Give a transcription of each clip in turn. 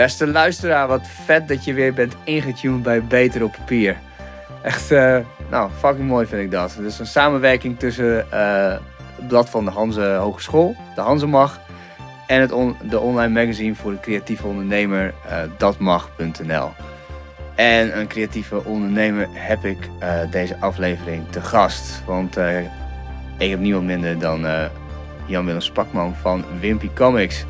Beste luisteraar, wat vet dat je weer bent ingetuned bij Beter op Papier. Echt, uh, nou, fucking mooi vind ik dat. Is een samenwerking tussen uh, het blad van de Hanze Hogeschool, de Hanzemag, en het de online magazine voor de creatieve ondernemer, uh, datmag.nl. En een creatieve ondernemer heb ik deze aflevering te gast. Want ik heb niemand minder dan Jan-Willem Spakman van Wimpy Comics.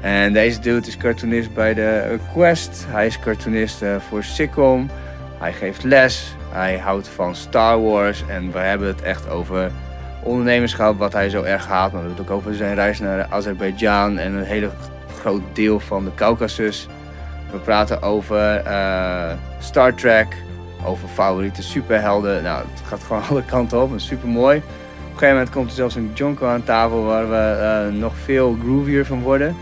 En deze dude is cartoonist bij de Quest. Hij is cartoonist uh, voor Sitcom. Hij geeft les. Hij houdt van Star Wars. En we hebben het echt over ondernemerschap, wat hij zo erg haat. Maar we hebben het ook over zijn reis naar Azerbeidzjan en een hele groot deel van de Caucasus. We praten over uh, Star Trek, over favoriete superhelden. Nou, het gaat gewoon alle kanten op. Het super mooi. Op een gegeven moment komt er zelfs een jonko aan tafel waar we nog veel groovier van worden.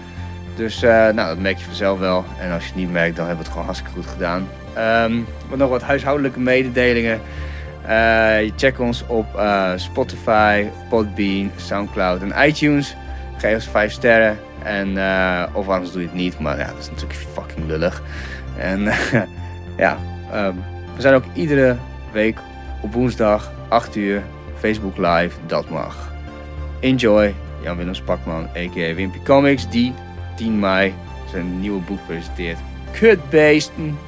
Dus uh, nou, dat merk je vanzelf wel. En als je het niet merkt, dan hebben we het gewoon hartstikke goed gedaan. Um, nog wat huishoudelijke mededelingen. Je check ons op uh, Spotify, Podbean, Soundcloud en iTunes. Geef ons 5 sterren. En, of anders doe je het niet, maar ja, dat is natuurlijk fucking lullig. En ja, um, we zijn ook iedere week op woensdag 8 uur Facebook Live. Dat mag. Enjoy. Jan-Willem Spakman, a.k.a. Wimpy Comics, die 10 mei zijn nieuwe boek presenteert. Kutbeesten.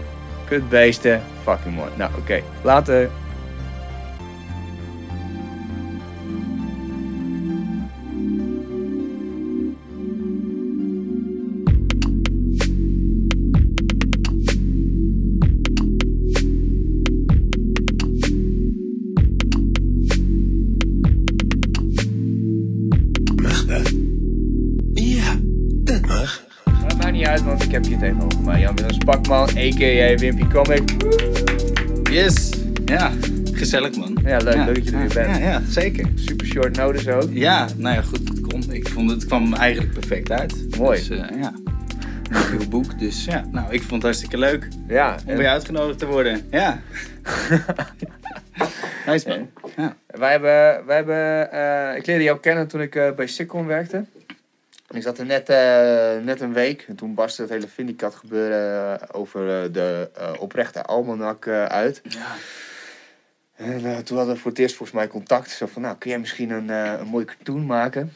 Kutbeesten. Fucking mooi. Nou, oké. Okay. Later. a.k.a. Wimpy Comic. Yes. Ja, gezellig man. Ja, leuk, leuk dat je er weer bent. Ja, ja, zeker. Super short notice ook. Ja, nou ja, goed, het kon. Ik vond het kwam eigenlijk perfect uit. Mooi. Dus, uh, ja. Nieuw boek, dus ja, nou, ik vond het hartstikke leuk ja, om weer uitgenodigd te worden. Ja. nice man. Ja. Wij hebben, wij hebben uh, ik leerde jou kennen toen ik uh, bij Sikon werkte. Ik zat er net, uh, net een week en toen barstte het hele Vindicat gebeuren over uh, de uh, oprechte almanak uit. Ja. En toen hadden we voor het eerst volgens mij contact. Zo van, nou, kun jij misschien een, een mooi cartoon maken?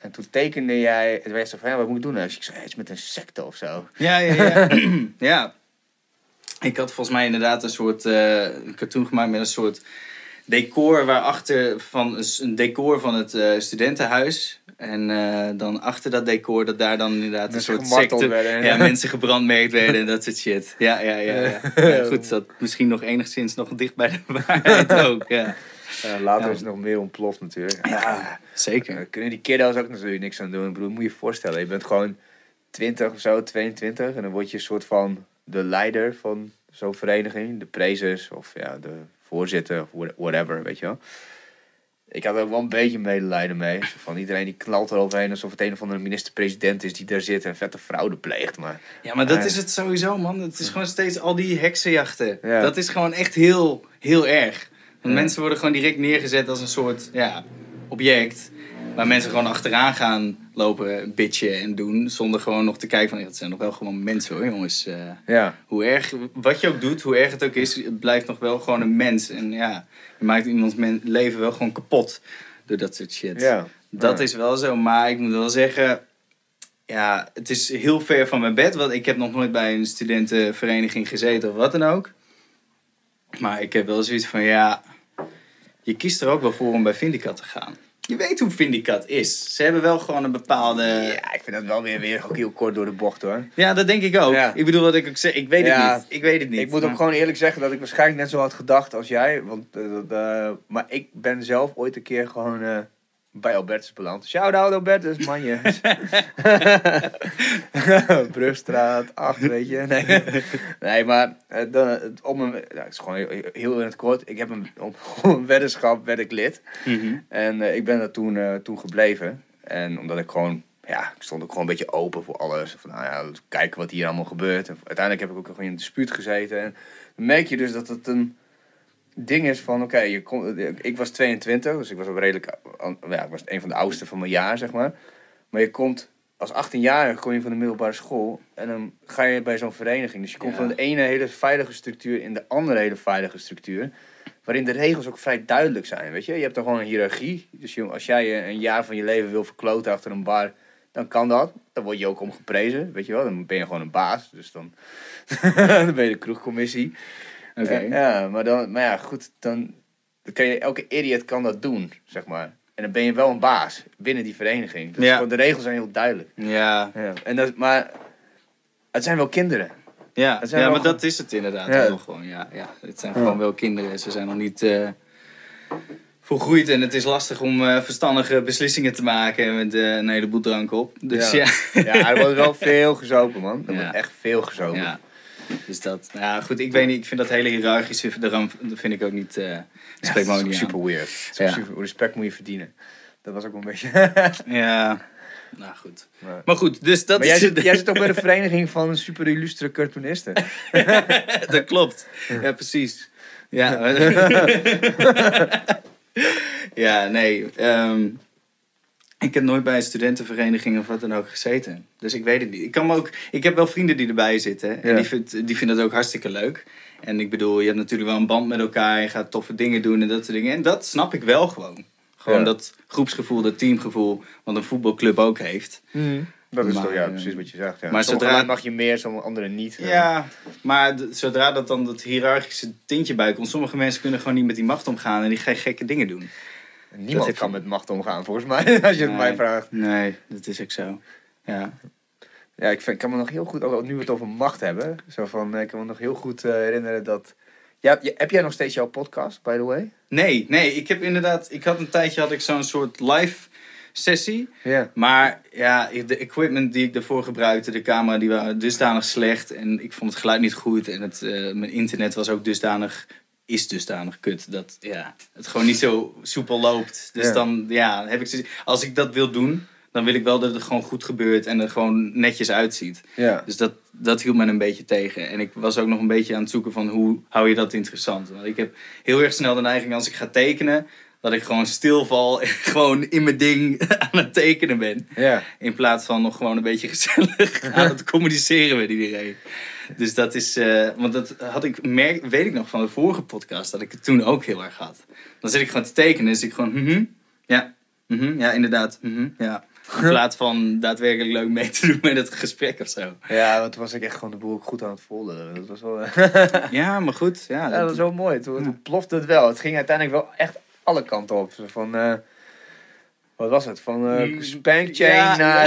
En toen tekende jij, het werd zo van, ja, wat moet ik doen? Dus ik zei, iets met een secte of zo. Ja, ja, ja. ja. Ik had volgens mij inderdaad een soort cartoon gemaakt met een soort decor waarachter van een decor van het studentenhuis. En uh, dan achter dat decor, dat daar dan inderdaad mensen een soort secte... Werden, ja, mensen gebrandmerkt werden en dat soort shit. Ja, ja, ja. ja. ja goed, dat misschien nog enigszins nog dicht bij de waarheid ook, ja. ja later is het nog meer ontploft natuurlijk. Ja, zeker. Uh, kunnen die kiddo's ook natuurlijk niks aan doen. Ik bedoel, moet je je voorstellen, je bent gewoon 20 of zo, 22. En dan word je een soort van de leider van zo'n vereniging. De prezes of ja, de voorzitter of whatever, weet je wel ik had er ook wel een beetje medelijden mee. Van iedereen die knalt eroverheen alsof het een of andere minister-president is die daar zit en vette fraude pleegt. Maar, ja, maar dat is het sowieso, man. Het is gewoon steeds al die heksenjachten. Dat is gewoon echt heel, heel erg. Want mensen worden gewoon direct neergezet als een soort ja, object. Waar mensen gewoon achteraan gaan lopen, bitchen en doen. Zonder gewoon nog te kijken van, het zijn nog wel gewoon mensen hoor, jongens. Uh, ja. Hoe erg, wat je ook doet, hoe erg het ook is, het blijft nog wel gewoon een mens. En ja, je maakt iemands leven wel gewoon kapot door dat soort shit. Ja. Dat ja. is wel zo, maar ik moet wel zeggen, ja, het is heel ver van mijn bed. Want ik heb nog nooit bij een studentenvereniging gezeten of wat dan ook. Maar ik heb wel zoiets van, ja, je kiest er ook wel voor om bij Vindicat te gaan. Je weet hoe Vindicat is. Ze hebben wel gewoon een bepaalde... Ja, ik vind dat wel weer, weer ook heel kort door de bocht hoor. Ja, dat denk ik ook. Ja. Ik bedoel wat ik ook zeg. Ik weet Ja. het niet. Ik weet het niet. Ik moet Maar- ook gewoon eerlijk zeggen dat ik waarschijnlijk net zo had gedacht als jij. Want, eh, eh, maar ik ben zelf ooit een keer gewoon eh, bij Albertus beland. Shout-out Albertus, manje. Brugstraat 8, weet je. Nee, nee maar eh, dan, om een, ja, het is gewoon heel, heel in het kort. Ik heb een, op, een weddenschap werd ik lid. Mhm. En eh, ik ben er toen, eh, toen gebleven. En omdat ik gewoon, ja, ik stond ook gewoon een beetje open voor alles. Van, nou ja, kijken wat hier allemaal gebeurt. En uiteindelijk heb ik ook nog in een dispuut gezeten. En dan merk je dus dat het een ding is van, oké, je kon- ik was 22, dus ik was ook redelijk, ja, ik was een van de oudste van mijn jaar, zeg maar. Maar je komt als 18-jarige kom je van de middelbare school en dan ga je bij zo'n vereniging. Dus je komt Ja. van de ene hele veilige structuur in de andere hele veilige structuur. Waarin de regels ook vrij duidelijk zijn, weet je. Je hebt dan gewoon een hiërarchie. Dus als jij een jaar van je leven wil verkloten achter een bar, dan kan dat. Dan word je ook om geprezen, weet je wel. Dan ben je gewoon een baas. Dus dan, dan ben je de kroegcommissie. Eh, ja, maar, dan, maar ja, goed, dan, dan kan je, elke idiot kan dat doen, zeg maar. En dan ben je wel een baas binnen die vereniging. Dus Ja. gewoon, de regels zijn heel duidelijk. Ja, Ja. En dat, maar het zijn wel kinderen. ja. Ja maar gewoon- dat is het inderdaad Ja. gewoon. Ja, ja. Het zijn gewoon wel kinderen. Ze zijn nog niet eh, volgroeid en het is lastig om eh, verstandige beslissingen te maken met een heleboel drank op. Dus ja. Ja. Er wordt wel veel gezopen, man. Er Ja. wordt echt veel gezopen. Dus dat, ja goed, ik weet niet, ik vind dat hele hiërarchische, daarom dat vind ik ook niet, eh spreekt me ook is niet aan. super weird. Is Ja. super, respect moet je verdienen. Dat was ook wel een beetje... Ja, nou goed. Maar- Maar goed, dus dat maar jij is... zit, jij zit ook bij de vereniging van super illustre cartoonisten. dat klopt. Ja, precies. Ja, ja nee. ehm, ik heb nooit bij een studentenvereniging of wat dan ook gezeten. Dus ik weet het niet. Ik, kan me ook, ik heb wel vrienden die erbij zitten. En Ja. die, vindt, die vinden het ook hartstikke leuk. En ik bedoel, je hebt natuurlijk wel een band met elkaar. Je gaat toffe dingen doen en dat soort dingen. En dat snap ik wel gewoon. Gewoon Ja. dat groepsgevoel, dat teamgevoel. Wat een voetbalclub ook heeft. Dat is Maar, toch ja, eh, precies wat je zegt. Ja. maar sommige zodra- mag je meer, sommige anderen niet. Ja, maar d- zodra dat dan dat hiërarchische tintje bij komt, sommige mensen kunnen gewoon niet met die macht omgaan en die gaan gekke dingen doen. Niemand kan met macht omgaan, volgens mij, als je het mij vraagt. Nee, dat is ook zo. Ja. Ja, ik, vind, kan me nog heel goed, ook nu we het over macht hebben, zo van, eh, ik kan me nog heel goed eh, herinneren dat... Ja, heb jij nog steeds jouw podcast, by the way? Nee, nee, ik heb inderdaad, ik had een tijdje had ik zo'n soort live sessie. Ja. Maar ja, de equipment die ik daarvoor gebruikte, de camera, die waren dusdanig slecht. En ik vond het geluid niet goed. En het, eh, mijn internet was ook dusdanig, is dusdanig kut. Dat ja, het gewoon niet zo soepel loopt. Dus Ja. dan ja, heb ik als ik dat wil doen, dan wil ik wel dat het gewoon goed gebeurt en er gewoon netjes uitziet. Ja. Dus dat, dat hield me een beetje tegen. En ik was ook nog een beetje aan het zoeken van hoe hou je dat interessant. Want ik heb heel erg snel de neiging als ik ga tekenen, dat ik gewoon stilval en gewoon in mijn ding aan het tekenen ben. Ja. In plaats van nog gewoon een beetje gezellig aan het communiceren met iedereen. Dus dat is, eh, want dat had ik, merk, weet ik nog van de vorige podcast, dat ik het toen ook heel erg had. Dan zit ik gewoon te tekenen, dus ik gewoon, ja, ja, inderdaad, ja. In plaats van daadwerkelijk leuk mee te doen met het gesprek of zo. Ja, want toen was ik echt gewoon de boel goed aan het volgen. Dat was wel, ja, maar goed, ja. dat was wel mooi. Toen, toen plofte het wel. Het ging uiteindelijk wel echt alle kanten op. Van, eh, wat was het? Van eh Mm, spankchain ja, naar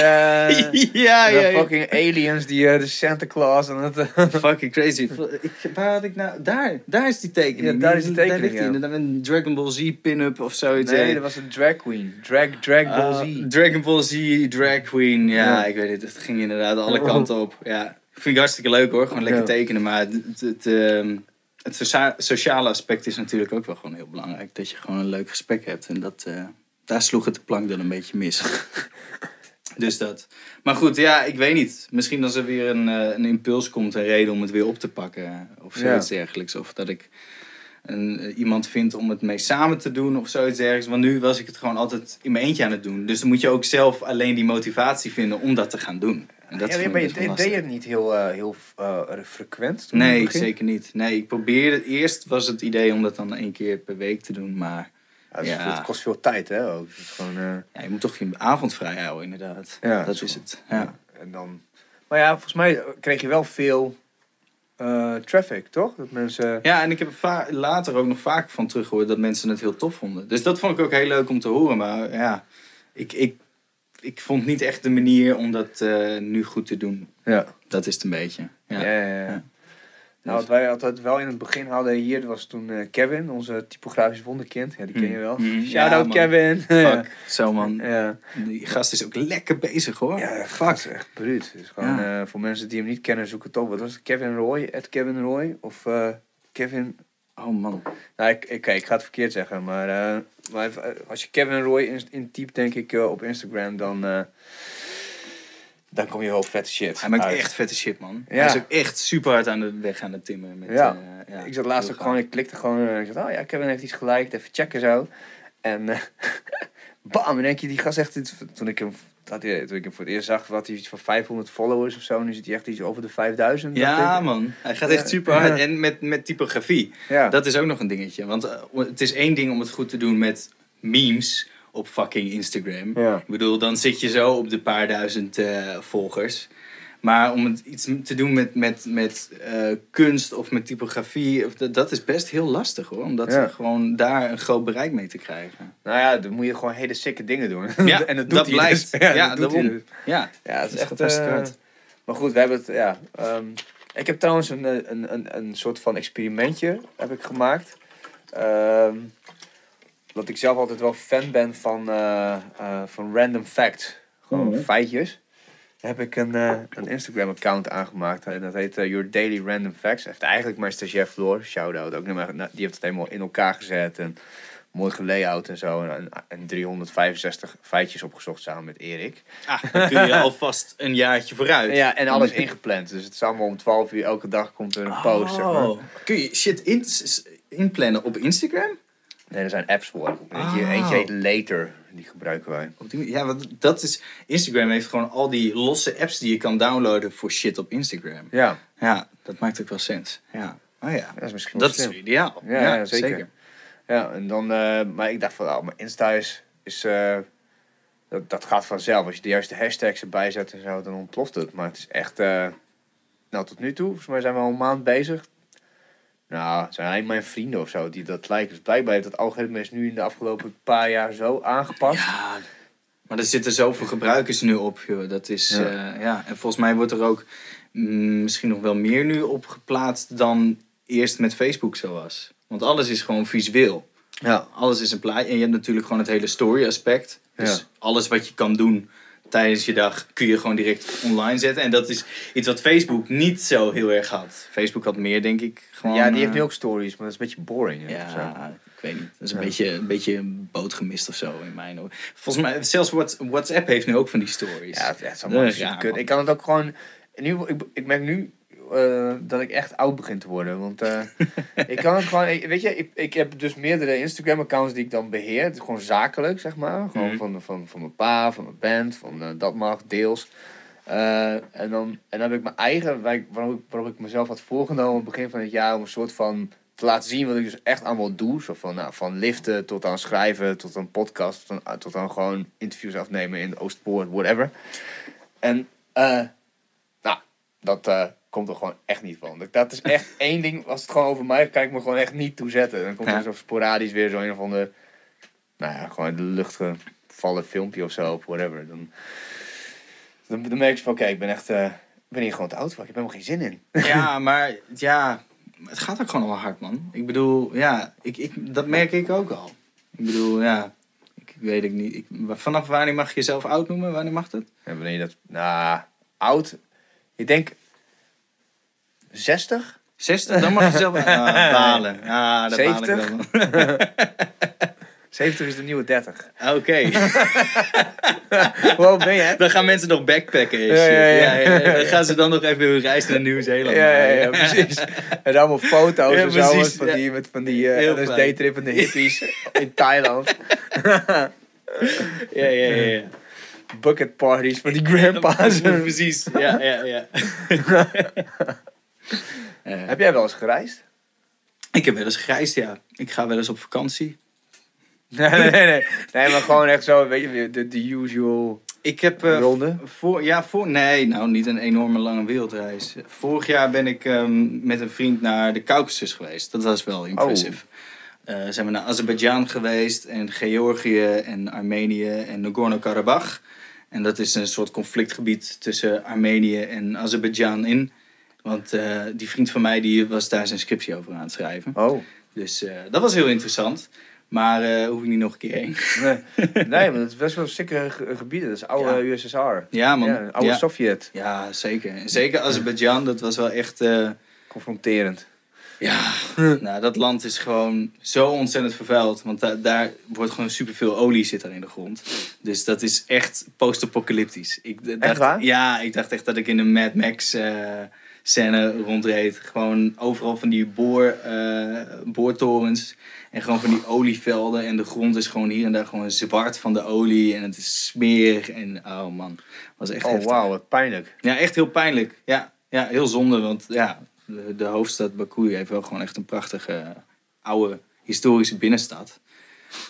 eh, ja, ja, fucking aliens, die eh, de Santa Claus en het... eh, Fucking crazy. Ik, waar had ik nou... Daar, daar is die tekening. Ja, daar is die tekening, ligt die. ja. Inderdaad, Een Dragon Ball Z pin-up of zoiets. nee, dat was een drag queen. Drag, drag Ball Ah, Z. Dragon Ball Z, Drag Queen. Ja, ik weet het. Het ging inderdaad alle kanten op. Ja, vind ik hartstikke leuk hoor. Gewoon lekker tekenen. Maar het, het, het, ehm, het socia- sociale aspect is natuurlijk ook wel gewoon heel belangrijk. Dat je gewoon een leuk gesprek hebt. En dat, daar sloeg het de plank dan een beetje mis. dus dat. Maar goed, ja, ik weet niet. Misschien als er weer een, eh, een impuls komt, een reden om het weer op te pakken. eh, Of zoiets dergelijks. Of dat ik een, eh, iemand vind om het mee samen te doen of zoiets dergelijks. Want nu was ik het gewoon altijd in mijn eentje aan het doen. Dus dan moet je ook zelf alleen die motivatie vinden om dat te gaan doen. En dat ja, maar je deed, deed lastig. je het niet heel, eh, heel eh, frequent? toen Nee, zeker niet. Nee, ik probeerde... Eerst was het idee om dat dan één keer per week te doen. Maar Ja, is- Ja. Het kost veel tijd, hè? Ook. Gewoon, eh, ja, je moet toch je avond vrij houden, inderdaad. Ja, dat zo. is het. Ja. En dan... Maar ja, volgens mij kreeg je wel veel eh, traffic, toch? Dat mensen... Ja, en ik heb er later ook nog vaak van teruggehoord dat mensen het heel tof vonden. Dus dat vond ik ook heel leuk om te horen. Maar ja, ik, ik, ik vond niet echt de manier om dat eh, nu goed te doen. Ja. Dat is het een beetje. Ja, ja. Ja. Nou, wat wij altijd wel in het begin hadden hier, was toen eh, Kevin, onze typografisch wonderkind. Ja, die ken je wel. Mm. Shout Ja. Kevin. Fuck, zo man. ja. Die gast is ook lekker bezig hoor. Ja, fuck. is echt bruut. Dus gewoon, eh, voor mensen die hem niet kennen, zoek het op. Wat was het? Kevin Roy? At Kevin Roy? Of eh, Kevin... Oh man. Nou, ik, ik, ik ga het verkeerd zeggen, maar, maar als je Kevin Roy in, intypt, denk ik, op Instagram, dan, dan kom je wel vette shit. Hij maakt uit. echt vette shit man. Ja. Hij is ook echt super hard aan de weg aan het timmeren. Met, Ja. eh, ja. Ik zat laatst ook gewoon, ik klikte gewoon, eh, ik dacht, oh ja, Kevin heeft iets geliked, even checken zo. En eh, bam, in één keer die gast echt, toen ik hem hij, toen ik hem voor het eerst zag, had hij iets van 500 followers of zo. Nu zit hij echt iets over de 5000. dacht Ja, ik. man. Hij gaat echt super hard. En met, met typografie. Ja. Dat is ook nog een dingetje. Want het is één ding om het goed te doen met memes op fucking Instagram. Ja. Ik bedoel, dan zit je zo op de paar duizend eh, volgers. Maar om het iets te doen met, met, met eh, kunst of met typografie, of dat, dat is best heel lastig hoor. Om dat Ja. gewoon daar een groot bereik mee te krijgen. Nou ja, dan moet je gewoon hele sikke dingen doen. Ja, en dat doet dat hij blijkt. dus. Ja, dat doet hij daarom. dus. Ja, Ja, het is Dat echt... hartstikke eh, hard. maar goed, we hebben het... Ja, ehm, ik heb trouwens een, een, een, een soort van experimentje heb ik gemaakt. Ehm dat ik zelf altijd wel fan ben van, eh, eh, van random facts. Gewoon Mhm. feitjes. Daar heb ik een, eh, een Instagram-account aangemaakt. En dat heet Your Daily Random Facts. Heeft eigenlijk mijn stagiair Floor, shout-out ook. naar nou, Die heeft het helemaal in elkaar gezet. En mooi gelayout en zo. En, en 365 feitjes opgezocht samen met Erik. ah, dan kun je alvast een jaartje vooruit. Ja, en alles ingepland. Dus het is allemaal om 12 uur elke dag komt er een post. Zeg maar. Oh. Kun je shit in, inplannen op Instagram? Nee, er zijn apps voor. Eentje, Oh. eentje heet Later. Die gebruiken wij. Op die- Ja, want dat is. Instagram heeft gewoon al die losse apps die je kan downloaden voor shit op Instagram. Ja, Ja, dat maakt ook wel sens. Ja. Oh ja. dat is misschien Dat is ideaal. Ja, ja, zeker. Ja, en dan, eh, maar ik dacht van, oh, mijn Insta is, is eh, dat, dat gaat vanzelf. Als je de juiste hashtags erbij zet en zo, dan ontploft het. Maar het is echt, eh, nou tot nu toe, volgens mij zijn we al een maand bezig. Nou, het zijn eigenlijk mijn vrienden of zo die dat lijken. Dus blijkbaar heeft het algoritme is nu in de afgelopen paar jaar zo aangepast. Ja, maar er zitten zoveel gebruikers nu op, joh. Dat is, Ja. ja. ja. En volgens mij wordt er ook mm, misschien nog wel meer nu op geplaatst dan eerst met Facebook zo was. Want alles is gewoon visueel. Ja. Alles is een plaatje. En je hebt natuurlijk gewoon het hele story aspect. Dus Ja. alles wat je kan doen tijdens je dag kun je gewoon direct online zetten. En dat is iets wat Facebook niet zo heel erg had. Facebook had meer, denk ik, gewoon... ja, die heeft eh, nu ook stories, maar dat is een beetje boring. hè. Ja, ik weet niet. Dat is een, Ja. beetje, een beetje een boot gemist of zo in mijn oor. Volgens mij, zelfs Whats- WhatsApp heeft nu ook van die stories. Ja, het is allemaal Ja, super ja, man. Ik kan het ook gewoon... Geval, ik, ik merk nu eh, dat ik echt oud begin te worden. Want eh, ik kan het gewoon... ik- Weet je, ik, ik heb dus meerdere Instagram-accounts die ik dan beheer. Het is gewoon zakelijk, zeg maar. Gewoon Mhm. van, van, van mijn pa, van mijn band, van eh, dat mag, deels. En, dan, en dan heb ik mijn eigen, waar ik, waarop, ik, waarop ik mezelf had voorgenomen aan het begin van het jaar... om een soort van te laten zien wat ik dus echt allemaal doe. Zo van, nou, van liften tot aan schrijven, tot aan podcast, tot aan, tot aan gewoon interviews afnemen in Oostpoort, whatever. En eh, nou, dat komt er gewoon echt niet van. Dat- is echt één ding, als het gewoon over mij gaat, kan ik me gewoon echt niet toezetten. Dan komt Ja. er zo sporadisch weer zo een of ander, nou ja, gewoon de lucht gevallen filmpje of zo, of whatever. Dan, dan, dan merk je van, oké, ik ben echt, eh, ik ben hier gewoon te oud voor. Ik heb helemaal geen zin in. Ja, maar ja, het gaat ook gewoon wel hard, man. Ik bedoel, ja, ik, ik, dat merk ik ook al. Ik bedoel, ja, ik weet het niet. Ik, vanaf wanneer mag je jezelf oud noemen? Wanneer mag dat? En wanneer je dat, nou, oud, ik denk 60? 60? Dan mag je zelf ah, balen. Ah, daar baal ik 70? dan. 70 is de nieuwe 30. Oké. Hoe oud ben je? Dan gaan mensen nog backpacken en Ja, ja, Ja, ja. ja, Dan gaan ze dan nog even hun reis naar Nieuw-Zeeland Ja, ja, ja, precies. En allemaal foto's Ja, en zo van die, met van die Heel eh fijn. LSD-trip en de hippies in Thailand. Ja, ja, ja. ja. Bucket parties van die grandpa's. Precies. Ja, ja, ja. Eh, Heb jij wel eens gereisd? ik heb wel eens gereisd, ja. Ik ga wel eens op vakantie. Nee, nee, nee. Nee, maar gewoon echt zo, weet je, de, de usual Ik heb... eh, ronde. Voor, ja, voor, nee, nou niet een enorme lange wereldreis. Vorig jaar ben ik ehm, met een vriend naar de Caucasus geweest. Dat was wel impressive. Eh, zijn we naar Azerbeidzjan geweest en Georgië en Armenië en Nagorno-Karabakh. En dat is een soort conflictgebied tussen Armenië en Azerbeidzjan in. Want eh, die vriend van mij die was daar zijn scriptie over aan het schrijven. Oh. Dus eh, dat was heel interessant. Maar eh hoef ik niet nog een keer heen. Nee, nee maar dat is best wel sikke ge- gebieden. Dat is oude Ja. USSR. Ja, man. Ja, oude ja. Sovjet. Ja, zeker. En zeker Azerbeidzjan, dat was wel echt... Confronterend. ja, nou, dat land is gewoon zo ontzettend vervuild. Want da- daar wordt gewoon superveel olie zit er in de grond. Dus dat is echt post-apocalyptisch. Dacht, waar? Ja, ik dacht echt dat ik in een Mad Max scène rondreed. Gewoon overal van die boor, eh, boortorens. En gewoon van die olievelden. En de grond is gewoon hier en daar gewoon zwart van de olie. En het is smerig. En oh man, was echt Oh, wauw, wat pijnlijk. Ja, echt heel pijnlijk. Ja, ja heel zonde. Want ja, de, de hoofdstad Baku heeft wel gewoon echt een prachtige eh, oude historische binnenstad.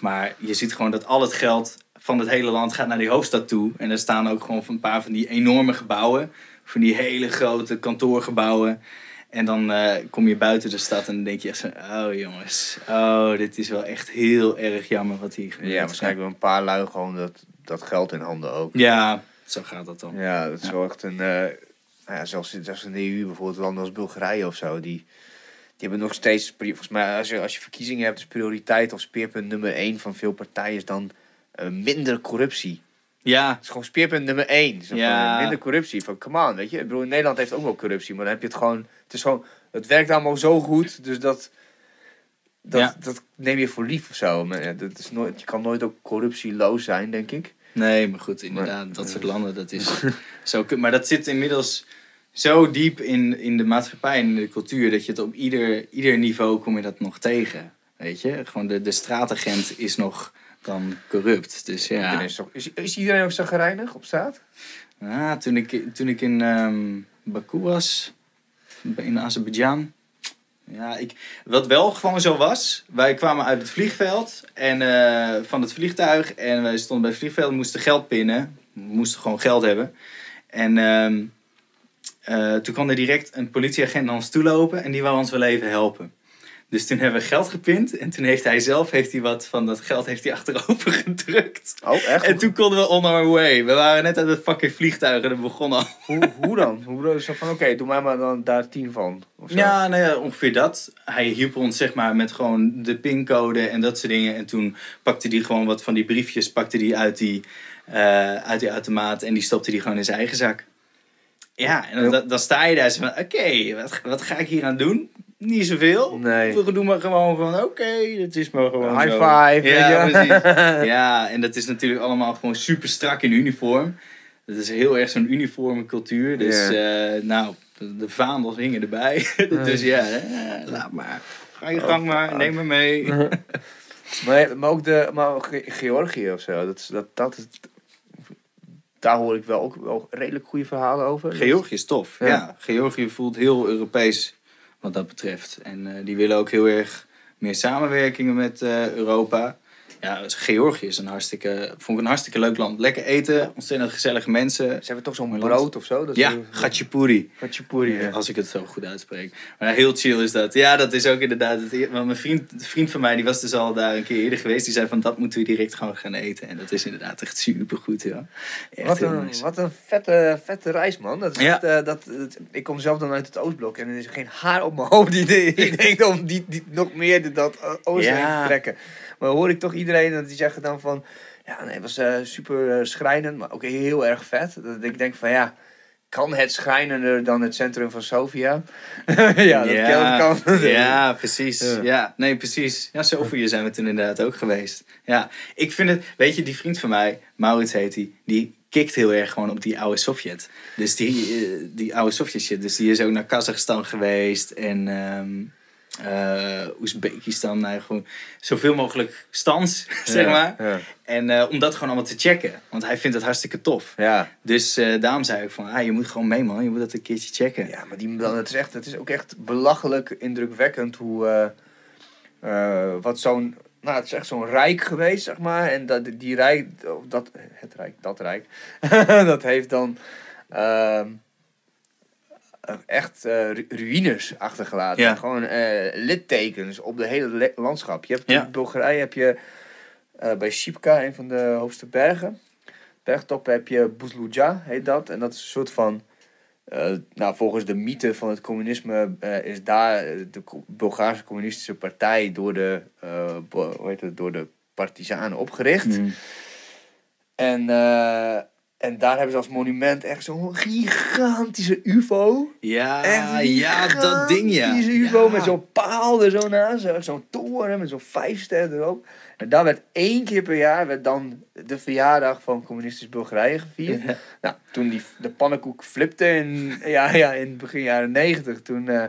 Maar je ziet gewoon dat al het geld van het hele land gaat naar die hoofdstad toe. En er staan ook gewoon een paar van die enorme gebouwen. Van die hele grote kantoorgebouwen. En dan eh, kom je buiten de stad en dan denk je echt zo... Oh jongens, oh dit is wel echt heel erg jammer wat hier gebeurt. Ja, waarschijnlijk wel een paar lui gewoon dat, dat geld in handen ook. Ja, zo gaat dat dan. Ja, dat is Ja. wel echt een... eh, nou ja, zelfs, zelfs in de EU bijvoorbeeld, landen als Bulgarije of zo, die, die hebben nog steeds... Volgens mij, als je, als je verkiezingen hebt, is prioriteit of speerpunt nummer één van veel partijen is dan eh, minder corruptie. Ja, Het is gewoon speerpunt nummer één. Zo Ja. van, minder corruptie. Van, come on, weet je. Ik bedoel, Nederland heeft ook wel corruptie, maar dan heb je het gewoon... Het is gewoon... Het werkt allemaal zo goed, dus dat... Dat, Ja. dat neem je voor lief of zo. Maar ja, dat is nooit, je kan nooit ook corruptieloos zijn, denk ik. Nee, maar goed, inderdaad, Maar- dat soort landen, dat is zo... kun- Maar dat zit inmiddels zo diep in, in de maatschappij en in de cultuur... dat je het op ieder, ieder niveau kom je dat nog tegen. Weet je? Gewoon de, de straatagent is nog dan corrupt. Dus ja, Is, is, is iedereen ook zagrijnig op straat? ah, toen, ik, toen ik in ehm, Baku was, in Azerbeidzjan... Ja, ik, wat wel gewoon zo was, wij kwamen uit het vliegveld en, eh, van het vliegtuig en wij stonden bij het vliegveld, moesten geld pinnen. We moesten gewoon geld hebben. En ehm, eh, toen kwam er direct een politieagent naar ons toe lopen en die wou ons wel even helpen. Dus toen hebben we geld gepind en toen heeft hij zelf heeft hij wat van dat geld heeft hij achterover gedrukt. Oh, echt? En toen konden we on our way. We waren net uit het fucking vliegtuig en het begon al. hoe, hoe dan? Hoe dan? Zo van, oké, doe mij maar dan daar tien van. Of zo. Ja, nou ja, ongeveer dat. Hij hielp ons zeg maar met gewoon de pincode en dat soort dingen. En toen pakte hij gewoon wat van die briefjes pakte die uit, die, eh, uit die automaat en die stopte die gewoon in zijn eigen zak. Ja, en dan, dan- sta je daar zo van, oké, wat, wat ga ik hier aan doen? Niet zoveel. Nee. We doen maar gewoon van, oké, het is maar gewoon High zo. five, Ja, precies. Ja, en dat is natuurlijk allemaal gewoon super strak in uniform. Dat is heel erg zo'n uniforme cultuur. Dus, eh, nou, de, de vaandels hingen erbij. dus ja, eh, laat maar. Ga je gang maar, neem me mee. Maar, maar ook de, maar ook Ge- Georgië of zo. Dat, is- dat, dat is, daar hoor ik wel ook wel redelijk goede verhalen over. Georgië is tof. Ja. Ja. Georgië voelt heel Europees wat dat betreft. En eh, die willen ook heel erg meer samenwerkingen met eh, Europa. Ja, Georgië is een hartstikke, vond ik een hartstikke leuk land. Lekker eten, ontzettend gezellige mensen. Ze hebben toch zo'n brood of zo? Dat Ja. Gatjepuri, ja. Als ik het zo goed uitspreek. Maar heel chill is dat. Ja, dat is ook inderdaad. Het, want mijn vriend, een vriend van mij, die was dus al daar een keer eerder geweest. Die zei van dat moeten we direct gewoon gaan eten. En dat is inderdaad echt super goed, ja. Echt Wat een, nice. wat een vette, vette reis, man. Dat is Ja. echt, eh, dat, dat- ik kom zelf dan uit het Oostblok en er is geen haar op mijn hoofd die, die, denkt om die, die nog meer dat heen Ja. te trekken. Maar hoor ik toch iedereen dat die zeggen dan van... Ja, nee, het was eh, super eh, schrijnend, maar ook heel erg vet. Dat ik denk van ja, kan het schrijnender dan het centrum van Sofia? ja, dat ja, kan. ja, precies. Ja. Ja. nee, precies. Ja, Sofia zijn we toen inderdaad ook geweest. Ja, ik vind het, weet je, die vriend van mij, Maurits heet hij, die kikt heel erg gewoon op die oude Sovjet. Dus die, eh, die oude Sovjet shit. Dus die is ook naar Kazachstan geweest en ehm eh, Oezbekistan. Nou, gewoon zoveel mogelijk stands, zeg maar. Ja. En eh, om dat gewoon allemaal te checken. Want hij vindt het hartstikke tof. ja. Dus eh, daarom zei ik van, ah, je moet gewoon mee man, je moet dat een keertje checken. Ja, maar die, dan, het, is echt, het is ook echt belachelijk indrukwekkend hoe. wat zo'n. Nou, het is echt zo'n rijk geweest, zeg maar. En dat, die rijk. of Dat, het rijk, dat rijk. dat heeft dan. Echt eh, ru- ruïnes achtergelaten. Ja. Gewoon eh, littekens op de hele le- landschap. Je hebt Ja. in Bulgarije heb je eh, bij Shipka, een van de hoogste bergen. Bergtop heb je Buzluja, heet dat. En dat is een soort van. nou, volgens de mythe van het communisme is daar de Bulgaarse Communistische Partij door de, hoe heet het, door de partisanen opgericht. Mm. En En daar hebben ze als monument echt zo'n gigantische ufo. Ja, een ja, dat ding ja. gigantische ufo Ja. met zo'n paal er zo naast. zo- Zo'n toren met zo'n vijf sterren erop. En daar werd één keer per jaar werd dan de verjaardag van communistisch Bulgarije gevierd. Ja. Nou, toen die, de pannenkoek flipte in, ja, ja, in begin jaren negentig, toen, eh,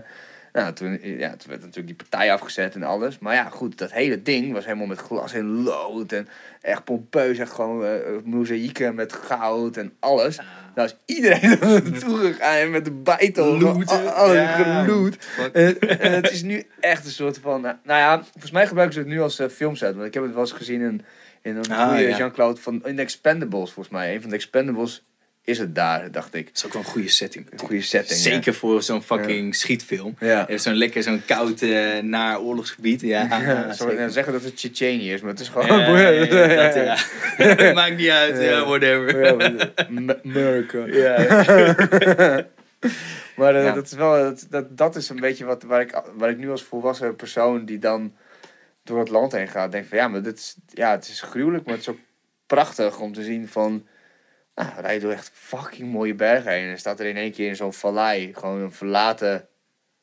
nou, toen, ja, toen werd natuurlijk die partij afgezet en alles. Maar ja, goed, dat hele ding was helemaal met glas en lood en echt pompeus. Echt gewoon eh mozaïeken met goud en alles. Nou is iedereen er naartoe gegaan met de bijtel. Looten. Al- Alles Ja. geloot. En, en het is nu echt een soort van... Nou nou ja, volgens mij gebruiken ze het nu als eh, filmset. Want ik heb het wel eens gezien in, in een Ah, goede ja. Jean-Claude van... In Expendables, volgens mij. Een van de Expendables is het daar, dacht ik. Dat is ook wel een goede setting. Een goede setting. Zeker voor zo'n fucking schietfilm. Ja. Zo'n lekker, zo'n koud, eh, naar oorlogsgebied. Ja, Ja, zou ik zeker. zeggen dat het Tsjetsjenië is, maar het is gewoon... Ja, dat. Maakt niet uit, Ja. whatever. America. Ja. Maar eh, dat, is wel, dat, dat, dat is een beetje wat, waar, ik, waar ik nu als volwassen persoon die dan door het land heen gaat, denk van ja, maar dit is, ja, het is gruwelijk, maar het is ook prachtig om te zien van, nou, rij je door echt fucking mooie bergen heen en staat er in één keer in zo'n vallei gewoon een verlaten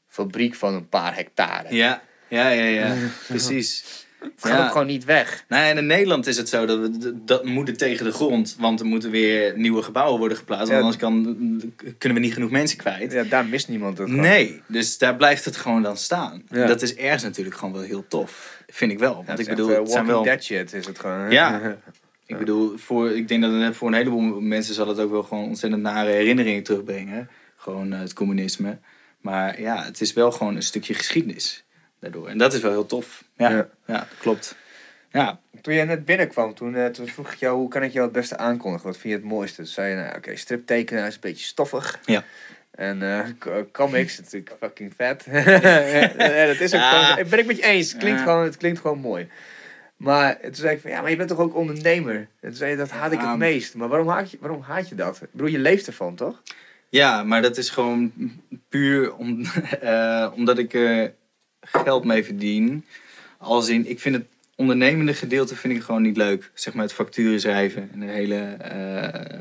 fabriek van een paar hectare. Ja, ja, ja, ja. Precies. Het gaat Ja. gewoon niet weg. Nou, en in Nederland is het zo dat we dat moeten tegen de grond, want er moeten weer nieuwe gebouwen worden geplaatst, Ja. want anders kan, kunnen we niet genoeg mensen kwijt. Ja, daar mist niemand het gewoon. Nee, dus daar blijft het gewoon dan staan. Ja. Dat is ergens natuurlijk gewoon wel heel tof. Vind ik wel. Want ik bedoel, eh, het zijn wel. Dead shit is het gewoon. hè? Ja. Ik bedoel, voor, ik denk dat het voor een heleboel mensen zal het ook wel gewoon ontzettend nare herinneringen terugbrengen. Gewoon eh, het communisme. Maar ja, het is wel gewoon een stukje geschiedenis daardoor. En dat is wel heel tof. Ja, Ja. ja. klopt. Ja, Toen jij net binnenkwam, toen, eh, toen vroeg ik jou hoe kan ik jou het beste aankondigen? Wat vind je het mooiste? Toen zei je, nou oké, striptekenaar is een beetje stoffig. Ja. En co- comics, natuurlijk fucking vet. ja, dat is ook Ah. ben ik met je eens. Klinkt, Ah. gewoon, het klinkt gewoon mooi. Maar toen zei ik van, ja, maar je bent toch ook ondernemer? En toen zei je, dat haat ik het meest. Maar waarom haat je, waarom haat je dat? Ik bedoel, je leeft ervan, toch? ja maar dat is gewoon puur om, eh, omdat ik er geld mee verdien. Als in, ik vind het ondernemende gedeelte vind ik gewoon niet leuk. Zeg maar het facturen schrijven en de hele, eh,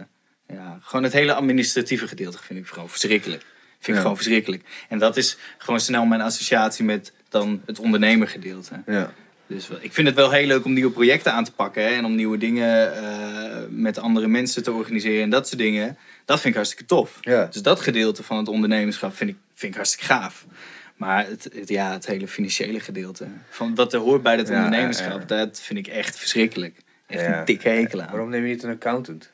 ja, gewoon het hele administratieve gedeelte vind ik gewoon verschrikkelijk. Vind ik Ja. gewoon verschrikkelijk. En dat is gewoon snel mijn associatie met dan het ondernemergedeelte. Ja. Dus ik vind het wel heel leuk om nieuwe projecten aan te pakken hè, en om nieuwe dingen eh, met andere mensen te organiseren en dat soort dingen. Dat vind ik hartstikke tof. Ja. Dus dat gedeelte van het ondernemerschap vind ik, vind ik hartstikke gaaf. Maar het, het- ja, het hele financiële gedeelte, van wat er hoort bij dat Ja, ondernemerschap, ja, dat vind ik echt verschrikkelijk. Echt een dikke hekel aan. Waarom neem je niet een accountant?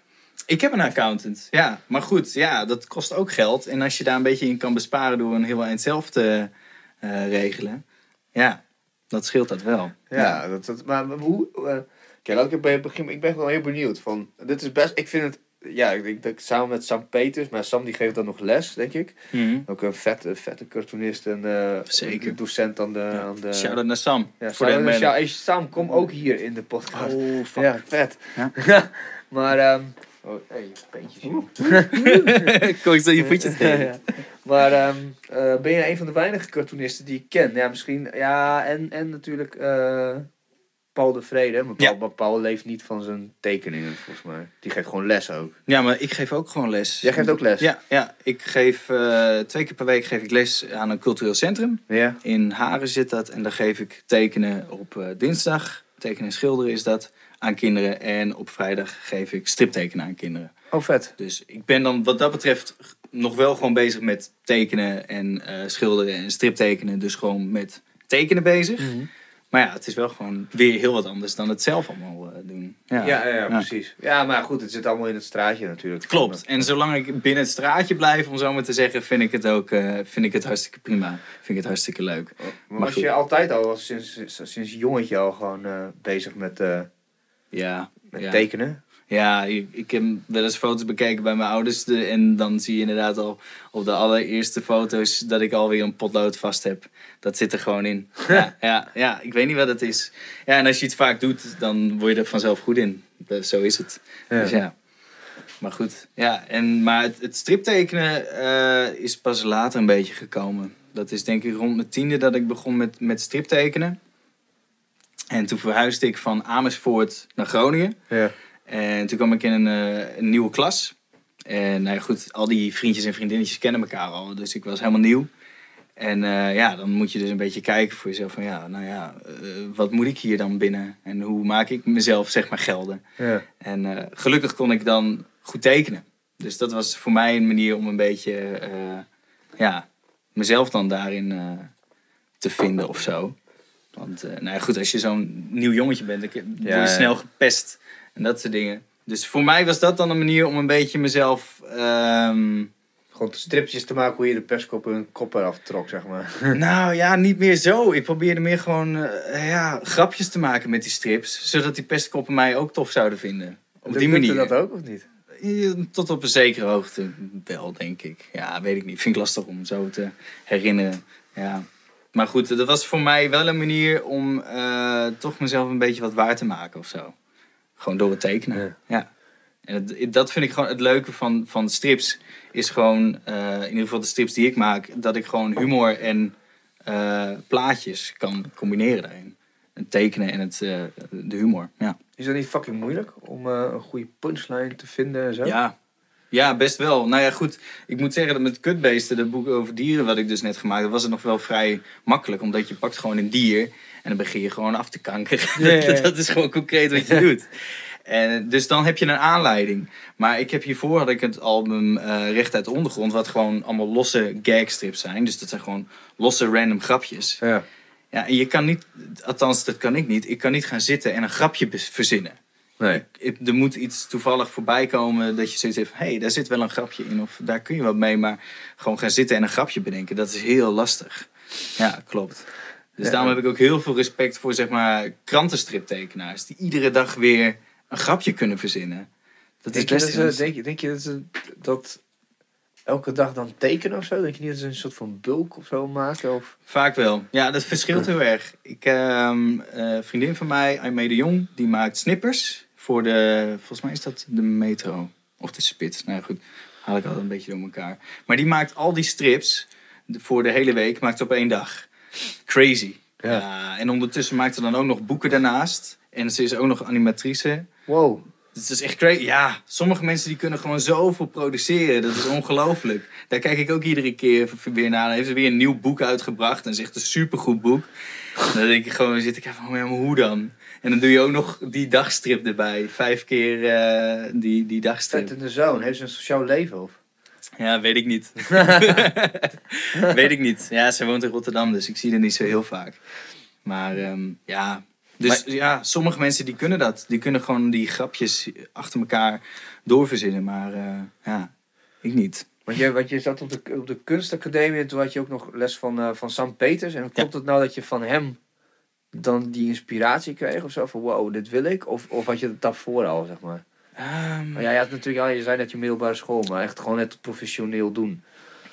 Ik heb een accountant, ja. Maar goed, ja, dat kost ook geld. En als je daar een beetje in kan besparen door een heel eind zelf te eh, regelen, ja, dat scheelt dat wel. Ja, Dat, dat, maar hoe... eh Kijk, ik bij het begin... Ik ben gewoon heel benieuwd. Van, dit is best... Ik vind het... Ja, ik denk dat ik samen met Sam Peters... Maar Sam die geeft dan nog les, denk ik. Mhm. Ook een vette, vette cartoonist en eh, Zeker. docent aan de... Ja. Aan de Shout-out naar Sam. ja, voor. Sja- hey, Sam, kom ook hier in de podcast. Oh, fuck. ja, vet. Ja. maar... ehm oh, hey, peentjes. Kom ik zo je voetjes tegen. Ja. Maar ehm, eh, ben je een van de weinige cartoonisten die ik ken? Ja, misschien... Ja, en, en natuurlijk... eh, Paul de Vrede, maar Paul, Ja. maar Paul leeft niet van zijn tekeningen, volgens mij. Die geeft gewoon les ook. Ja, maar ik geef ook gewoon les. Jij geeft ook les? Ja, ja ik geef eh, twee keer per week geef ik les aan een cultureel centrum. Ja? In Haren zit dat. En daar geef ik tekenen op eh, dinsdag. Tekenen en schilderen is dat. Aan kinderen. En op vrijdag geef ik striptekenen aan kinderen. Oh, vet. Dus ik ben dan wat dat betreft nog wel gewoon bezig met tekenen en eh, schilderen en striptekenen. Dus gewoon met tekenen bezig. Maar ja, het is wel gewoon weer heel wat anders dan het zelf allemaal eh, doen. Ja, ja, ja, precies. Ja, maar goed, het zit allemaal in het straatje natuurlijk. Klopt. En zolang ik binnen het straatje blijf, om zo maar te zeggen, vind ik het ook eh, vind ik het hartstikke prima. Vind ik het hartstikke leuk. Maar Maar was goed. je altijd al, was sinds, sinds jongetje al gewoon eh, bezig met, eh, Ja, met ja. tekenen? Ja, ik, ik heb wel eens foto's bekeken bij mijn ouders. De, en dan zie je inderdaad al op de allereerste foto's dat ik alweer een potlood vast heb. Dat zit er gewoon in. Ja, ja, ja, ik weet niet wat het is. Ja, en als je iets vaak doet, dan word je er vanzelf goed in. Dat- Zo is het. Dus ja. Maar goed, ja. En, maar het, het striptekenen eh, is pas later een beetje gekomen. Dat is denk ik rond mijn tiende dat ik begon met, met striptekenen. En toen verhuisde ik van Amersfoort naar Groningen. Ja. En toen kwam ik in een, eh, een nieuwe klas. En nou ja, goed, al die vriendjes en vriendinnetjes kennen elkaar al. Dus ik was helemaal nieuw. En eh, ja, dan moet je dus een beetje kijken voor jezelf van ja, nou ja, eh, wat moet ik hier dan binnen? En hoe maak ik mezelf zeg maar gelden? Ja. En gelukkig kon ik dan goed tekenen. Dus dat was voor mij een manier om een beetje ja, mezelf dan daarin te vinden of zo. Want eh, nou ja, goed, als je zo'n nieuw jongetje bent, dan word je snel gepest en dat soort dingen. Dus voor mij was dat dan een manier om een beetje mezelf... ehm, Gewoon stripjes te maken hoe je de pestkop hun kop eraf trok, zeg maar. nou ja, niet meer zo. Ik probeerde meer gewoon eh, ja, grapjes te maken met die strips. Zodat die pestkoppen mij ook tof zouden vinden. Op die manier. dat ook of niet? Tot op een zekere hoogte wel, denk ik. Ja, weet ik niet. Vind ik lastig om zo te herinneren. Ja. Maar goed, dat was voor mij wel een manier om eh, toch mezelf een beetje wat waar te maken of zo. Gewoon door het tekenen. Ja. Ja. En het- dat vind ik gewoon het leuke van, van strips. Is gewoon, eh, in ieder geval de strips die ik maak, dat ik gewoon humor en eh, plaatjes kan combineren daarin. Het tekenen en het, de humor. Ja. Is dat niet fucking moeilijk om een goede punchline te vinden en zo? Ja. Ja, best wel. Nou ja, goed. Ik moet zeggen dat met Kutbeesten, dat boek over dieren wat ik dus net gemaakt heb, was het nog wel vrij makkelijk. Omdat je pakt gewoon een dier en dan begin je gewoon af te kankeren. Ja, ja, ja. dat, dat is gewoon concreet wat je doet. En, dus dan heb je een aanleiding. Maar ik heb hiervoor had ik het album eh Recht uit de Ondergrond, wat gewoon allemaal losse gagstrips zijn. Dus dat zijn gewoon losse random grapjes. Ja. Ja, en je kan niet, althans dat kan ik niet, ik kan niet gaan zitten en een grapje verzinnen. Nee. Er moet iets toevallig voorbij komen dat je zoiets heeft hé, hey, daar zit wel een grapje in of daar kun je wat mee, maar gewoon gaan zitten en een grapje bedenken, dat is heel lastig. Ja, klopt. Dus Ja. daarom heb ik ook heel veel respect voor zeg maar krantenstriptekenaars die iedere dag weer een grapje kunnen verzinnen. Dat is Denk je, best dat heel ze, denk, je, denk je dat ze dat elke dag dan tekenen of zo? Denk je niet dat ze een soort van bulk of zo maken? Of... Vaak wel. Ja, dat verschilt heel erg. Ik, ehm, eh, vriendin van mij, Aimee de Jong, die maakt snippers voor de, volgens mij is dat de metro of de spits. Nou ja, goed, haal ik altijd een beetje door elkaar. Maar die maakt al die strips voor de hele week, maakt op één dag. Crazy. Ja. En ondertussen maakt ze dan ook nog boeken daarnaast. En ze is ook nog animatrice. Wow. Het is echt crazy. Ja, sommige mensen die kunnen gewoon zoveel produceren. Dat is ongelooflijk. Daar kijk ik ook iedere keer weer naar. Dan heeft ze weer een nieuw boek uitgebracht. En is echt een supergoed boek. Dan denk ik gewoon, zit ik even hoe dan? En dan doe je ook nog die dagstrip erbij. Vijf keer eh, die, die dagstrip. Vet in de zoon. Heeft ze een sociaal leven? Of? Ja, weet ik niet. weet ik niet. Ja, ze woont in Rotterdam, dus ik zie haar niet zo heel vaak. Maar ehm, ja, dus ja, sommige mensen die kunnen dat. Die kunnen gewoon die grapjes achter elkaar doorverzinnen. Maar eh, ja, ik niet. Want je, want je zat op de, op de kunstacademie en toen had je ook nog les van, eh, van Sam Peters. En klopt het nou dat je van hem dan die inspiratie kreeg of zo? Van wow, dit wil ik? Of, of had je het daarvoor al, zeg maar? Maar ja, je had natuurlijk al, je zei net je middelbare school, maar echt gewoon het professioneel doen.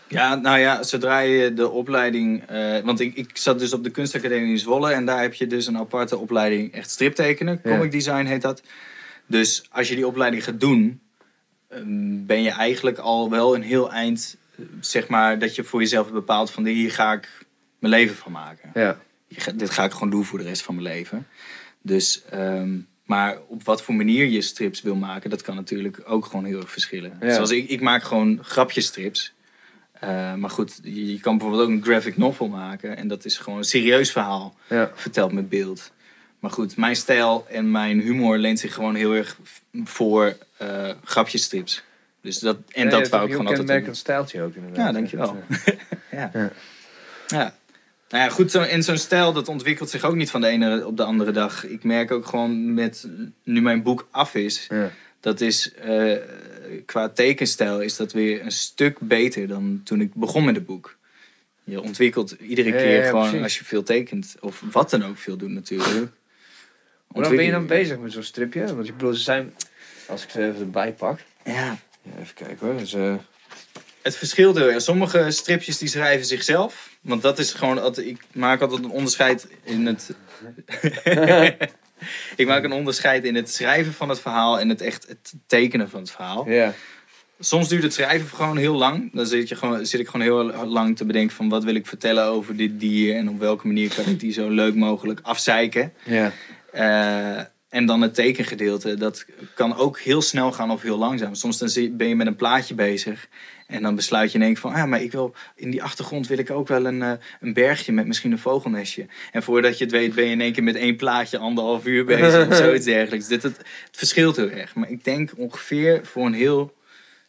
Ja, nou ja, zodra je de opleiding... eh, want ik, ik zat dus op de kunstacademie in Zwolle... en daar heb je dus een aparte opleiding echt striptekenen. Ja. Comic design heet dat. Dus als je die opleiding gaat doen... ehm, ben je eigenlijk al wel een heel eind... eh, zeg maar, dat je voor jezelf hebt bepaald van... hier ga ik mijn leven van maken. Ja. Dit ga ik gewoon doen voor de rest van mijn leven. Dus, ehm, maar op wat voor manier je strips wil maken, dat kan natuurlijk ook gewoon heel erg verschillen. Ja. Zoals ik, ik maak gewoon grapjesstrips. Eh, maar goed, je, je kan bijvoorbeeld ook een graphic novel maken. En dat is gewoon een serieus verhaal, Ja. verteld met beeld. Maar goed, mijn stijl en mijn humor leent zich gewoon heel erg voor eh grapjesstrips. Dus dat, en Ja, dat wou ik een gewoon altijd doen. stijltje ook inderdaad. Ja, dankjewel. Ja. Ja. Nou ja, goed, zo, en zo'n stijl dat ontwikkelt zich ook niet van de ene op de andere dag. Ik merk ook gewoon met, nu mijn boek af is, Ja. dat is eh, qua tekenstijl is dat weer een stuk beter dan toen ik begon met het boek. Je ontwikkelt iedere Ja, keer gewoon precies. als je veel tekent, of wat dan ook veel doet natuurlijk. Hoe lang ben je dan bezig met zo'n stripje? Want ik bedoel, ze zijn, als ik ze even erbij pak. Ja, Ja, even kijken hoor. Dus, Het verschilt heel erg. Sommige stripjes die schrijven zichzelf. Want dat is gewoon, altijd- ik maak altijd een onderscheid in het... ik maak een onderscheid in het schrijven van het verhaal en het echt het tekenen van het verhaal. ja. Soms duurt het schrijven gewoon heel lang. Dan zit, je gewoon, zit ik gewoon heel lang te bedenken van wat wil ik vertellen over dit dier en op welke manier kan ik die zo leuk mogelijk afzeiken. Ja. Eh, En dan het tekengedeelte, dat kan ook heel snel gaan of heel langzaam. Soms dan ben je met een plaatje bezig en dan besluit je in één keer van... Ah, maar ik wil, in die achtergrond wil ik ook wel een, eh, een bergje met misschien een vogelnestje. En voordat je het weet ben je in één keer met één plaatje anderhalf uur bezig of zoiets dergelijks. Dit, het, het verschilt heel erg. Maar ik denk ongeveer voor een heel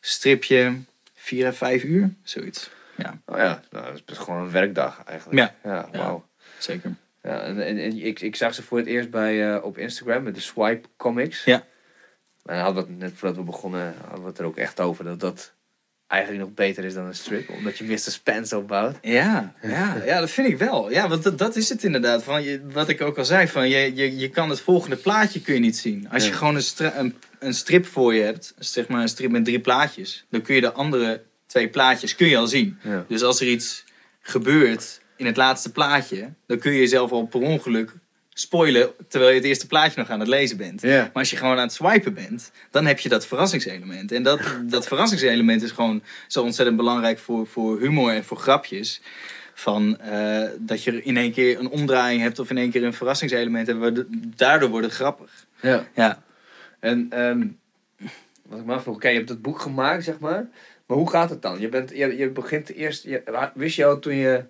stripje vier à vijf uur, zoiets. Ja, Oh ja, nou, dat is best gewoon een werkdag eigenlijk. Ja. Ja, Ja. wauw. zeker. Ja, en, en, en ik, ik zag ze voor het eerst bij, eh, op Instagram met de Swipe Comics. Ja. En hadden we het net voordat we begonnen, hadden we het er ook echt over dat dat eigenlijk nog beter is dan een strip. Omdat je meer suspense opbouwt. Ja, ja, ja, dat vind ik wel. Ja, want dat, dat is het inderdaad. Van je, wat ik ook al zei, van je, je, je kan het volgende plaatje kun je niet zien. Als je Ja. gewoon een, een, een strip voor je hebt, zeg maar een strip met drie plaatjes, dan kun je de andere twee plaatjes kun je al zien. Ja. Dus als er iets gebeurt in het laatste plaatje, dan kun je jezelf al per ongeluk spoilen terwijl je het eerste plaatje nog aan het lezen bent. Maar als je gewoon aan het swipen bent, dan heb je dat verrassingselement. En dat, dat verrassingselement is gewoon zo ontzettend belangrijk voor, voor humor en voor grapjes. Van, eh, dat je in één keer een omdraaiing hebt of in één keer een verrassingselement hebt. Daardoor wordt het grappig. ja. Ja. En ehm, wat ik me afvroeg, oké, je hebt het boek gemaakt, zeg maar. Maar hoe gaat het dan? Je, bent, je, je begint eerst, je, wist je al toen je,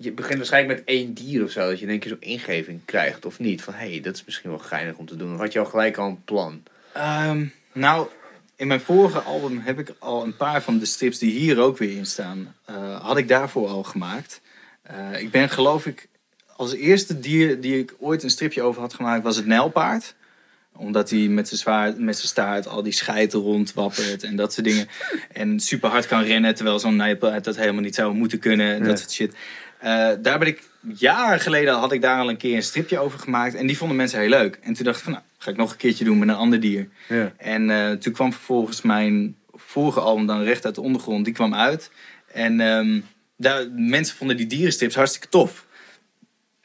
je begint waarschijnlijk met één dier of zo, dat je één keer zo'n ingeving krijgt of niet? Van, hé, hey, dat is misschien wel geinig om te doen. Of had je al gelijk al een plan? Ehm, nou, in mijn vorige album heb ik al een paar van de strips die hier ook weer in staan, eh, had ik daarvoor al gemaakt. Eh, ik ben geloof ik, als eerste dier die ik ooit een stripje over had gemaakt, was het nijlpaard. Omdat hij met zijn zwaard, met zijn staart al die scheiten rondwappert en dat soort dingen. En super hard kan rennen, terwijl zo'n nijlpaard dat helemaal niet zou moeten kunnen. Ja. Dat soort shit. Eh, daar ben ik, jaren geleden had ik daar al een keer een stripje over gemaakt. En die vonden mensen heel leuk. En toen dacht ik van, nou, ga ik nog een keertje doen met een ander dier. Ja. En eh, toen kwam vervolgens mijn vorige album dan recht uit de ondergrond. Die kwam uit. En ehm, daar, mensen vonden die dierenstrips hartstikke tof.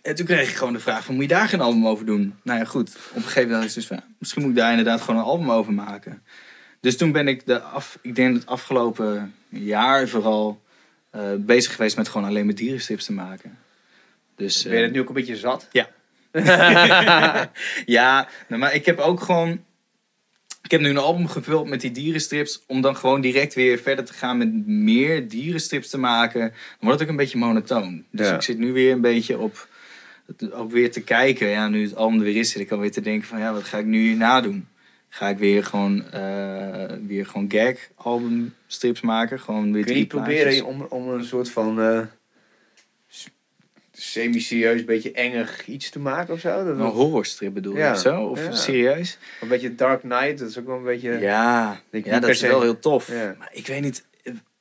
En toen kreeg ik gewoon de vraag van, moet je daar geen album over doen? Nou ja, goed. Op een gegeven moment had ik dus van, ja, misschien moet ik daar inderdaad gewoon een album over maken. Dus toen ben ik de af, ik denk het afgelopen jaar vooral bezig geweest met gewoon alleen maar dierenstrips te maken. Dus, Ben je eh, het nu ook een beetje zat? ja, nou, maar ik heb ook gewoon. Ik heb nu een album gevuld met die dierenstrips. Om dan gewoon direct weer verder te gaan met meer dierenstrips te maken. Dan wordt het ook een beetje monotoon. Dus Ja. ik zit nu weer een beetje op. Ook weer te kijken. Ja, nu het album er weer is, zit ik alweer te denken van ja, wat ga ik nu hierna doen? Ga ik weer gewoon, eh, weer gewoon gag albumstrips maken? Gewoon weer Kun je proberen om, om een soort van eh, semi-serieus, beetje enger iets te maken of zo? Dat Een horrorstrip bedoel je of zo? Of Ja. serieus? Een beetje Dark Knight, dat is ook wel een beetje... Ja, ja dat is wel heel tof. Ja. Maar ik weet niet,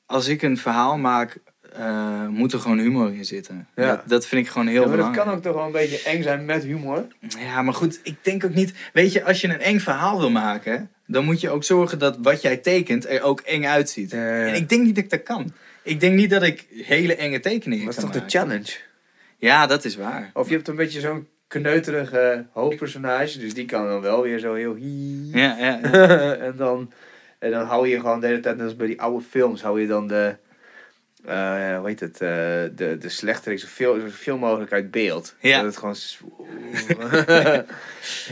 als ik een verhaal maak, eh, moet er gewoon humor in zitten. Ja. Dat, dat vind ik gewoon heel Ja, maar dat kan ook toch wel een beetje eng zijn met humor. Ja, maar goed, ik denk ook niet... Weet je, als je een eng verhaal wil maken, dan moet je ook zorgen dat wat jij tekent er ook eng uitziet. En ik denk niet dat ik dat kan. Ik denk niet dat ik hele enge tekeningen Dat is kan toch de challenge? Ja, dat is waar. Of je hebt een beetje zo'n kneuterige hoofdpersonage, dus die kan dan wel weer zo heel ja, ja. en, dan, en dan hou je gewoon de hele tijd, net als bij die oude films, hou je dan de, eh hoe heet het, eh, de, de slechterik zoveel, zoveel mogelijk uit beeld. Ja. Dat het gewoon,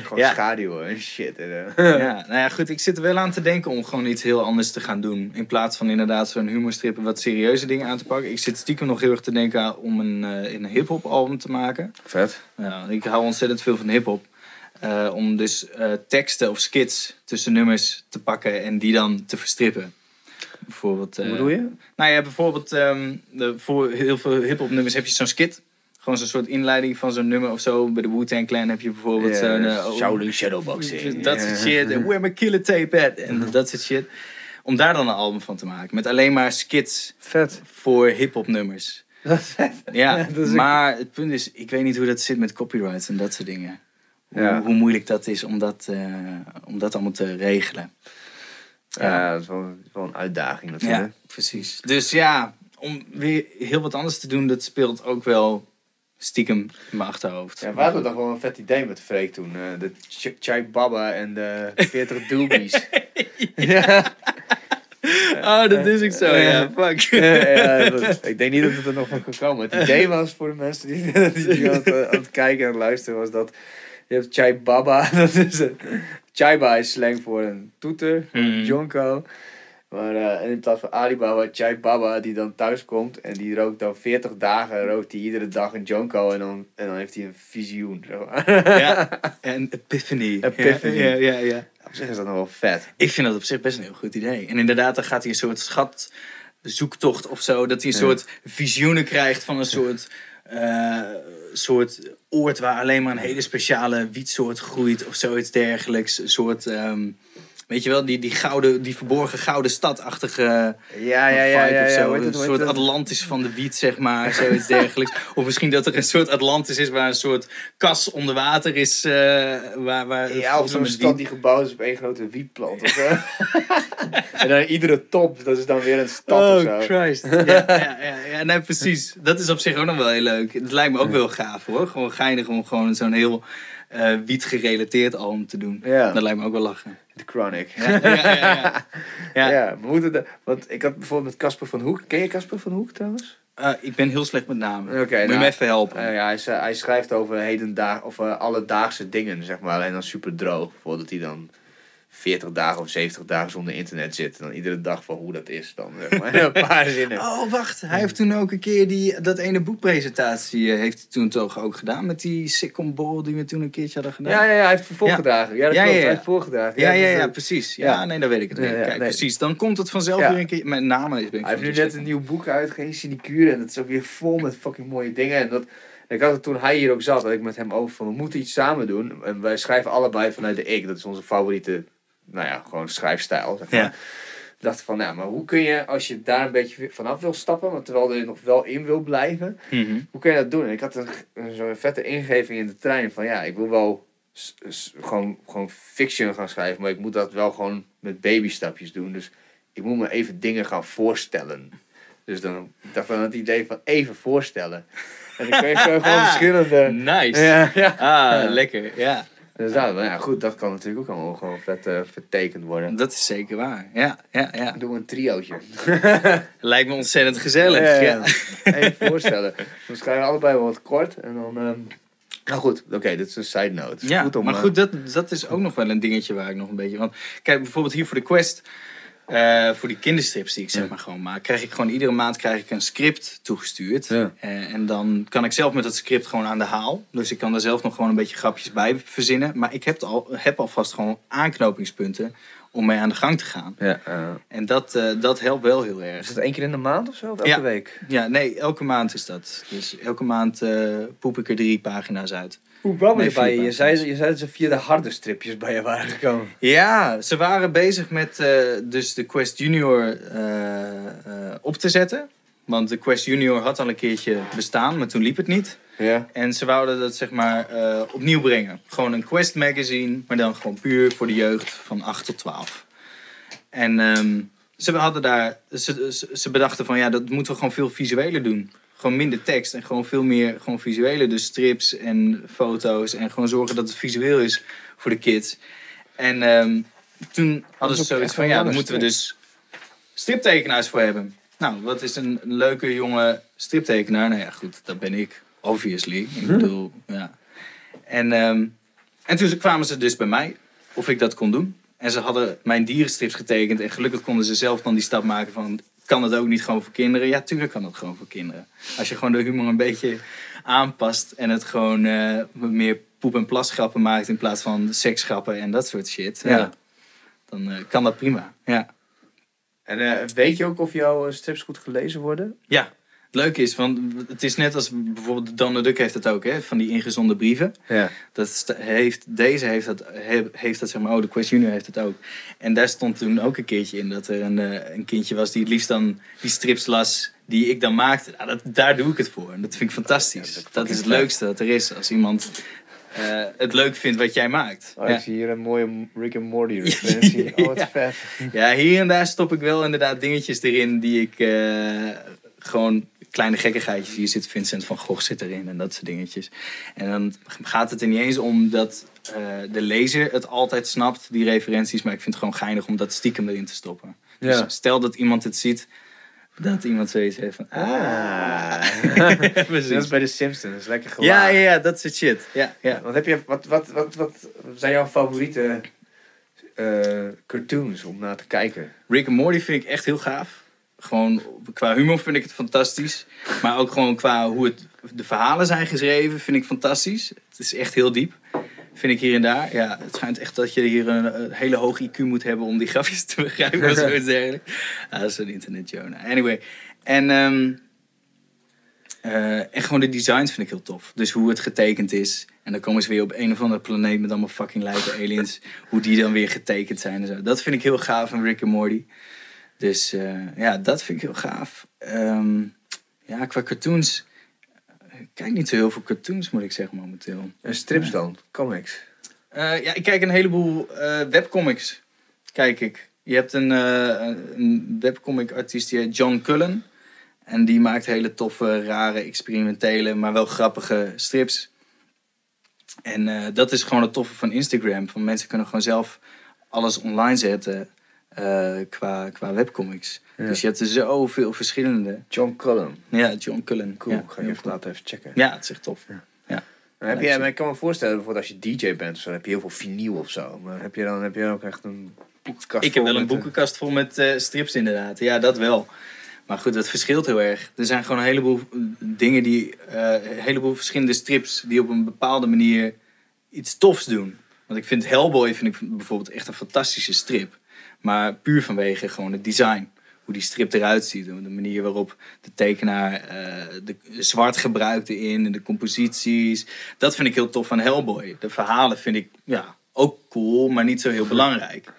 gewoon Ja. schaduwen en shit. Ja, nou ja, goed, ik zit er wel aan te denken om gewoon iets heel anders te gaan doen. In plaats van inderdaad zo'n humorstrip en wat serieuze dingen aan te pakken. Ik zit stiekem nog heel erg te denken om een, eh, een hip-hop album te maken. Vet. Ja, ik hou ontzettend veel van hip-hop. Om dus teksten of skits tussen nummers te pakken en die dan te verstrippen. Bijvoorbeeld. eh, Hoe bedoel je? Nou ja, bijvoorbeeld ehm, de, voor heel veel hip-hop nummers heb je zo'n skit. Gewoon zo'n soort inleiding van zo'n nummer of zo. Bij de Wu-Tang Clan heb je bijvoorbeeld zo'n... eh, Shaolin Shadowboxing. dat soort shit. En where my killer tape at? En dat soort shit. Om daar dan een album van te maken. Met alleen maar skits Vet. voor hip-hop nummers. Dat is vet. Ja, maar het punt is, ik weet niet hoe dat zit met copyrights en dat soort dingen. Hoe, Ja. hoe moeilijk dat is om dat, eh, om dat allemaal te regelen. Ja, dat is wel, wel een uitdaging Ja, natuurlijk. precies. Dus ja, om weer heel wat anders te doen, dat speelt ook wel stiekem in mijn achterhoofd. Ja, we hadden toch wel een vet idee met Freek toen. eh, de Ch- Chai Baba en de 40 Doobies. ja. Oh, dat is ook zo, ja. Fuck. ja, dat- ik denk niet dat het er nog van kan komen. Het idee was voor de mensen die, die, die aan, het, aan het kijken en luisteren was dat Je hebt Chai Baba. Dat is een, Chaiba is slang voor een toeter. Hmm. Jonko. Maar eh, in plaats van Alibaba, Chai Baba die dan thuis komt en die rookt dan 40 dagen, rookt hij iedere dag een Jonko en dan, en dan heeft hij een visioen. Ja, en Epiphany. Epiphany. Ja, ja, ja. Op zich is dat nog wel vet. Ik vind dat op zich best een heel goed idee. En inderdaad, dan gaat hij een soort schatzoektocht of zo. Dat hij een soort visioenen krijgt van een soort, eh, soort oord waar alleen maar een hele speciale wietsoort groeit of zoiets dergelijks. Een soort, ehm, weet je wel, die, die, gouden, die verborgen gouden stadachtige Ja, ja, ja, ja. of zo. een soort? Atlantis van de wiet, zeg maar. Zoiets dergelijks. Of misschien dat er een soort Atlantis is waar een soort kas onder water is. eh, waar, waar Ja, of zo'n stad die gebouwd is op één grote wietplant of en dan iedere top, dat is dan weer een stad of zo. Oh, Christ. Ja, ja, ja, ja, nee, precies. Dat is op zich ook nog wel heel leuk. Het lijkt me ook wel gaaf hoor. Gewoon geinig om gewoon zo'n heel eh wiet gerelateerd album te doen. Ja. Dat lijkt me ook wel lachen. The Chronic. Ja, ja, ja. ja. We moeten de, want ik had bijvoorbeeld met Casper van Hoek. Ken je Casper van Hoek trouwens? Eh, ik ben heel slecht met namen. Oké, Moet je nou, me even helpen? Eh, ja, hij, hij schrijft over hedendaag, of alledaagse dingen, zeg maar. En dan super droog. Voordat hij dan 40 dagen of 70 dagen zonder internet zit. En dan iedere dag van hoe dat is dan, zeg maar. een paar zinnen. Oh, wacht. Hij heeft toen ook een keer die, dat ene boekpresentatie eh, heeft hij toen toch ook gedaan. Met die Siccom Ball die we toen een keertje hadden gedaan. Ja, ja, ja, hij heeft voorgedragen. Ja, dat Ja, klopt. ja. Hij heeft voorgedragen. Ja, ja, dus, ja, eh, precies. Ja, nee, dan weet ik het ja, Kijk, nee. precies. Dan komt het vanzelf weer een keer. Mijn naam is ben ik Hij heeft nu net een nieuw boek uit, geen sinecure. En dat is ook weer vol met fucking mooie dingen. En dat, ik had het toen hij hier ook zat, dat ik met hem over van, we moeten iets samen doen. En wij schrijven allebei vanuit de ik. Dat is onze favoriete, nou ja, gewoon schrijfstijl, zeg maar. Ja. Ik dacht van, nou, maar hoe kun je, als je daar een beetje vanaf wil stappen, maar terwijl je nog wel in wil blijven, Mhm. hoe kun je dat doen? En ik had een, zo'n vette ingeving in de trein van, ja, ik wil wel gewoon, gewoon fiction gaan schrijven, maar ik moet dat wel gewoon met babystapjes doen. Dus ik moet me even dingen gaan voorstellen. Dus dan ik dacht van het idee van even voorstellen. En dan kun je gewoon verschillende... Nice. Ja, ja. Ah, lekker. Ja, Dus nou, ja, goed, dat kan natuurlijk ook allemaal gewoon vet eh, vertekend worden. dat is zeker waar. Ja, ja, ja. Doe een triootje. Lijkt me ontzettend gezellig. Ja, Ja. Even voorstellen. Dan schrijven we allebei wel wat kort. En dan... ehm, Nou goed, oké, dit is een side note. Ja, goed om, maar eh, goed, dat, dat is ook nog wel een dingetje waar ik nog een beetje... Want kijk, bijvoorbeeld hier voor de Quest... eh, voor die kinderstrips die ik zeg maar gewoon maak... krijg ik gewoon iedere maand krijg ik een script toegestuurd. Eh, en dan kan ik zelf met dat script gewoon aan de haal. Dus ik kan daar zelf nog gewoon een beetje grapjes bij verzinnen. Maar ik heb, al, heb alvast gewoon aanknopingspunten om mee aan de gang te gaan. Ja, eh, En dat, dat helpt wel heel erg. is het één keer in de maand of zo? Of elke Ja. week? Ja, nee, elke maand is dat. Dus elke maand poep ik er drie pagina's uit. Hoe kwam Nee, bij je? zei, je zei dat ze via de harde stripjes bij je waren gekomen. Ja, ze waren bezig met eh, dus de Quest Junior eh, eh, op te zetten. Want de Quest Junior had al een keertje bestaan, maar toen liep het niet. Ja. En ze wouden dat zeg maar eh, opnieuw brengen. Gewoon een Quest magazine, maar dan gewoon puur voor de jeugd van 8 tot 12. En ehm, ze hadden daar, ze, ze, ze bedachten van ja, dat moeten we gewoon veel visueler doen. Gewoon minder tekst en gewoon veel meer gewoon visuele. Dus strips en foto's en gewoon zorgen dat het visueel is voor de kids. En ehm, toen hadden ze zoiets van ja, daar moeten we dus striptekenaars voor hebben. Nou, wat is een leuke jonge striptekenaar? Nou ja, goed, dat ben ik, obviously. Ik bedoel, ja. En, ehm, en toen kwamen ze dus bij mij of ik dat kon doen. En ze hadden mijn dierenstrips getekend. En gelukkig konden ze zelf dan die stap maken van... Kan dat ook niet gewoon voor kinderen? Ja, tuurlijk kan dat gewoon voor kinderen. Als je gewoon de humor een beetje aanpast... en het gewoon eh, meer poep- en plasgrappen maakt... in plaats van seksgrappen en dat soort shit. Ja. Ja. Dan eh, kan dat prima, ja. En eh, weet je ook of jouw eh, strips goed gelezen worden? Ja, het leuke is, want het is net als bijvoorbeeld Donald Duck heeft dat ook, hè, van die ingezonde brieven. Ja. Dat heeft, deze heeft dat, he- heeft dat, zeg maar, oh, de Quest Junior heeft het ook. En daar stond toen ook een keertje in dat er een, eh, een kindje was die het liefst dan die strips las die ik dan maakte. Nou, dat, daar doe ik het voor. En dat vind ik fantastisch. Ja, dat is dat is het leukste dat er is, als iemand eh, het leuk vindt wat jij maakt. Oh, Ja. Ik zie hier een mooie Rick and Morty referentie. Oh, wat Ja. vet. Ja, hier en daar stop ik wel inderdaad dingetjes erin die ik eh, gewoon kleine gekkigheidjes. Hier zit Vincent van Gogh zit erin en dat soort dingetjes. En dan gaat het er niet eens om dat eh, de lezer het altijd snapt, die referenties. Maar ik vind het gewoon geinig om dat stiekem erin te stoppen. Ja. Dus stel dat iemand het ziet, Dat iemand zoiets heeft van... Ah. dat is bij de Simpsons. Dat is lekker ja, gelaagd. ja, ja, dat soort shit. Ja, ja. Wat, heb je, wat, wat, wat, wat zijn jouw favoriete eh, cartoons om naar te kijken? Rick and Morty vind ik echt heel gaaf. Gewoon qua humor vind ik het fantastisch. Maar ook gewoon qua hoe het, de verhalen zijn geschreven vind ik fantastisch. Het is echt heel diep. Vind ik hier en daar. Ja, het schijnt echt dat je hier een, hele hoge IQ moet hebben om die grafjes te begrijpen of zoiets dat is een internet Jonah. Anyway. En, ehm, eh, en gewoon de designs vind ik heel tof. Dus hoe het getekend is. En dan komen ze weer op een of andere planeet met allemaal fucking lijpe aliens. hoe die dan weer getekend zijn en zo. Dat vind ik heel gaaf van Rick and Morty. Dus eh, ja, dat vind ik heel gaaf. Ehm, ja, qua cartoons. Ik kijk niet zo heel veel cartoons, moet ik zeggen, momenteel. En strips dan? Comics? Eh, ja, ik kijk een heleboel eh, webcomics. Kijk ik. Je hebt een, eh, een webcomic artiest, die heet John Cullen. En die maakt hele toffe, rare, experimentele, maar wel grappige strips. En eh, dat is gewoon het toffe van Instagram. Van mensen kunnen gewoon zelf alles online zetten eh, qua, qua webcomics. Ja. Dus je hebt er zoveel verschillende. John Cullen. Ja, John Cullen. Cool, Ja, ga heel even later even checken. Ja, het is echt tof. Dan heb je, maar ik kan me voorstellen, bijvoorbeeld als je DJ bent, of zo, heb je heel veel vinyl of zo. Maar heb je dan, heb je dan ook echt een boekenkast Ik heb wel een eh, boekenkast vol met eh, strips inderdaad. Ja, dat wel. Maar goed, dat verschilt heel erg. Er zijn gewoon een heleboel dingen die... een heleboel verschillende strips die op een bepaalde manier iets tofs doen. Want ik vind Hellboy vind ik bijvoorbeeld echt een fantastische strip. Maar puur vanwege gewoon het design. Hoe die strip eruit ziet. De manier waarop de tekenaar eh, de zwart gebruikt erin. En de composities. Dat vind ik heel tof van Hellboy. De verhalen vind ik ja, ook cool, maar niet zo heel belangrijk.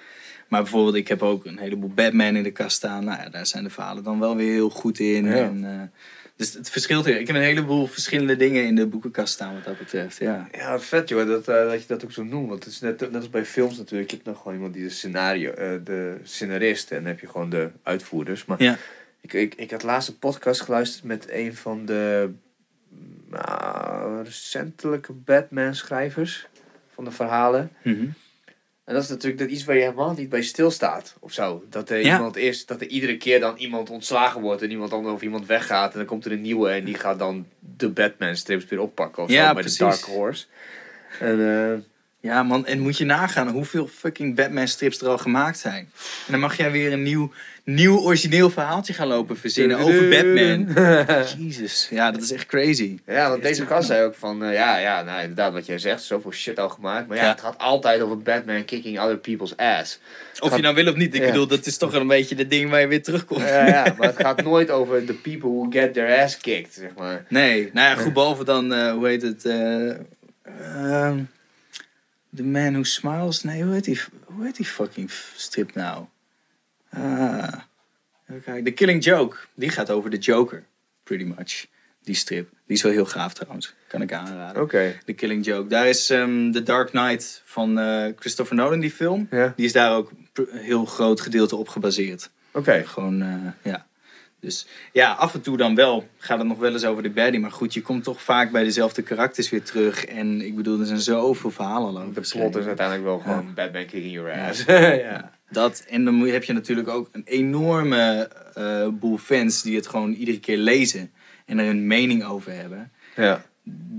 Maar bijvoorbeeld, ik heb ook een heleboel Batman in de kast staan. Nou ja, daar zijn de verhalen dan wel weer heel goed in. Ja. En, eh, dus het verschilt weer. Ik heb een heleboel verschillende dingen in de boekenkast staan wat dat betreft. Ja. Ja, vet joh, dat, eh, dat je dat ook zo noemt. Want het is net, net als bij films natuurlijk. Je hebt nog gewoon iemand die de scenario, eh, de scenarist en dan heb je gewoon de uitvoerders. Maar Ja. ik, ik, ik had laatst een podcast geluisterd met een van de nou, recentelijke Batman-schrijvers van de verhalen. Mhm. En dat is natuurlijk dat iets waar je helemaal niet bij stilstaat of zo. Dat er Ja. iemand is, dat er iedere keer dan iemand ontslagen wordt en iemand anders of iemand weggaat. En dan komt er een nieuwe en die gaat dan de Batman strips weer oppakken of Ja, zo bij de Dark Horse. En eh, Ja, man, en moet je nagaan hoeveel fucking Batman-strips er al gemaakt zijn. En dan mag jij weer een nieuw, nieuw origineel verhaaltje gaan lopen verzinnen over Batman. Jezus, ja, dat is echt crazy. ja, want deze gast zei ook van, eh, ja, ja, nou inderdaad wat jij zegt, zoveel shit al gemaakt. Maar ja, Ja. het gaat altijd over Batman kicking other people's ass. Of je nou wil of niet, ik Ja. bedoel, dat is toch een beetje de ding waar je weer terugkomt. Ja, ja, maar het gaat nooit over the people who get their ass kicked, zeg maar. Nee, nou ja, goed, behalve dan, eh, hoe heet het? eh, ehm, The Man Who Smiles? Nee, hoe heet die, hoe heet die fucking strip nou? Ah, even kijken. The Killing Joke. Die gaat over de Joker, pretty much. Die strip. Die is wel heel gaaf trouwens. Kan ik aanraden. Oké. The Killing Joke. Daar is ehm, The Dark Knight van eh, Christopher Nolan, die film. Die is daar ook een heel groot gedeelte op gebaseerd. Oké. Gewoon, eh, ja. Dus ja, af en toe dan wel gaat het nog wel eens over de baddie. Maar goed, je komt toch vaak bij dezelfde karakters weer terug. En ik bedoel, er zijn zoveel verhalen al over De plot is uiteindelijk wel gewoon Batman kicking your ass. Ja, dat. En dan heb je natuurlijk ook een enorme eh, boel fans die het gewoon iedere keer lezen. En er een mening over hebben. ja.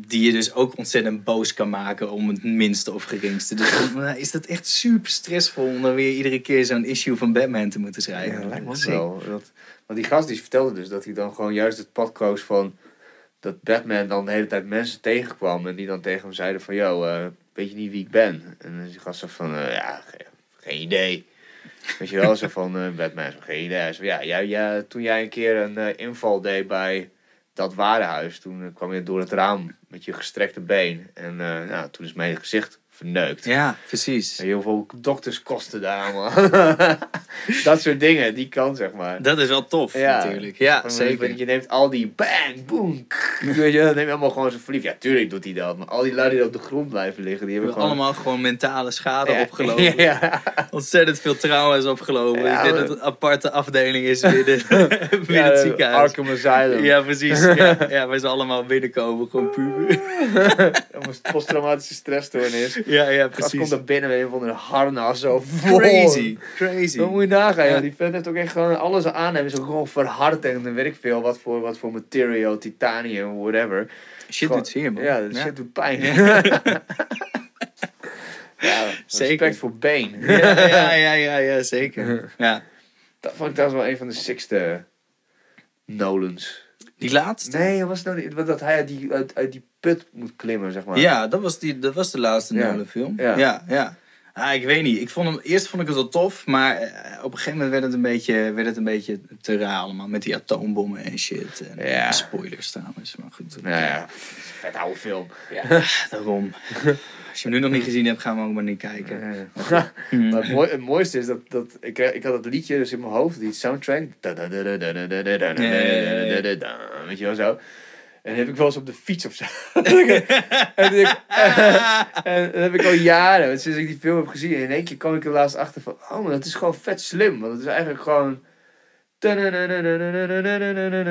Die je dus ook ontzettend boos kan maken om het minste of geringste. Dus dan eh, is dat echt super stressvol om dan weer iedere keer zo'n issue van Batman te moeten schrijven. Ja, dat lijkt me wel. Dat, want die gast die vertelde dus dat hij dan gewoon juist het pad koos van... Dat Batman dan de hele tijd mensen tegenkwam en die dan tegen hem zeiden van... Yo, eh, weet je niet wie ik ben? En dan die gast zo van, eh, ja, ge- geen idee. Weet je wel, zo van eh, Batman, zo, geen idee. Zo, ja, jij, jij- toen jij een keer een inval deed bij dat warenhuis... Toen eh, kwam je door het raam met je gestrekte been. En eh, nou, toen is mijn gezicht verneukt. Ja, precies. En heel veel dokterskosten daar allemaal. dat soort dingen, die kan zeg maar. Dat is wel tof Ja. natuurlijk. Ja, Van, zeker. Je neemt al die bang, boom, weet je, dan neem je allemaal gewoon zo verliefd. Ja, tuurlijk doet hij dat. Maar al die lui die op de grond blijven liggen, die hebben gewoon... allemaal gewoon mentale schade Ja. opgelopen. Ja. Ontzettend veel trauma's opgelopen. Ja, ik denk maar- dat het een aparte afdeling is binnen, binnen Ja, het ziekenhuis. Arkham Asylum. Ja, precies. Ja, ja, wij zijn allemaal binnenkomen, gewoon. Dat posttraumatische stressstoornis. Ja, ja, Gast komt er binnen met een van een harnas zo. Crazy, crazy. Dan moet je nagaan, Ja. Die vent heeft ook echt gewoon alles aan hem. Is ook gewoon verhard en dan weet ik veel. Wat voor, wat voor material, titanium, whatever. Shit doet zeer, man. Ja, shit doet pijn. ja, Zeker. respect voor Bane. Ja, ja, ja, ja, ja, zeker. Ja. Dat vond ik trouwens wel een van de sixte Nolans. Die laatste? Nee, dat was nou niet, dat hij uit die, uit, uit die put moet klimmen, zeg maar. Ja, dat was, die, dat was de laatste Ja. Nolan film. Ja. ja. ja. Ah, ik weet niet. Ik vond hem, eerst vond ik het wel tof, maar eh, op een gegeven moment werd het een beetje, werd het een beetje te raar allemaal. Met die atoombommen en shit. En, Ja. Spoilers trouwens, maar goed. Nou ja, vet oude film. Ja, daarom. Als je hem nu nog niet gezien hebt, gaan we ook maar niet kijken. Ja. Hmm. Maar het, mooi- het mooiste is dat, dat ik, ik had het liedje dus in mijn hoofd, die soundtrack. Weet je wel zo. En dat heb ik wel eens op de fiets of zo. en, ik- en dat heb ik al jaren, sinds ik die film heb gezien. En in één keer kwam ik er laatst achter van, oh, maar dat is gewoon vet slim. Want het is eigenlijk gewoon...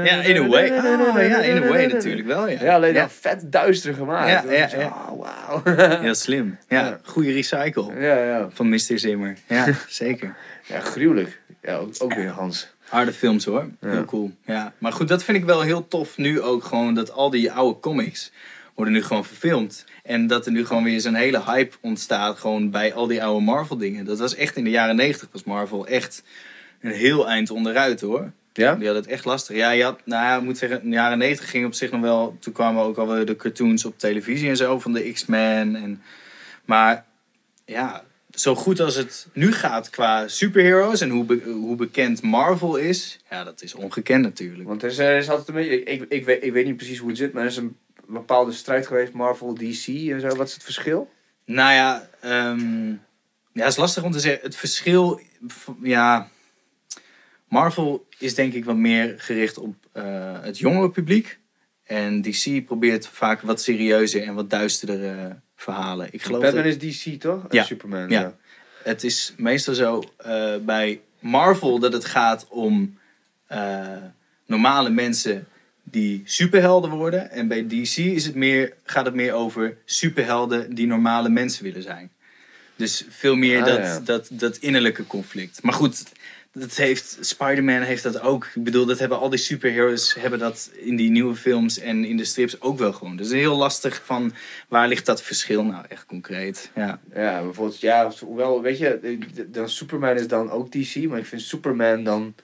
Ja, in a way. Ja, in a way natuurlijk wel, ja. Ja, alleen ja. dan vet duister gemaakt. Ja, ja, ja. Oh, wauw. Heel slim. Ja, Ja. goede recycle Ja, ja. van Mr. Zimmer. Ja, zeker. Ja, gruwelijk. Ja, ook, ook weer Hans. Harde films hoor. Heel Ja. cool. Ja. Maar goed, dat vind ik wel heel tof nu ook gewoon dat al die oude comics worden nu gewoon verfilmd. En dat er nu gewoon weer zo'n hele hype ontstaat gewoon bij al die oude Marvel dingen. Dat was echt in de jaren negentig was Marvel echt een heel eind onderuit hoor. Ja? Die had het echt lastig. Ja, je had, nou ja, ik moet zeggen, in de jaren negentig ging op zich nog wel. Toen kwamen ook alweer de cartoons op televisie en zo van de X-Men. En, maar ja, zo goed als het nu gaat qua superheroes en hoe, be- hoe bekend Marvel is, ja, dat is ongekend natuurlijk. Want er is, er is altijd een beetje... Ik, ik, weet, ik weet niet precies hoe het zit, maar er is een bepaalde strijd geweest. Marvel, DC en zo. Wat is het verschil? Nou ja, ehm ja, het is lastig om te zeggen. Het verschil, ja, Marvel is denk ik wat meer gericht op eh, het jongere publiek. En DC probeert vaak wat serieuzer en wat duisterdere verhalen. Ik geloof Batman dat, is DC, toch? En Ja. Superman. Ja. het is meestal zo eh, bij Marvel dat het gaat om eh, normale mensen die superhelden worden. En bij DC is het meer, gaat het meer over superhelden die normale mensen willen zijn. Dus veel meer Ah, dat, ja. dat, dat innerlijke conflict. Maar goed, dat heeft, Spider-Man heeft dat ook. Ik bedoel, dat hebben al die superheroes hebben dat in die nieuwe films en in de strips ook wel gewoon. Dus heel lastig van waar ligt dat verschil nou echt concreet. Ja. Ja, bijvoorbeeld, ja, hoewel, weet je, dan Superman is dan ook DC, maar ik vind Superman dan...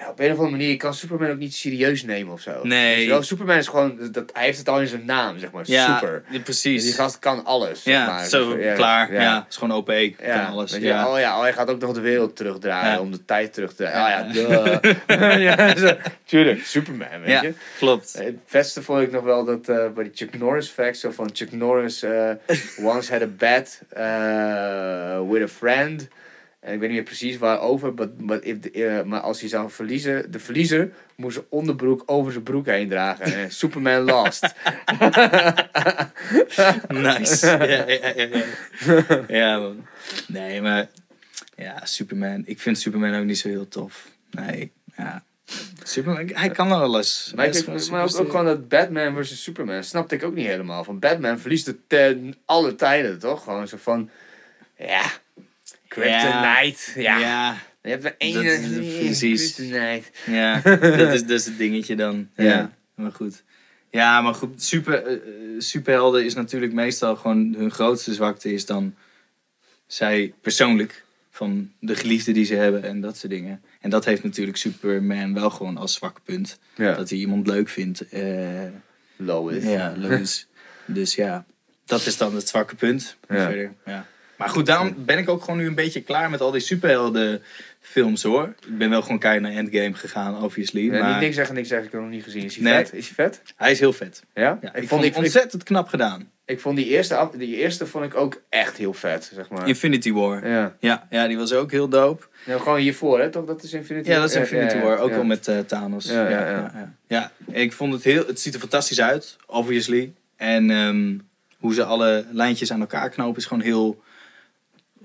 Ja, op een of andere manier, kan Superman ook niet serieus nemen of zo. Nee. Wel, Superman is gewoon, dat, hij heeft het al in zijn naam, zeg maar, Ja, super. ja, precies. Die gast kan alles, zeg ja, maar. zo, Ja, klaar. Ja. Is gewoon OP. Ja, kan alles. weet je, Ja. Oh ja, oh, hij gaat ook nog de wereld terugdraaien om de tijd terug te... Ja. Oh ja, duh. ja, zo, tuurlijk, Superman, weet Ja, je. klopt. Het beste vond ik nog wel dat eh, bij die Chuck Norris facts, zo van Chuck Norris eh, once had a bet eh, with a friend. En ik weet niet meer precies waarover, but, but if the- eh, maar als hij zou verliezen, de verliezer moest zijn onderbroek over zijn broek heen dragen. En Superman lost. Nice. ja, ja, ja, ja. ja, man. Nee, maar ja, Superman. Ik vind Superman ook niet zo heel tof. Nee, ja. Superman, hij kan wel alles. Maar, ik, maar ook, ook gewoon dat Batman versus Superman snapte ik ook niet helemaal. Van Batman verliest het ten alle tijden, toch? Gewoon zo van, ja, Kryptonite. Ja. Ja, Je hebt er één, Dat is- precies. Kryptonite. ja. dat is dus het dingetje dan. Ja, Ja. maar goed. Ja, maar goed, super, eh, eh, superhelden is natuurlijk meestal gewoon hun grootste zwakte is dan zij persoonlijk van de geliefde die ze hebben en dat soort dingen. En dat heeft natuurlijk Superman wel gewoon als zwak punt. Ja. Dat hij iemand leuk vindt. eh, Lois. ja, Lois. dus ja, dat is dan het zwakke punt. Ja. Verder, ja. Maar goed, daarom ben ik ook gewoon nu een beetje klaar met al die superhelden films hoor. Ik ben wel gewoon keihard naar Endgame gegaan, obviously. Ja, maar niet, niks zeggen, niks zeggen. Ik heb hem nog niet gezien. Is hij Nee. vet? Is hij vet? hij is heel vet. Ja? Ja, ik, ik, vond, vond ik, het ontzettend knap gedaan. ik vond die eerste, die eerste vond ik ook echt heel vet, zeg maar. Infinity War. Ja. Ja, ja, die was ook heel dope. ja, gewoon hiervoor, hè? Toch? Dat is Infinity Ja, dat is Infinity War. Ook wel met eh, Thanos. Ja, ja, ja. ja. Ja, ik vond het heel... Het ziet er fantastisch uit, obviously. En ehm, hoe ze alle lijntjes aan elkaar knopen is gewoon heel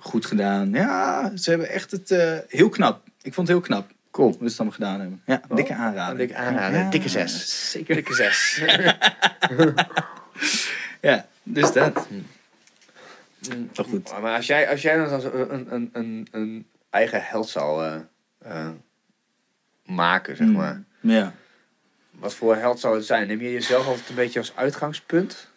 goed gedaan. Ja, ze hebben echt het... eh, heel knap. Ik vond het heel knap Cool. hoe ze het allemaal gedaan hebben. Ja, Oh, dikke aanrader. een dikke aanrader. Ja, Dikke zes. Zeker. Dikke zes. Ja, dus dat. Maar goed. Maar als jij, als jij dan zo een, een, een, een eigen held zou eh, eh, maken, zeg maar. Ja. Wat voor held zou het zijn? Neem je jezelf altijd een beetje als uitgangspunt?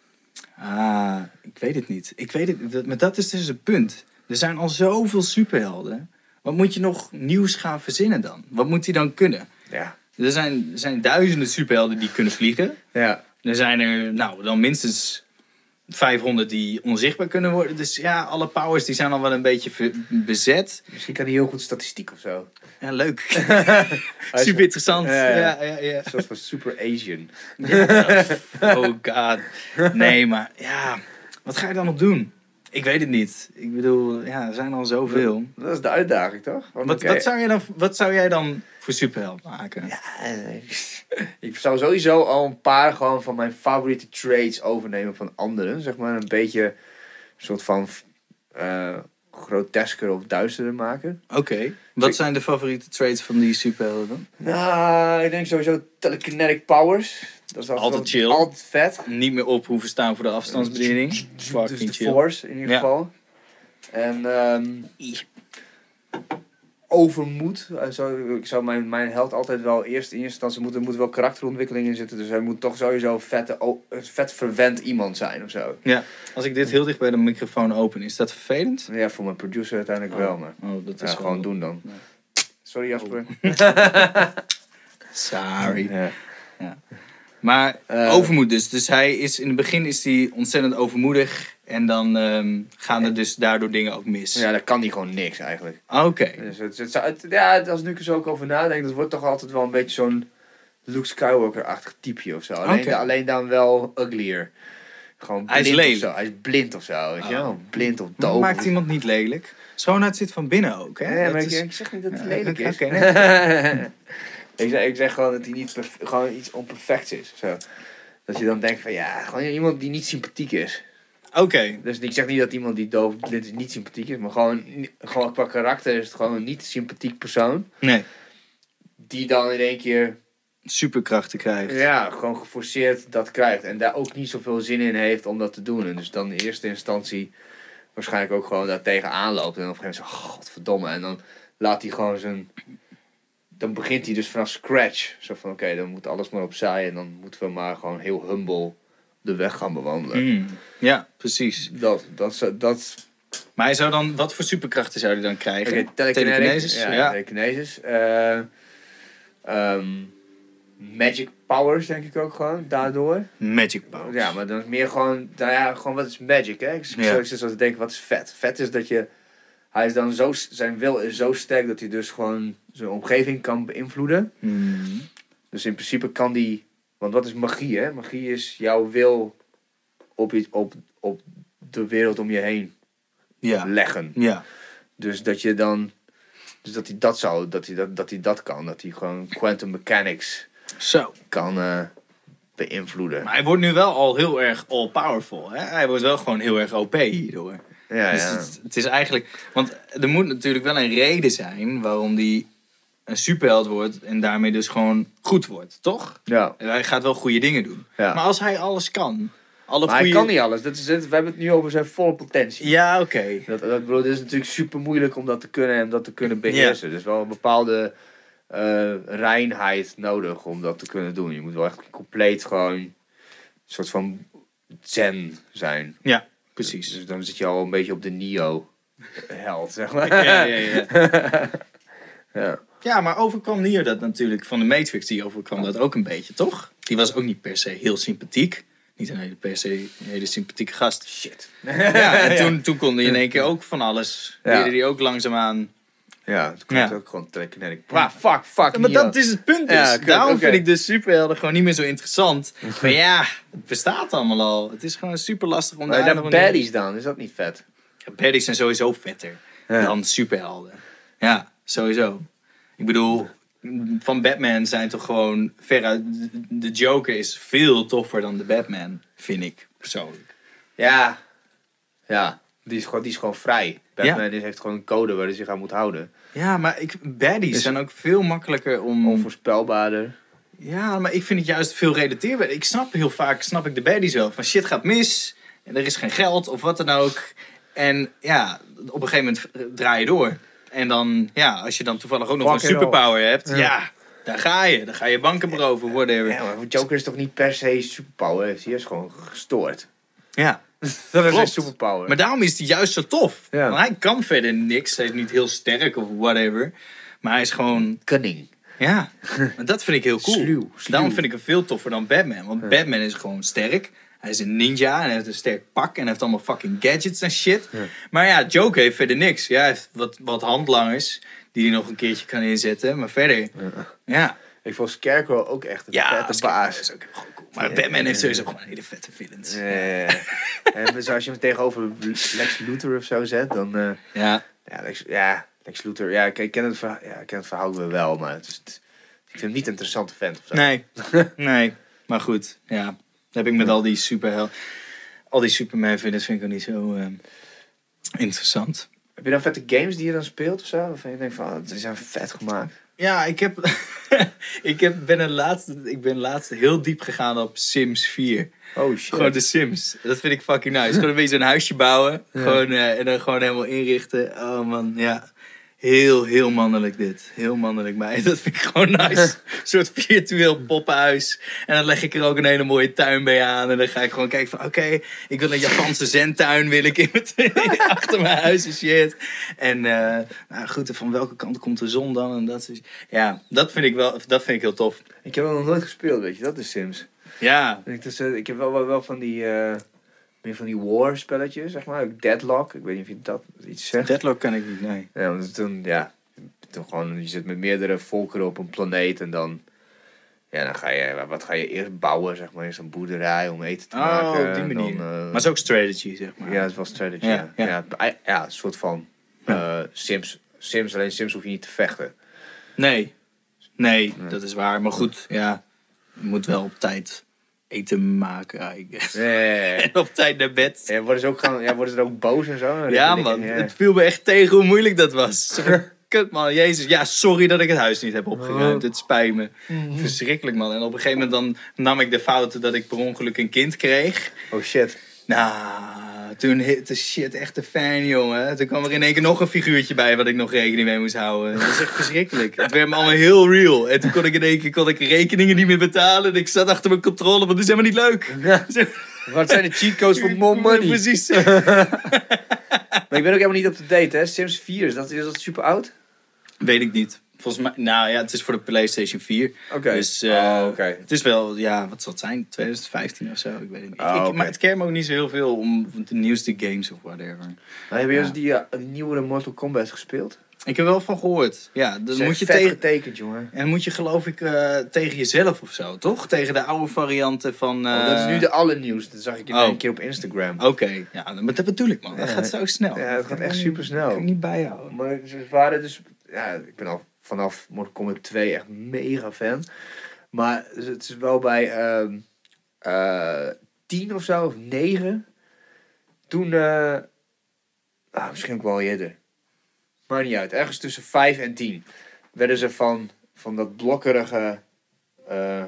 Ah, ik weet het niet. Ik weet het, dat- maar dat is dus het punt. Er zijn al zoveel superhelden. Wat moet je nog nieuws gaan verzinnen dan? Wat moet hij dan kunnen? Ja. Er zijn, er zijn duizenden superhelden die kunnen vliegen. Ja. Er zijn er, nou, dan minstens 500 die onzichtbaar kunnen worden. Dus ja, alle powers die zijn al wel een beetje bezet. Misschien kan hij heel goed statistiek of zo. Ja, leuk. Super interessant. Ja, ja. Ja, soort van super Asian. Oh god. Nee, maar ja, wat ga je dan nog doen? Ik weet het niet. Ik bedoel, ja, er zijn al zoveel. Dat is de uitdaging, toch? Want Wat, zou je dan, wat zou jij dan voor superheld maken? Ja, eh, ik zou sowieso al een paar gewoon van mijn favoriete traits overnemen van anderen. Zeg maar een beetje een soort van eh grotesker of duisterder maken. Oké. Wat zijn de favoriete traits van die superhelden dan? Nou, ik denk sowieso telekinetic powers. Dat is Altijd wel- chill. Altijd vet. Niet meer op hoeven staan voor de afstandsbediening. Dus Fucking de chill. force in ieder Ja. geval. En ehm overmoed. Eh, Zo, ik zou mijn, mijn held altijd wel eerst in eerste instantie moeten, er moet wel karakterontwikkeling in zitten. Dus hij moet toch sowieso vette, vet verwend iemand zijn of zo. Ja. Als ik dit heel dicht bij de microfoon open, is dat vervelend? Ja, voor mijn producer uiteindelijk Oh. wel, maar Oh, dat ja, is gewoon doen dan. Sorry Jasper. Sorry. Ja. Maar Eh. overmoed dus. Dus hij is in het begin is hij ontzettend overmoedig. En dan ehm, gaan er dus daardoor dingen ook mis. ja, daar kan hij gewoon niks eigenlijk. Oké. Dus het, het, ja, als ik er zo ook over nadenk, dat wordt toch altijd wel een beetje zo'n Luke Skywalker-achtig typeje of zo. Alleen, alleen dan wel uglier. Gewoon Hij is blind of lelijk. zo. Hij is blind of zo, weet je Oh. Blind of doof. maakt iemand niet lelijk? Schoonheid zit van binnen ook, hè? Ja, Dat maar ik, is- ik zeg niet dat hij Ja, lelijk is. ik, zeg, ik zeg gewoon dat hij niet gewoon iets onperfects is. Zo. Dat je dan denkt van ja, gewoon iemand die niet sympathiek is. Oké. Dus ik zeg niet dat iemand die doof of blind is niet sympathiek is, maar gewoon, gewoon qua karakter is het gewoon een niet sympathiek persoon. Nee. Die dan in één keer Superkrachten krijgt. ja, gewoon geforceerd dat krijgt. En daar ook niet zoveel zin in heeft om dat te doen. En dus dan in eerste instantie waarschijnlijk ook gewoon daar tegenaan loopt. En dan op een gegeven moment zo, godverdomme. En dan laat hij gewoon zijn... Dan begint hij dus vanaf scratch. Zo van, oké, dan moet alles maar opzij. En dan moeten we maar gewoon heel humble de weg gaan bewandelen. Mm. Ja, precies. Dat, dat, dat... Maar hij zou dan, wat voor superkrachten zou hij dan krijgen? Telekinetic. Telekinesis? Ja, Ja. telekinesis. Eh, ehm, magic powers, denk ik ook gewoon, daardoor. Magic powers. Ja, maar dan is meer gewoon, nou ja, gewoon wat is magic, hè? Ik Ja. zou zit zo te denken, wat is vet? Vet is dat je, hij is dan zo, zijn wil is zo sterk dat hij dus gewoon zijn omgeving kan beïnvloeden. Mm. Dus in principe kan die, want wat is magie, hè? Magie is jouw wil op, iets- op, op de wereld om je heen Ja. leggen. Ja. Dus dat je dan, dus dat hij dat zou, dat hij dat, dat hij dat kan, dat hij gewoon quantum mechanics Zo. kan eh, beïnvloeden. Maar hij wordt nu wel al heel erg all-powerful. Hè? Hij wordt wel gewoon heel erg OP hierdoor. ja, Dus ja. het, het is eigenlijk... Want er moet natuurlijk wel een reden zijn waarom die een superheld wordt en daarmee dus gewoon goed wordt, toch? ja. Hij gaat wel goede dingen doen. Ja. Maar als hij alles kan, alle Maar hij kan niet alles. Dat is het. We hebben het nu over zijn volle potentie. Ja, oké. Dat, is natuurlijk super moeilijk om dat te kunnen en dat te kunnen beheersen. Dus wel een bepaalde eh, reinheid nodig om dat te kunnen doen. Je moet wel echt compleet gewoon een soort van zen zijn. Ja, precies. Dus dan zit je al een beetje op de Neo-held, zeg maar. Ja, ja, ja. Ja. Ja, maar overkwam Neo dat natuurlijk van de Matrix, die overkwam dat ook een beetje, toch? Die was ook niet per se heel sympathiek. Niet een hele per se een hele sympathieke gast. Shit. Ja, en toen, toen kon hij in één keer ook van alles. Ja. Leerde hij ook langzaamaan. Ja, het komt Ja. ook gewoon telekinetic. Wow, fuck, fuck. maar Neo. dat is het punt dus. Ja, Daarom vind ik de superhelden gewoon niet meer zo interessant. maar ja, het bestaat allemaal al. Het is gewoon super lastig om Maar daar de baddies dan, is dat niet vet? Ja, baddies zijn sowieso vetter Ja. dan superhelden. Ja, sowieso. Ik bedoel, van Batman zijn toch gewoon veruit... De Joker is veel toffer dan de Batman, vind ik persoonlijk. Ja. Ja, die is gewoon, die is gewoon vrij. Batman heeft gewoon een code waar hij zich aan moet houden. Ja, maar ik, baddies Is- zijn ook veel makkelijker om... Onvoorspelbaarder. Ja, maar ik vind het juist veel relateerbaar. Ik snap heel vaak, snap ik de baddies wel. Van shit gaat mis, en er is geen geld of wat dan ook. En ja, op een gegeven moment draai je door. En dan, ja, als je dan toevallig ook nog een all. superpower hebt, Ja. ja. daar ga je. Dan ga je banken beroveren, whatever. Ja, maar Joker is toch niet per se superpower? Hij is gewoon gestoord. Ja. Dat is een superpower. Maar daarom is hij juist zo tof. Ja. Want hij kan verder niks. Hij is niet heel sterk of whatever. Maar hij is gewoon, Cunning. ja. Dat vind ik heel cool. Sluw, sluw. Daarom vind ik hem veel toffer dan Batman. Want Batman is gewoon sterk. Hij is een ninja en hij heeft een sterk pak. En heeft allemaal fucking gadgets en shit. Ja. Maar ja, Joker heeft verder niks. Ja, hij heeft wat, wat handlangers die hij nog een keertje kan inzetten. Maar verder, ja. Ik vond Scarecrow ook echt een Ja, vette baas. is ook heel cool. Maar Ja. Batman heeft sowieso gewoon hele vette villains. En zoals je hem tegenover Lex Luthor of zo zet, dan... eh, Ja, ja, Lex, ja, Lex Luthor... Ja, ik, ken het verhaal, ja, ik ken het verhaal wel, maar het is, het- ik vind hem niet een interessante vent of zo. Nee, nee. Maar goed, ja. Dat heb ik met al die superhel... Al die Superman villains vind ik ook niet zo eh, interessant. Heb je dan vette games die je dan speelt of zo? Waarvan je denkt van, oh, die zijn vet gemaakt. Ja, ik heb... ik heb, ben een laatste, ik ben laatst heel diep gegaan op Sims 4. Oh shit. Gewoon de Sims. Dat vind ik fucking nice. Gewoon een beetje zo'n huisje bouwen. Ja. Gewoon, eh, en dan gewoon helemaal inrichten. Oh man, ja. Heel, heel mannelijk dit. Heel mannelijk. Maar dat vind ik gewoon nice. Een soort virtueel poppenhuis. En dan leg ik er ook een hele mooie tuin bij aan. En dan ga ik gewoon kijken van... Oké, ik wil een Japanse zentuin wil ik in mijn, achter mijn huis en shit. En eh, nou goed, van welke kant komt de zon dan? En dat is, ja, dat vind ik wel... Dat vind ik heel tof. Ik heb dat nog nooit gespeeld, weet je. Dat is Sims. Ja, Ik, dus, eh, ik heb wel, wel, wel van die... eh, meer van die war spelletjes, zeg maar. Ook Deadlock. Ik weet niet of je dat iets zegt. Deadlock kan ik niet, nee. Ja, want toen, ja, toen gewoon, je zit met meerdere volkeren op een planeet en dan, ja, dan ga je, wat ga je eerst bouwen, zeg maar, eerst een boerderij om eten te Oh, maken. op die manier. Dan, eh, Maar het is ook strategy, zeg maar. ja, het was strategy. Ja, Ja, ja. ja. ja, een soort van eh, Sims. Sims, alleen Sims hoef je niet te vechten. Nee. nee. Nee. dat is waar. Maar goed, ja. Je moet wel op tijd eten maken, I guess. Nee. En op tijd naar bed. Ja, worden ze ook, gaan, ja, worden ze ook boos en zo? Ja, Ik- man. ja. Het viel me echt tegen hoe moeilijk dat was. Kut, man. Jezus. Ja, sorry dat ik het huis niet heb opgeruimd. Het spijt me. Verschrikkelijk, man. En op een gegeven moment dan nam ik de fout dat ik per ongeluk een kind kreeg. Oh shit. Nou, toen hitte shit echt de fan, jongen. Toen kwam er in één keer nog een figuurtje bij wat ik nog rekening mee moest houden. Dat is echt verschrikkelijk. Het werd me allemaal heel real. En toen kon ik in één keer kon ik rekeningen niet meer betalen. En ik zat achter mijn controle, want dat is helemaal niet leuk. Wat zijn de cheat codes voor more money? Precies. Maar ik ben ook helemaal niet up to date, hè. Sims 4, is dat, is dat super oud? Weet ik niet. Volgens mij, nou ja, het is voor de PlayStation 4. Oké. Dus eh, Oh, oké. het is wel, ja, wat zal het zijn? 2015 of zo? Ik weet het niet. Oh, ik. Maar het keert me ook niet zo heel veel om de nieuwste games of whatever. Maar heb je Ja. eens die, eh, die nieuwere Mortal Kombat gespeeld? Ik heb er wel van gehoord. Ja, dan moet je tegen. getekend, jongen. En dan moet je geloof ik eh, tegen jezelf of zo, toch? Tegen de oude varianten van... Oh, dat is eh, nu de allernieuwste. Dat zag ik in oh. één keer op Instagram. Oké, ja, maar dat bedoel ik man. Dat Ja. gaat zo snel. Ja, het gaat echt super Dat kan ik snel. niet bijhouden. Maar ze waren dus... Ja, ik ben al vanaf Mortal Kombat 2 echt mega fan. Maar het is wel bij ehm eh 10 of zo, of 9. Toen... eh ah, misschien ook wel eerder. Maar niet uit. Ergens tussen 5 en 10 werden ze van, van dat blokkerige... eh,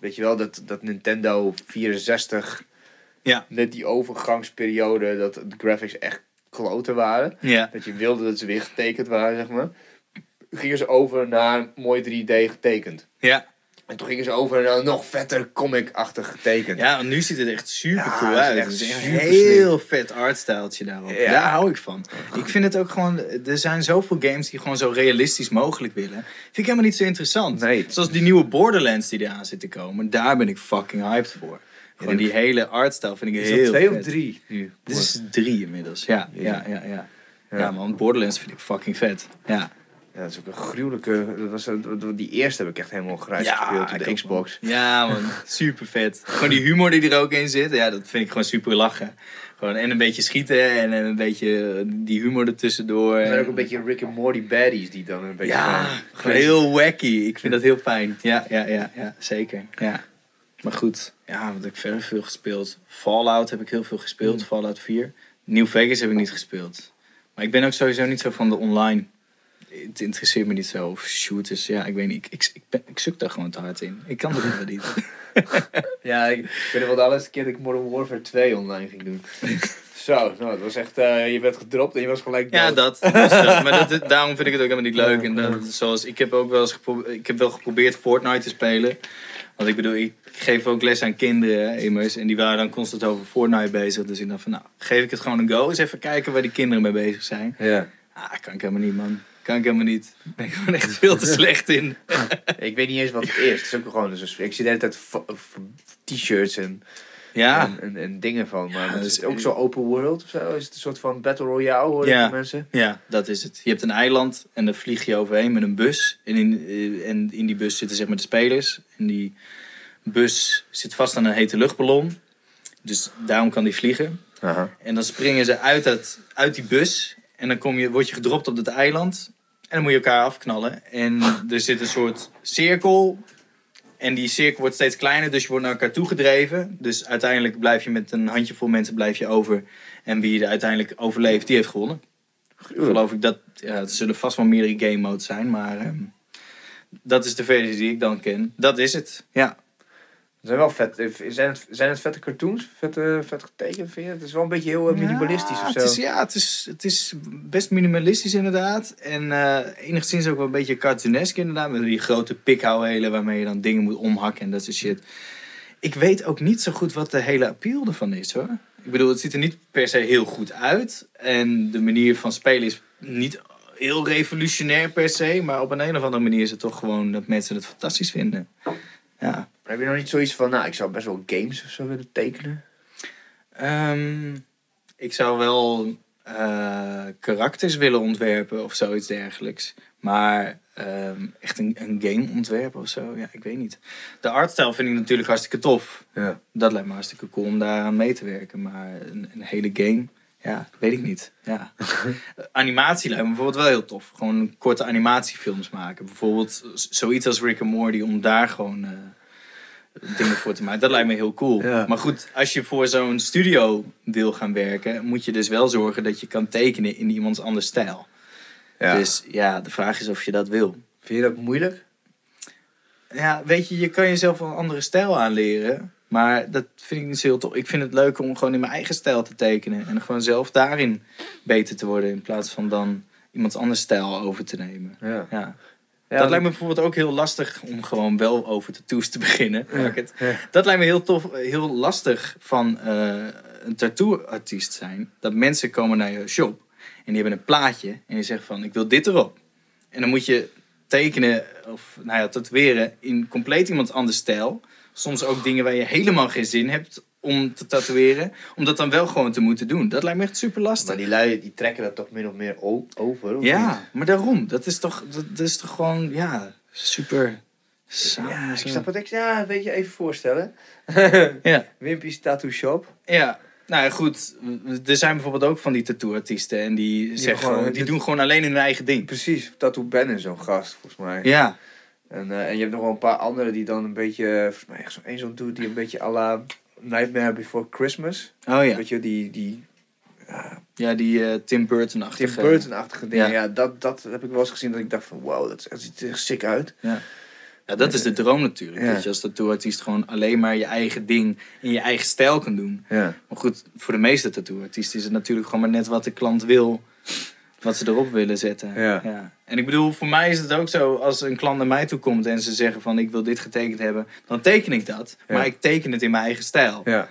weet je wel, dat, dat Nintendo 64... Ja. Net die overgangsperiode, dat de graphics echt kloten waren. Ja. Dat je wilde dat ze weer getekend waren, zeg maar. Gingen ze over naar mooi 3D getekend. Ja. En toen gingen ze over naar nog vetter comic-achtig getekend. ja, want nu ziet het echt super Ja, cool is uit. Het is echt een heel vet artstijltje daarop. Ja. Daar hou ik van. Ik vind het ook gewoon... Er zijn zoveel games die gewoon zo realistisch mogelijk willen. Vind ik helemaal niet zo interessant. Nee. Zoals die nieuwe Borderlands die eraan zit te komen. Daar ben ik fucking hyped voor. Gewoon die- hele artstijl vind ik Is heel dat twee vet. of drie nu? Dit is drie inmiddels. Ja, ja, ja, ja. Ja. Ja, man, Borderlands vind ik fucking vet. Ja, Ja, dat is ook een gruwelijke... Dat was, die eerste heb ik echt helemaal grijs Ja, gespeeld op de ook, Xbox. ja man, super vet. Gewoon die humor die er ook in zit, ja, dat vind ik gewoon super lachen. Gewoon, en een beetje schieten en een beetje die humor ertussendoor. Er zijn ook een beetje Rick and Morty baddies die dan een beetje... Ja, gewoon- gewoon heel wacky. Ik vind dat heel fijn. Ja, ja, ja, ja zeker. Ja. Maar goed, ja, wat heb ik verder veel gespeeld. Fallout heb ik heel veel gespeeld, Fallout 4. New Vegas heb ik niet gespeeld. Maar ik ben ook sowieso niet zo van de online. Het interesseert me niet zo. Of shooters, ja, ik weet niet. Ik, ik, ik, ben, ik zoek daar gewoon te hard in. Ik kan het liever niet. Ja, ik, ik weet nog wel de allereerste keer dat ik Modern Warfare 2 online ging doen. Zo, nou, het was echt, eh, je werd gedropt en je was gelijk Ja, dood. dat. Dus dat- maar dat, daarom vind ik het ook helemaal niet leuk. En dat, zoals, ik heb ook wel eens ik heb wel geprobeerd Fortnite te spelen. Want ik bedoel, ik geef ook les aan kinderen, immers. En die waren dan constant over Fortnite bezig. Dus ik dacht van, nou, geef ik het gewoon een go. Eens even kijken waar die kinderen mee bezig zijn. Ja. Ah, kan ik helemaal niet, man. Kan ik helemaal niet. Daar ben ik gewoon echt veel te slecht in. Ik weet niet eens wat het is. Het is ook gewoon, dus ik zie de hele tijd t-shirts en, Ja, en, en, en dingen van. Maar Ja, het dat is ook zo open world of zo? Is het een soort van battle royale, hoor Ja. ik van mensen? ja, dat is het. Je hebt een eiland en daar vlieg je overheen met een bus. En in, en in die bus zitten zeg maar de spelers. En die bus zit vast aan een hete luchtballon. Dus daarom kan die vliegen. Aha. En dan springen ze uit, dat, uit die bus. En dan kom je, word je gedropt op dat eiland. En dan moet je elkaar afknallen. En er zit een soort cirkel. En die cirkel wordt steeds kleiner. Dus je wordt naar elkaar toe gedreven. Dus uiteindelijk blijf je met een handjevol mensen blijf je over. En wie er uiteindelijk overleeft, die heeft gewonnen. Geloof ik dat. Ja, het zullen vast wel meerdere game modes zijn. Maar ehm, dat is de versie die ik dan ken. Dat is het. Ja. Het zijn wel vet. Zijn het, zijn het vette cartoons? Vette, vet getekend, vind je? Het is wel een beetje heel eh, minimalistisch ja, of zo. Het is, ja, het is, het is best minimalistisch inderdaad. En eh, enigszins ook wel een beetje cartoonesk inderdaad. Met die grote pikhouwelen waarmee je dan dingen moet omhakken en dat soort shit. Ik weet ook niet zo goed wat de hele appeal ervan is hoor. Ik bedoel, het ziet er niet per se heel goed uit. En de manier van spelen is niet heel revolutionair per se. Maar op een, een of andere manier is het toch gewoon dat mensen het fantastisch vinden. Ja. Maar heb je nog niet zoiets van, nou, ik zou best wel games of zo willen tekenen? Ehm, ik zou wel eh, karakters willen ontwerpen of zoiets dergelijks. Maar ehm, echt een, een game ontwerpen of zo, ja, ik weet niet. De artstijl vind ik natuurlijk hartstikke tof. Ja. Dat lijkt me hartstikke cool om daaraan mee te werken. Maar een, een hele game, ja, weet ik niet. Ja. Animatie lijkt me bijvoorbeeld wel heel tof. Gewoon korte animatiefilms maken. Bijvoorbeeld zoiets als Rick and Morty, om daar gewoon eh, dingen voor te maken. Dat lijkt me heel cool. Ja. Maar goed, als je voor zo'n studio wil gaan werken, moet je dus wel zorgen dat je kan tekenen in iemands anders stijl. Ja. Dus ja, de vraag is of je dat wil. Vind je dat moeilijk? Ja, weet je, je kan jezelf een andere stijl aanleren. Maar dat vind ik niet zo heel tof. Ik vind het leuk om gewoon in mijn eigen stijl te tekenen. En gewoon zelf daarin beter te worden. In plaats van dan iemands anders stijl over te nemen. Ja. Ja. Ja, dat lijkt me bijvoorbeeld ook heel lastig om gewoon wel over tattoos te beginnen. Ja. Dat lijkt me heel tof, heel lastig van eh, een tattoo-artiest zijn. Dat mensen komen naar je shop en die hebben een plaatje en die zeggen van ik wil dit erop. En dan moet je tekenen of nou ja, tatoeëren in compleet iemands anders stijl. Soms ook dingen waar je helemaal geen zin hebt om te tatoeëren. Om dat dan wel gewoon te moeten doen. Dat lijkt me echt super lastig. Maar die lui, die trekken dat toch min of meer over, of Ja, niet? maar daarom. Dat is toch, dat, dat is toch gewoon, ja, super samen. Ja, ik snap het. Ik, ja, weet je, even voorstellen. Ja, Wimpy's Tattoo Shop. ja. Nou ja, goed. Er zijn bijvoorbeeld ook van die tattoo-artisten. En die, zeggen gewoon- gewoon, die doen gewoon alleen hun eigen ding. Precies, Tattoo Ben is zo'n gast, volgens mij. Ja, En, eh, en je hebt nog wel een paar anderen die dan een beetje, volgens mij echt zo'n één zo'n doet die een beetje à la Nightmare Before Christmas. oh ja. Weet je, die, die ja, die eh, Tim Burton-achtige. Tim Burton-achtige dingen. Ja. Ja, dat, dat heb ik wel eens gezien dat ik dacht van wow, dat, dat ziet er sick uit. Ja, dat is de droom natuurlijk. Ja. Dat je als tattoo-artiest gewoon alleen maar je eigen ding in je eigen stijl kan doen. Ja. Maar goed, voor de meeste tattoo-artiesten is het natuurlijk gewoon maar net wat de klant wil. Wat ze erop willen zetten. Ja. En ik bedoel, voor mij is het ook zo, als een klant naar mij toe komt en ze zeggen van ik wil dit getekend hebben, dan teken ik dat. Ja. Maar ik teken het in mijn eigen stijl. ja.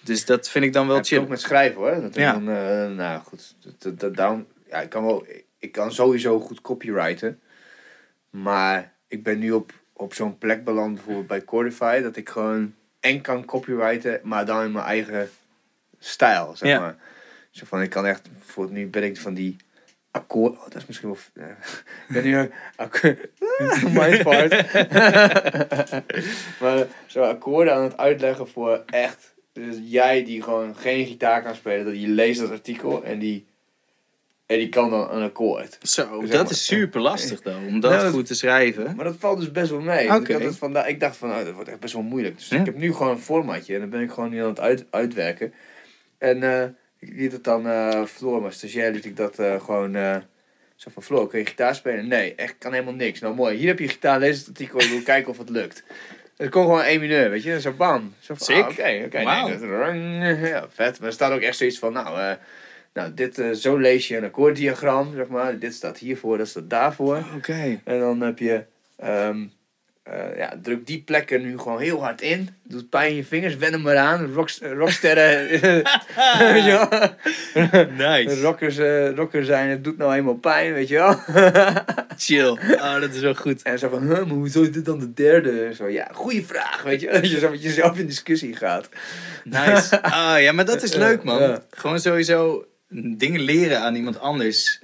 Dus dat vind ik dan wel je chill. ook met schrijven hoor. Dat Ja. dan, eh, nou goed, dat, dat, daarom, ja, ik kan wel, ik kan sowieso goed copyrighten. Maar ik ben nu op, op zo'n plek beland, bijvoorbeeld bij Cordify, dat ik gewoon en kan copyrighten, maar dan in mijn eigen stijl, zeg Ja. maar. Zo van, ik kan echt, bijvoorbeeld nu ben ik van die akkoord, oh, dat is misschien wel, eh, ik ben nu mindfart. maar zo akkoorden aan het uitleggen voor echt, dus jij die gewoon geen gitaar kan spelen, dat je leest dat artikel en die, en die kan dan een akkoord. Zo, dat maar. is super lastig dan, om dat Nou, dat- goed te schrijven. Maar dat valt dus best wel mee. Ik, had het vandaag, ik dacht van, nou, dat wordt echt best wel moeilijk. Dus Ja. ik heb nu gewoon een formatje en dan ben ik gewoon nu aan het uit, uitwerken. En eh, ik liet het dan, eh Floor, mijn stagiair, liet ik dat eh, gewoon eh, Zo van, Floor, kun je gitaar spelen? Nee, echt, kan helemaal niks. Nou, mooi. Hier heb je gitaar, lees het artikel, ik wil kijken of het lukt. Het kon gewoon één mineur, weet je. Zo bam. Zo van, ah, Oké, oké. nee, Wauw. dat- ja, vet. Maar er staat ook echt zoiets van, nou, eh, nou dit, zo lees je een akkoorddiagram, zeg maar. Dit staat hiervoor, dat staat daarvoor. Oké. En dan heb je, ehm, eh, ja, druk die plekken nu gewoon heel hard in. Doet pijn in je vingers, wen hem maar aan. Rocksterren, weet je wel. Nice. Rockers, eh, rocker zijn, het doet nou eenmaal pijn, weet je wel. Chill. Oh, dat is wel goed. En zo van, huh, maar hoezo is dit dan de derde? Zo, ja, goede vraag, weet je. Dat je zo met jezelf in discussie gaat. Nice. Ah, ja, maar dat is leuk, man. Ja. Gewoon sowieso dingen leren aan iemand anders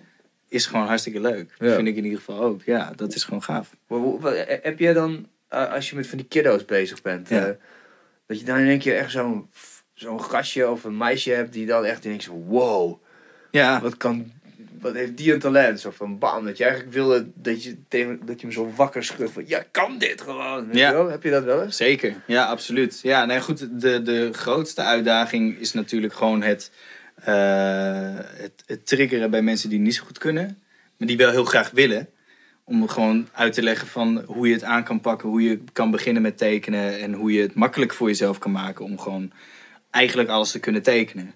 is gewoon hartstikke leuk. Ja. Vind ik in ieder geval ook. Ja, dat is gewoon gaaf. Eh, Heb jij dan, eh, als je met van die kiddo's bezig bent, Ja. eh, dat je dan in één keer echt zo'n zo'n gastje of een meisje hebt die dan echt denkt wow, Ja, wat kan, wat heeft die een talent? Zo van bam, dat je eigenlijk wilde dat je, tegen, dat je hem zo wakker schudt van, ja, kan dit gewoon. Weet Ja. je wel? Heb je dat wel eens? zeker. Ja, absoluut. Ja, nee, goed. De, de grootste uitdaging is natuurlijk gewoon het, het, het triggeren bij mensen die niet zo goed kunnen, maar die wel heel graag willen. Om gewoon uit te leggen van hoe je het aan kan pakken, hoe je kan beginnen met tekenen en hoe je het makkelijk voor jezelf kan maken om gewoon eigenlijk alles te kunnen tekenen.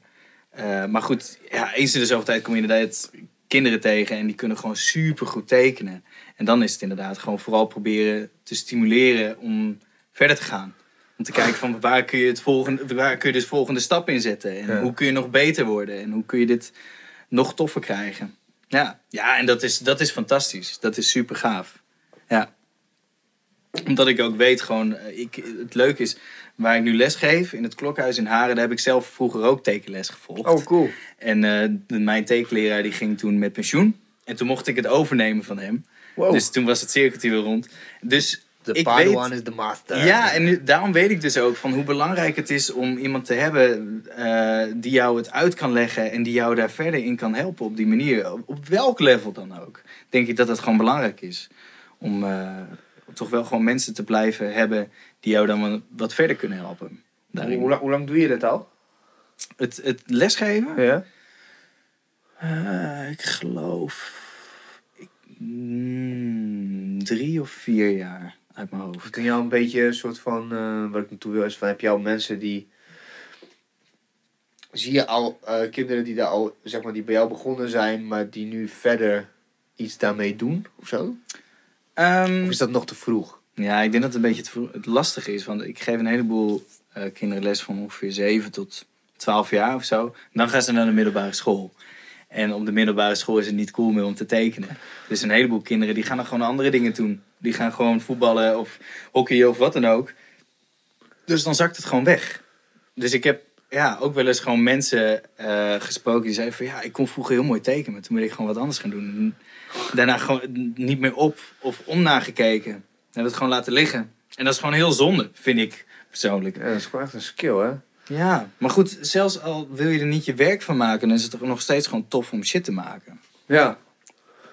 Eh, maar goed, ja, eens in de zoveel tijd kom je inderdaad kinderen tegen en die kunnen gewoon super goed tekenen. En dan is het inderdaad gewoon vooral proberen te stimuleren om verder te gaan. Om te kijken van waar kun je, het volgende, waar kun je dus volgende stap in zetten. En Ja. hoe kun je nog beter worden. En hoe kun je dit nog toffer krijgen. Ja, ja en dat is, dat is fantastisch. Dat is super gaaf. Ja. Omdat ik ook weet gewoon, eh, ik, het leuke is, waar ik nu les geef in het klokhuis in Haren, daar heb ik zelf vroeger ook tekenles gevolgd. Oh, cool. En eh, de- mijn tekenleraar die ging toen met pensioen. En toen mocht ik het overnemen van hem. Wow. Dus toen was het cirkeltje weer rond. Dus de ik Padawan weet- is de master. ja, en nu- daarom weet ik dus ook van hoe belangrijk het is om iemand te hebben eh, die jou het uit kan leggen en die jou daar verder in kan helpen op die manier. Op, op welk level dan ook. Denk ik dat het gewoon belangrijk is. Om eh, toch wel gewoon mensen te blijven hebben die jou dan wat- verder kunnen helpen. Daarin. Hoe, lang- hoe lang doe je dit al? Het, het lesgeven? Ja. Eh, ik geloof ik, mm, drie of vier jaar uit mijn hoofd. Kun je al een beetje een soort van, eh wat ik naartoe wil, is van heb je al mensen die. Zie je al eh, kinderen die daar al, zeg maar, die bij jou begonnen zijn, maar die nu verder iets daarmee doen of zo? Ehm, Of is dat nog te vroeg? Ja, ik denk dat het een beetje het, lastige is. Want ik geef een heleboel eh, kinderen les van ongeveer 7 tot 12 jaar of zo. Dan gaan ze naar de middelbare school. En op de middelbare school is het niet cool meer om te tekenen. Dus een heleboel kinderen die gaan dan gewoon andere dingen doen. Die gaan gewoon voetballen of hockeyen of wat dan ook. Dus dan zakt het gewoon weg. Dus ik heb ja, ook wel eens gewoon mensen eh, gesproken die zeiden van... Ja, ik kon vroeger heel mooi tekenen, maar toen ben ik gewoon wat anders gaan doen. En daarna gewoon niet meer op of onnagekeken. En het gewoon laten liggen. En dat is gewoon heel zonde, vind ik persoonlijk. Ja, dat is gewoon echt een skill, hè? Ja, maar goed, zelfs al wil je er niet je werk van maken, dan is het toch nog steeds gewoon tof om shit te maken. Ja.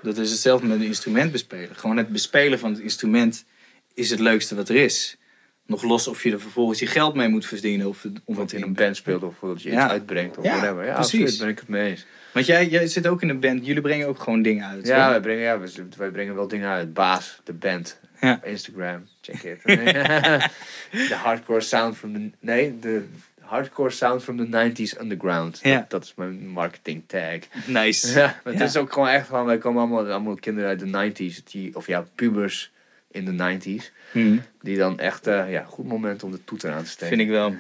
Dat is hetzelfde met een instrument bespelen. Gewoon het bespelen van het instrument is het leukste wat er is. Nog los of je er vervolgens je geld mee moet verdienen of, of het in een band speelt of dat je Ja. iets uitbrengt of Ja, whatever. Ja, precies. absoluut, ben ik het mee eens. Want jij, jij zit ook in een band, jullie brengen ook gewoon dingen uit. Ja, wij brengen, ja, wij, wij brengen wel dingen uit. Baas, de band. Ja. Instagram, check it. De hardcore sound from the... Nee, de hardcore sound from the 90s underground. Ja. Dat, dat is mijn marketing tag. Nice. Ja, maar het Ja. is ook gewoon echt gewoon... Wij komen allemaal, allemaal kinderen uit de 90s. Die, of ja, pubers in de 90s. Hm, Die dan echt... eh, ja, goed moment om de toeter aan te steken. vind ik wel.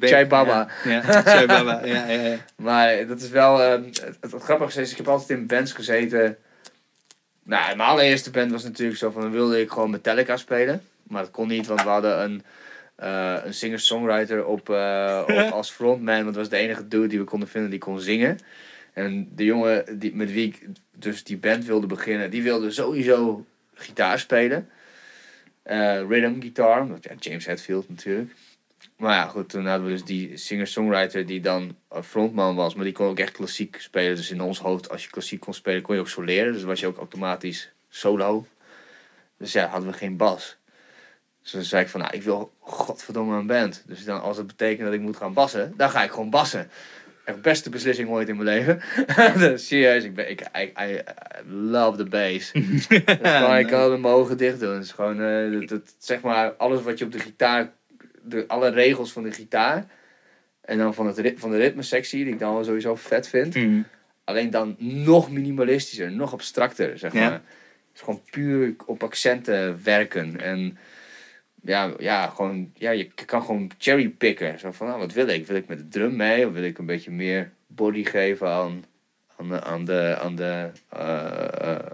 Chai- Baba. Ja, Baba. Ja, ja, ja. Maar dat is wel... eh, het, het grappige is, ik heb altijd in bands gezeten... Nou, mijn allereerste band was natuurlijk zo van... Dan wilde ik gewoon Metallica spelen. Maar dat kon niet, want we hadden een... eh, een singer-songwriter op, eh, op als frontman. Want dat was de enige dude die we konden vinden die kon zingen. En de jongen die, met wie ik dus die band wilde beginnen, die wilde sowieso gitaar spelen. Eh, rhythm guitar, ja, James Hetfield natuurlijk. Maar ja, goed, toen hadden we dus die singer-songwriter die dan frontman was, maar die kon ook echt klassiek spelen. Dus in ons hoofd, als je klassiek kon spelen, kon je ook soleren. Dus was je ook automatisch solo. Dus ja, hadden we geen bas. Dus dan zei ik van, nou, ik wil godverdomme een band. Dus dan, als het betekent dat ik moet gaan bassen, dan ga ik gewoon bassen. echt beste beslissing ooit in mijn leven. dus, serieus, ik ben, ik, I, love the bass. Dus gewoon, ik kan mijn ogen dicht doen. Het is gewoon, eh, dat, dat- zeg maar, alles wat je op de gitaar, de, alle regels van de gitaar. En dan van, het, van de ritmesectie, die ik dan wel sowieso vet vind. Mm. Alleen dan nog minimalistischer, nog abstracter, zeg Ja. maar. Het is gewoon puur op accenten werken. En ja, ja, gewoon, ja, je kan gewoon cherrypicken. Zo van, nou, wat wil ik? Wil ik met de drum mee? Of wil ik een beetje meer body geven aan, aan de, aan de, aan de eh, eh,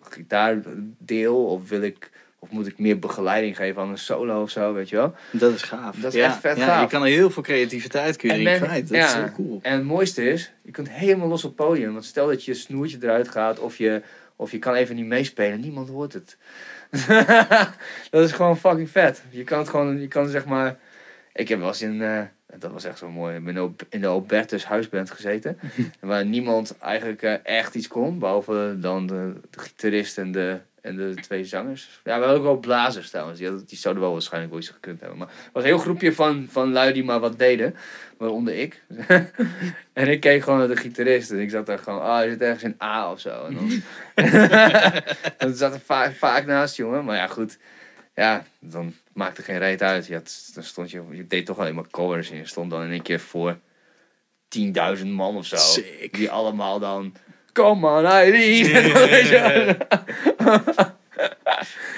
gitaardeel? Of wil ik... Of moet ik meer begeleiding geven aan een solo of zo, weet je wel? Dat is gaaf. Dat is ja. echt vet ja, gaaf. Je kan er heel veel creativiteit kun je erin kwijt. Dat ja. is heel cool. En het mooiste is, je kunt helemaal los op het podium. Want stel dat je snoertje eruit gaat of je, of je kan even niet meespelen. Niemand hoort het. dat is gewoon fucking vet. Je kan het gewoon, je kan zeg maar... Ik heb wel eens in, eh, dat was echt zo mooi, ik ben op- in de Albertus huisband gezeten. waar niemand eigenlijk eh, echt iets kon, behalve dan de, de gitarist en de, en de twee zangers. Ja, we hadden ook wel blazers trouwens, die, hadden- die zouden wel waarschijnlijk wel iets gekund hebben. Maar het was een heel groepje van, van lui die maar wat deden, waaronder ik. en ik keek gewoon naar de gitarist en ik zat daar gewoon, ah, je zit ergens in A of zo. En dan, dan zat er vaak, vaak naast, jongen. Maar ja, goed. Ja, dan maakte geen reet uit. Je had, dan stond je, je deed toch alleen maar covers en je stond dan in één keer voor 10.000 man of zo. Sick. Die allemaal dan, come on Irene. En je.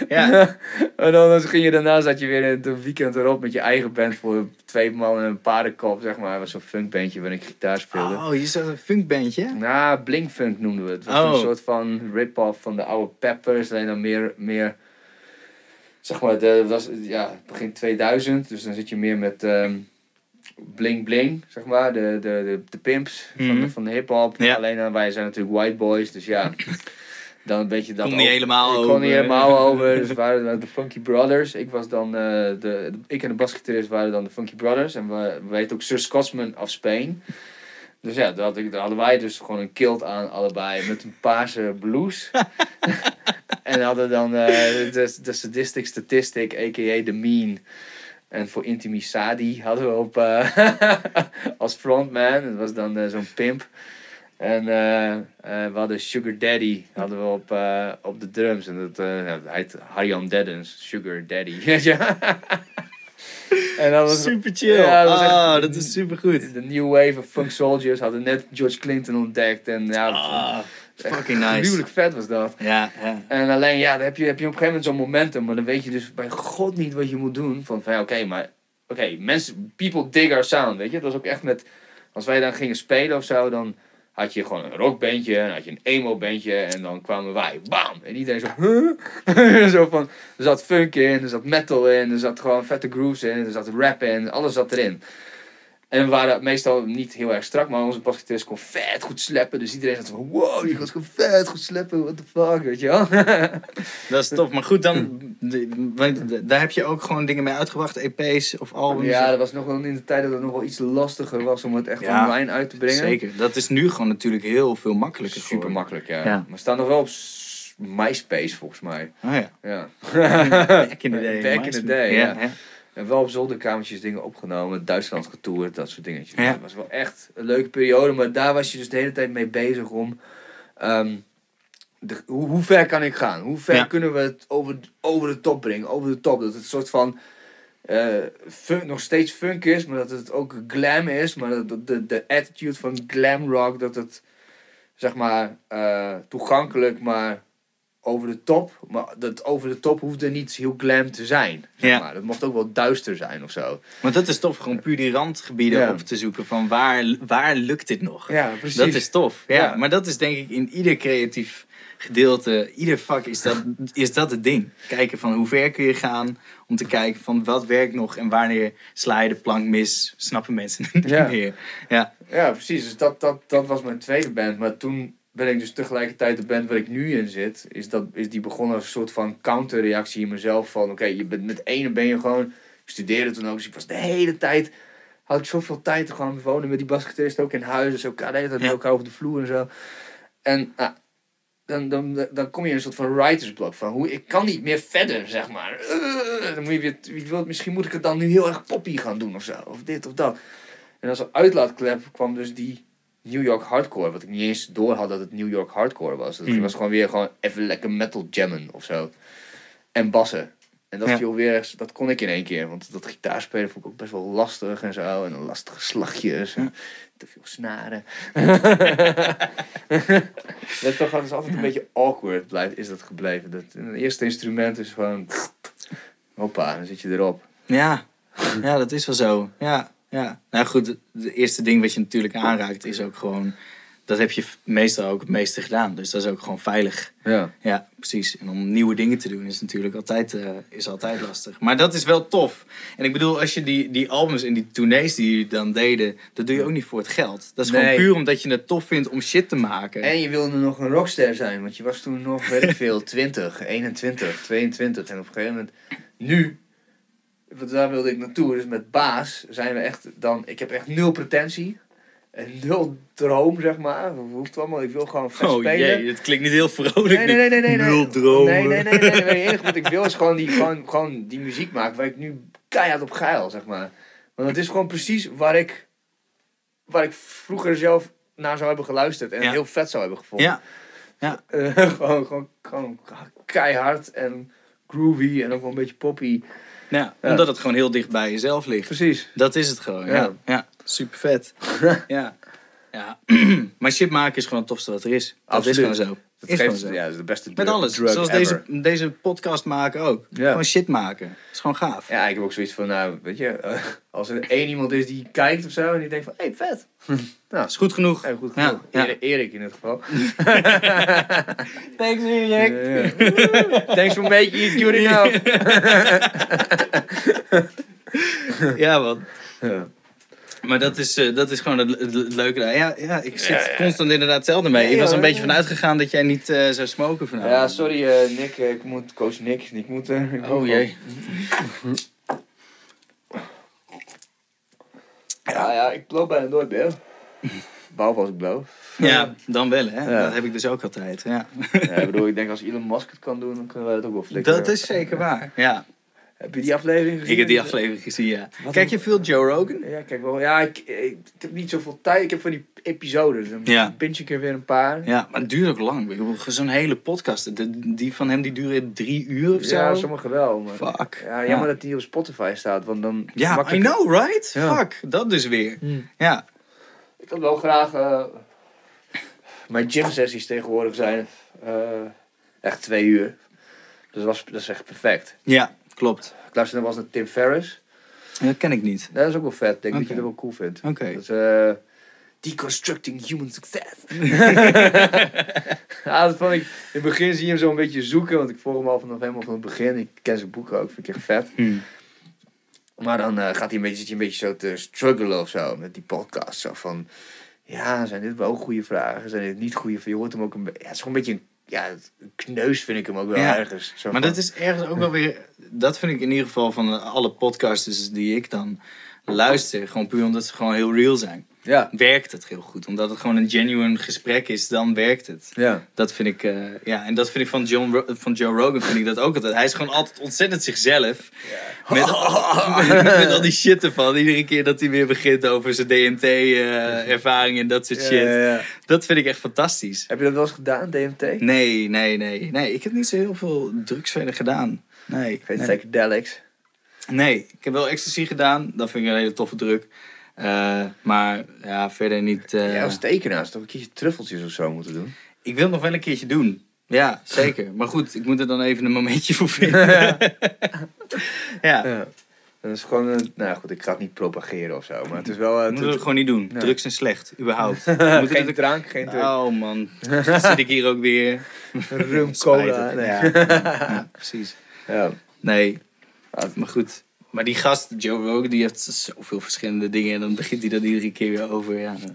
Ja. en dan ging je daarna, zat je weer in het weekend erop met je eigen band voor twee man en een paardenkop, zeg maar. Het was zo'n funkbandje waarin ik gitaar speelde. Oh, hier staat een funkbandje. Nou, Blinkfunk noemden we het. Het was Oh. een soort van rip-off van de oude Peppers. Alleen dan meer, meer zeg maar, de, dat was ja, begin 2000. Dus dan zit je meer met ehm Bling Bling, zeg maar. De, de, de, de pimps van, Mhm. de, van de hip-hop. Ja. Alleen dan, wij zijn natuurlijk white boys. Dus ja, dan een beetje dat Kon niet helemaal ik over. kon niet helemaal over. Dus waren de Funky Brothers. Ik was dan eh, de, ik en de basgitarist waren dan de Funky Brothers. En we, we ook Sir Scotsman of Spain. Dus ja, daar, had ik, daar hadden wij dus gewoon een kilt aan allebei met een paarse blouse. en hadden dan eh, de, de sadistic statistic, a.k.a. de mean. En voor Intimi Sadi hadden we op eh, als frontman. Dat was dan zo'n pimp. En eh, eh, we hadden Sugar Daddy hadden we op, eh, op de drums. En dat, hij heet Harjan Deddens, Sugar Daddy. En dat was Super chill. Ja, dat echt- Ah, dat is super goed. de New Wave of Funk Soldiers hadden net George Clinton ontdekt. En ja, Ah, fucking nice. gruwelijk vet was dat. Ja, ja. En alleen, ja, dan heb je, heb je op een gegeven moment zo'n momentum, maar dan weet je dus bij god niet wat je moet doen. Van, van ja, oké, maar, oké, mensen, people dig our sound, weet je. Het was ook echt met, als wij dan gingen spelen of zo, dan had je gewoon een rockbandje, en had je een emo-bandje, en dan kwamen wij, bam! En iedereen zo, huh? zo van, er zat funk in, er zat metal in, er zat gewoon vette grooves in, er zat rap in, alles zat erin. En we waren meestal niet heel erg strak, maar onze basgitarist kon vet goed sleppen. Dus iedereen zat van, wow, die gaat gewoon vet goed sleppen, what the fuck, weet je wel. Dat is tof. Maar goed, dan, daar heb je ook gewoon dingen mee uitgebracht, EP's of albums. Ja, dat was nog wel in de tijd dat het nog wel iets lastiger was om het echt Ja, online uit te brengen. Zeker. Dat is nu gewoon natuurlijk heel veel makkelijker Super geworden. makkelijk, ja. Ja. Maar we staan nog wel op MySpace volgens mij. Oh ja. Ja. Back in the day. Back in the day, ja. ja. En wel op zolderkamertjes dingen opgenomen, Duitsland getoerd, dat soort dingetjes. Ja. Dat was wel echt een leuke periode, maar daar was je dus de hele tijd mee bezig om... ehm, de, hoe, hoe ver kan ik gaan? Hoe ver Ja. kunnen we het over, over de top brengen? Over de top. Dat het een soort van... funk, nog steeds funk is, maar dat het ook glam is. Maar dat dat de, de attitude van glam rock, dat het zeg maar eh, toegankelijk, maar over de top. Maar dat over de top hoefde niet heel glam te zijn. Zeg Ja. maar. Dat mocht ook wel duister zijn of zo. Want dat is tof, gewoon puur die randgebieden Ja. op te zoeken van waar, waar lukt dit nog? Ja, precies. Dat is tof. Ja. Ja. Maar dat is denk ik in ieder creatief gedeelte, ieder vak is dat, is dat het ding. Kijken van hoe ver kun je gaan om te kijken van wat werkt nog en wanneer sla je de plank mis, snappen mensen niet Ja. meer. Ja, Ja, precies. Dus dat, dat, dat was mijn tweede band. Maar toen ben ik dus tegelijkertijd de band waar ik nu in zit. Is, dat, is die begonnen als een soort van counterreactie in mezelf. Van oké, je bent met ene ben je gewoon... Ik studeerde toen ook, dus ik was de hele tijd... Had ik zoveel tijd gewoon wonen met die basgitarist ook in huis. Dus ook de hele tijd met elkaar over de vloer en zo. En nou, dan, dan, dan kom je in een soort van writersblok. Van hoe, ik kan niet meer verder, zeg maar. Dan moet je weer, misschien moet ik het dan nu heel erg poppy gaan doen of zo. Of dit of dat. En als een uitlaatklep kwam dus die New York hardcore. Wat ik niet eens door had dat het New York hardcore was. Het Mm. was gewoon weer gewoon even lekker metal jammen of zo. En bassen. En dat Ja. viel weer, dat kon ik in één keer. Want dat gitaarspelen vond ik ook best wel lastig en zo. En dan lastige slagjes. En te veel snaren. dat toch dat is altijd een beetje awkward blijft, is dat gebleven. Dat, het eerste instrument is gewoon... Hoppa, dan zit je erop. Ja. ja, dat is wel zo. Ja, ja. Nou goed, het eerste ding wat je natuurlijk aanraakt is ook gewoon... Dat heb je meestal ook het meeste gedaan. Dus dat is ook gewoon veilig. Ja. Ja, precies. En om nieuwe dingen te doen is natuurlijk altijd, eh, is altijd lastig. Maar dat is wel tof. En ik bedoel, als je die, die albums en die tournees die jullie dan deden, dat doe je ook niet voor het geld. Dat is gewoon puur omdat je het tof vindt om shit te maken. En je wilde nog een rockster zijn, want je was toen nog, weet ik veel, 20, 21, 22. En op een gegeven moment, nu, want daar wilde ik naartoe. Dus met Baas zijn we echt dan, ik heb echt nul pretentie. En nul droom, zeg maar. Dat hoeft allemaal, ik wil gewoon vet oh spelen. jee, dat klinkt niet heel vrolijk. Nee, nee, nee, nee, nee. nee. Nul dromen. Nee, nee, nee, nee. nee. Het enige wat ik wil is gewoon die, gewoon, gewoon die muziek maken waar ik nu keihard op geil, zeg maar. Want het is gewoon precies waar ik, waar ik vroeger zelf naar zou hebben geluisterd en Ja. heel vet zou hebben gevonden. Ja, Eh, gewoon, gewoon, gewoon keihard en groovy en ook wel een beetje poppy. Ja, Ja. omdat het gewoon heel dicht bij jezelf ligt. Precies. Dat is het gewoon, ja. Ja. Ja, super vet. ja. ja. maar shit maken is gewoon het tofste wat er is. Dat Absoluut. is gewoon zo. Dat is geeft, ja, dat de beste Met drug- alles. drug Zoals ever. deze, deze podcast maken ook. Ja. Gewoon shit maken. is gewoon gaaf. Ja, ik heb ook zoiets van, nou, weet je, eh, als er één iemand is die kijkt of zo en die denkt van, hé, hey, vet. nou, is goed genoeg. hey, goed genoeg. ja. Erik- Erik in dit geval. Thanks, Erik. Thanks for making it good enough. Ja, man. Maar dat is, eh, dat is gewoon het, het- het leuke daar. Ja, ja, ik zit Ja, ja. constant inderdaad hetzelfde mee. Ja, ik was er een ja, beetje ja. vanuit gegaan dat jij niet eh, zou smoken vanavond. Ja, sorry eh, Nick, ik moet, coach Nick, ik moet... eh, ik moet Oh jee. Ja, ja, ik blow bijna nooit meer. Behalve als ik blow. Ja, dan wel hè. Ja. Dat heb ik dus ook altijd. Ja. Ja, ik bedoel, ik denk als Elon Musk het kan doen, dan kunnen wij het ook wel flikkeren. Dat is zeker waar. Ja, Heb je die aflevering gezien? ik heb die aflevering gezien, ja. Wat Kijk je veel Joe Rogan? Ja, kijk wel. Ja, ik, ik, ik heb niet zoveel tijd. Ik heb van die episodes. Dan Ja. pinch ik er weer een paar. Ja, maar het duurt ook lang. Zo'n hele podcast. De- die van hem die duren drie uur of zo. Ja, sommige wel. Maar... Fuck. Ja, jammer dat die op Spotify staat, want dan... Ja, I know, right? Ja. Fuck, dat dus weer. Hm. Ja. Ik had wel graag... eh, mijn gym sessies tegenwoordig zijn eh, echt twee uur. Dus dat, was, dat is echt perfect. Ja, klopt. Ik luisterde eens naar Tim Ferriss. Dat ken ik niet. Dat is ook wel vet. Ik denk dat Oké. je dat wel cool vindt. Oké. Dat eh, Deconstructing Human Success. ja, dat vond ik... In het begin zie je hem zo een beetje zoeken, want ik volg hem al vanaf helemaal van het begin. Ik ken zijn boeken ook, vind ik echt vet. Hm. Maar dan eh, gaat hij een beetje, zit hij een beetje zo te struggelen of zo met die podcast. Zo van, ja, zijn dit wel goede vragen? Zijn dit niet goede vragen? Je hoort hem ook een beetje... Ja, het is gewoon een beetje een, ja, kneus vind ik hem ook wel Ja. ergens. Zo Maar van- dat is ergens ook wel weer... Dat vind ik in ieder geval van alle podcasters die ik dan luister. Gewoon puur omdat ze gewoon heel real zijn. Ja, Werkt het heel goed. Omdat het gewoon een genuine gesprek is, dan werkt het. ja. Dat vind ik, eh, ja, en dat vind ik van, John Ro- van Joe Rogan, vind ik dat ook altijd. Hij is gewoon altijd ontzettend zichzelf. Met, met, met al die shit ervan. Iedere keer dat hij weer begint over zijn DMT-ervaring en dat soort shit. Ja, ja, ja. Dat vind ik echt fantastisch. Heb je dat wel eens gedaan, DMT? Nee, nee, nee. Nee, ik heb niet zo heel veel drugs verder gedaan. Nee. Ik weet nee. psychedelics. Nee, ik heb wel ecstasy gedaan. Dat vind ik een hele toffe druk. Eh, maar ja, verder niet. eh, Ja, als tekenaar toch een keertje truffeltjes of zo moeten doen. Ik wil nog wel een keertje doen. Ja, zeker. Maar goed, ik moet er dan even een momentje voor vinden. ja, Ja. Dat is gewoon, een, nou goed, ik ga het niet propageren of zo, maar het is wel... we moeten het gewoon niet doen. Ja. Drugs zijn slecht, überhaupt. We moeten geen het- drank, geen druk. Oh man, dan zit ik hier ook weer. Rum, cola. Nee. Ja, ja, precies. Ja. Nee, maar goed. Maar die gast, Joe Rogan, die heeft zoveel verschillende dingen. En dan begint hij dat iedere keer weer over. Ja, dat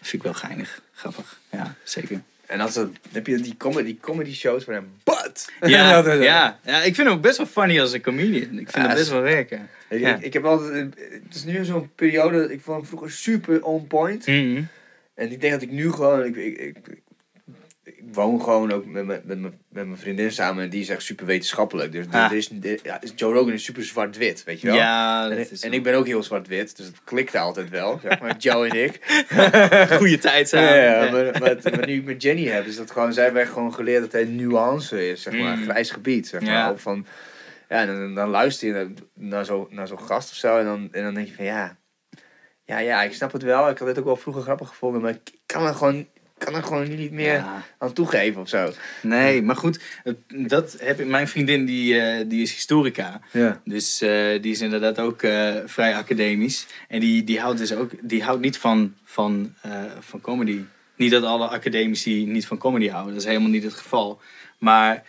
vind ik wel geinig. Grappig. Ja, zeker. En als dat, heb je die comedy, comedy shows van hem, but! Ja, is- ja, ja, ik vind hem best wel funny als een comedian. Ik vind Ja, hem best wel werken. Ik, Ja. ik, ik heb altijd, het is nu zo'n periode, ik vond hem vroeger super on point. Mhm. En ik denk dat ik nu gewoon, ik, ik, ik, ik woon gewoon ook met, mijn- met, mijn- met mijn vriendin samen en die is echt super wetenschappelijk. Dus Ah. er is, ja, Joe Rogan is super zwart-wit, weet je wel? Ja, En, en ik ben ook heel zwart-wit, dus het klikte altijd wel, zeg maar, Joe en ik. goede tijd samen. ja, Ja. maar, maar, maar nu ik met Jenny heb, is dat gewoon, zij echt gewoon geleerd dat hij nuance is, zeg maar, Mm. grijs gebied, zeg maar. Van, ja, dan, dan luister je naar, zo'n naar zo'n gast of zo en dan, en dan denk je van, ja, ja, ja, ik snap het wel, ik had het ook wel vroeger grappig gevonden, maar ik kan er gewoon, kan er gewoon niet meer Ja. aan toegeven of zo. Nee, maar goed, dat heb ik, mijn vriendin die, eh, die is historica. Ja. Dus eh, die is inderdaad ook eh, vrij academisch. En die, die houdt dus ook, die houdt niet van, van, van comedy. Niet dat alle academici niet van comedy houden, dat is helemaal niet het geval. Maar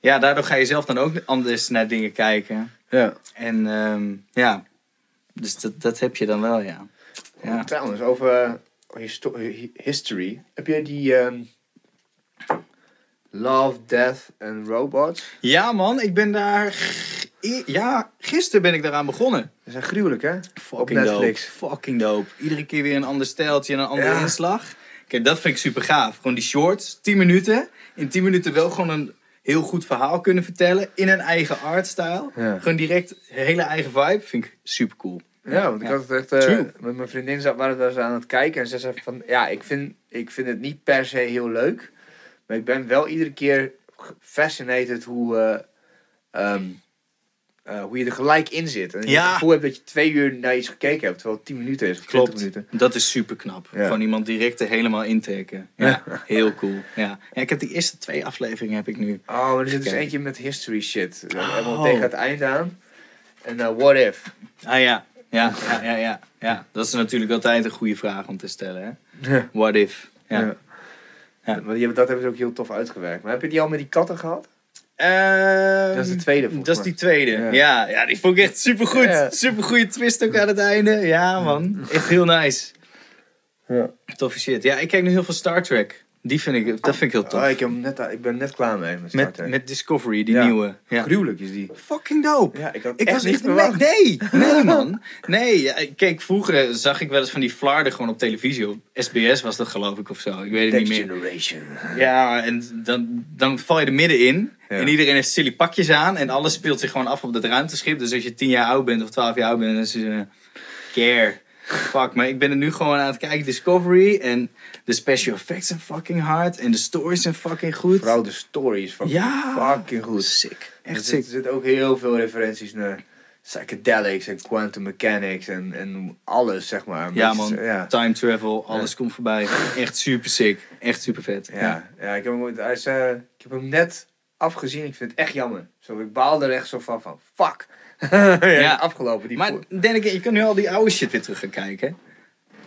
ja, daardoor ga je zelf dan ook anders naar dingen kijken. Ja. En ehm, ja, dus dat, dat heb je dan wel, ja. Ja. Trouwens, over history. Heb jij die ehm, Love, Death and Robots? ja man, ik ben daar... Ja, gisteren ben ik daaraan begonnen. Dat zijn gruwelijk, hè? Fucking Netflix. dope. Fucking dope. Iedere keer weer een ander stijltje en een andere Ja. inslag. Kijk, dat vind ik super gaaf. Gewoon die shorts, 10 minuten. In 10 minuten wel gewoon een heel goed verhaal kunnen vertellen. In een eigen artstyle. Ja. Gewoon direct hele eigen vibe. Vind ik super cool. Ja, want ik Ja. had het echt... eh, met mijn vriendin zat, waren we aan het kijken. En ze zei van... Ja, ik vind, ik vind het niet per se heel leuk. Maar ik ben wel iedere keer fascinated hoe... eh, ehm, eh, hoe je er gelijk in zit. En je Ja. het gevoel hebt dat je twee uur naar iets gekeken hebt. Terwijl het tien minuten is of 20 Klopt. minuten. Dat is super knap. Ja. Gewoon iemand direct er helemaal intrekken. Ja, heel cool. Ja. ja, ik heb die eerste twee afleveringen heb ik nu. Oh, maar er zit dus eentje met history shit. Oh. Helemaal tegen het eind aan. En eh, what if? Ah ja. Ja, ja, ja, ja, ja. Dat is natuurlijk altijd een goede vraag om te stellen. Hè? Ja. What if? Ja. Ja. Dat hebben ze ook heel tof uitgewerkt. Maar heb je die al met die katten gehad? Ehm, Dat is de tweede, Dat is die tweede. Ja. Ja. Ja, die vond ik echt super goed. Ja. Super goede twist ook aan het einde. Ja, man. Echt heel nice. Ja. Toffe shit. Ja, ik kijk nu heel veel Star Trek. Die vind ik, dat vind ik heel tof. Oh, ik, heb net, ik ben net klaar mee met Star met, Trek. met Discovery, die Ja. nieuwe. Ja. Gruwelijk is die. Fucking dope. Ja, ik had Ik echt was niet echt verwacht. Nee, nee man. Nee, kijk, vroeger zag ik wel eens van die flarden gewoon op televisie. Op SBS was dat geloof ik of zo. Ik weet het Next niet meer. Generation. Ja, en dan, dan val je er middenin. Ja. En iedereen heeft silly pakjes aan. En alles speelt zich gewoon af op dat ruimteschip. Dus als je 10 jaar oud bent of 12 jaar oud bent, dan is het... eh, care. Fuck, maar ik ben er nu gewoon aan het kijken. Discovery en de special effects zijn fucking hard. En de stories zijn fucking goed. Vooral de story is fucking, Ja. fucking goed. Sick. Er Echt zit- sick. Er zitten ook heel veel referenties naar psychedelics en quantum mechanics en, en alles, zeg maar. Ja man, Ja. time travel, alles komt voorbij. Echt super sick. Echt super vet. Ja, ja ik, heb hem, ooit- hij is, eh, ik heb hem net afgezien. Ik vind het echt jammer. Zo, ik baal er echt zo van, van fuck. ja, Ja. afgelopen. Die Maar voor- then again, je kan nu al die oude shit weer terug gaan kijken.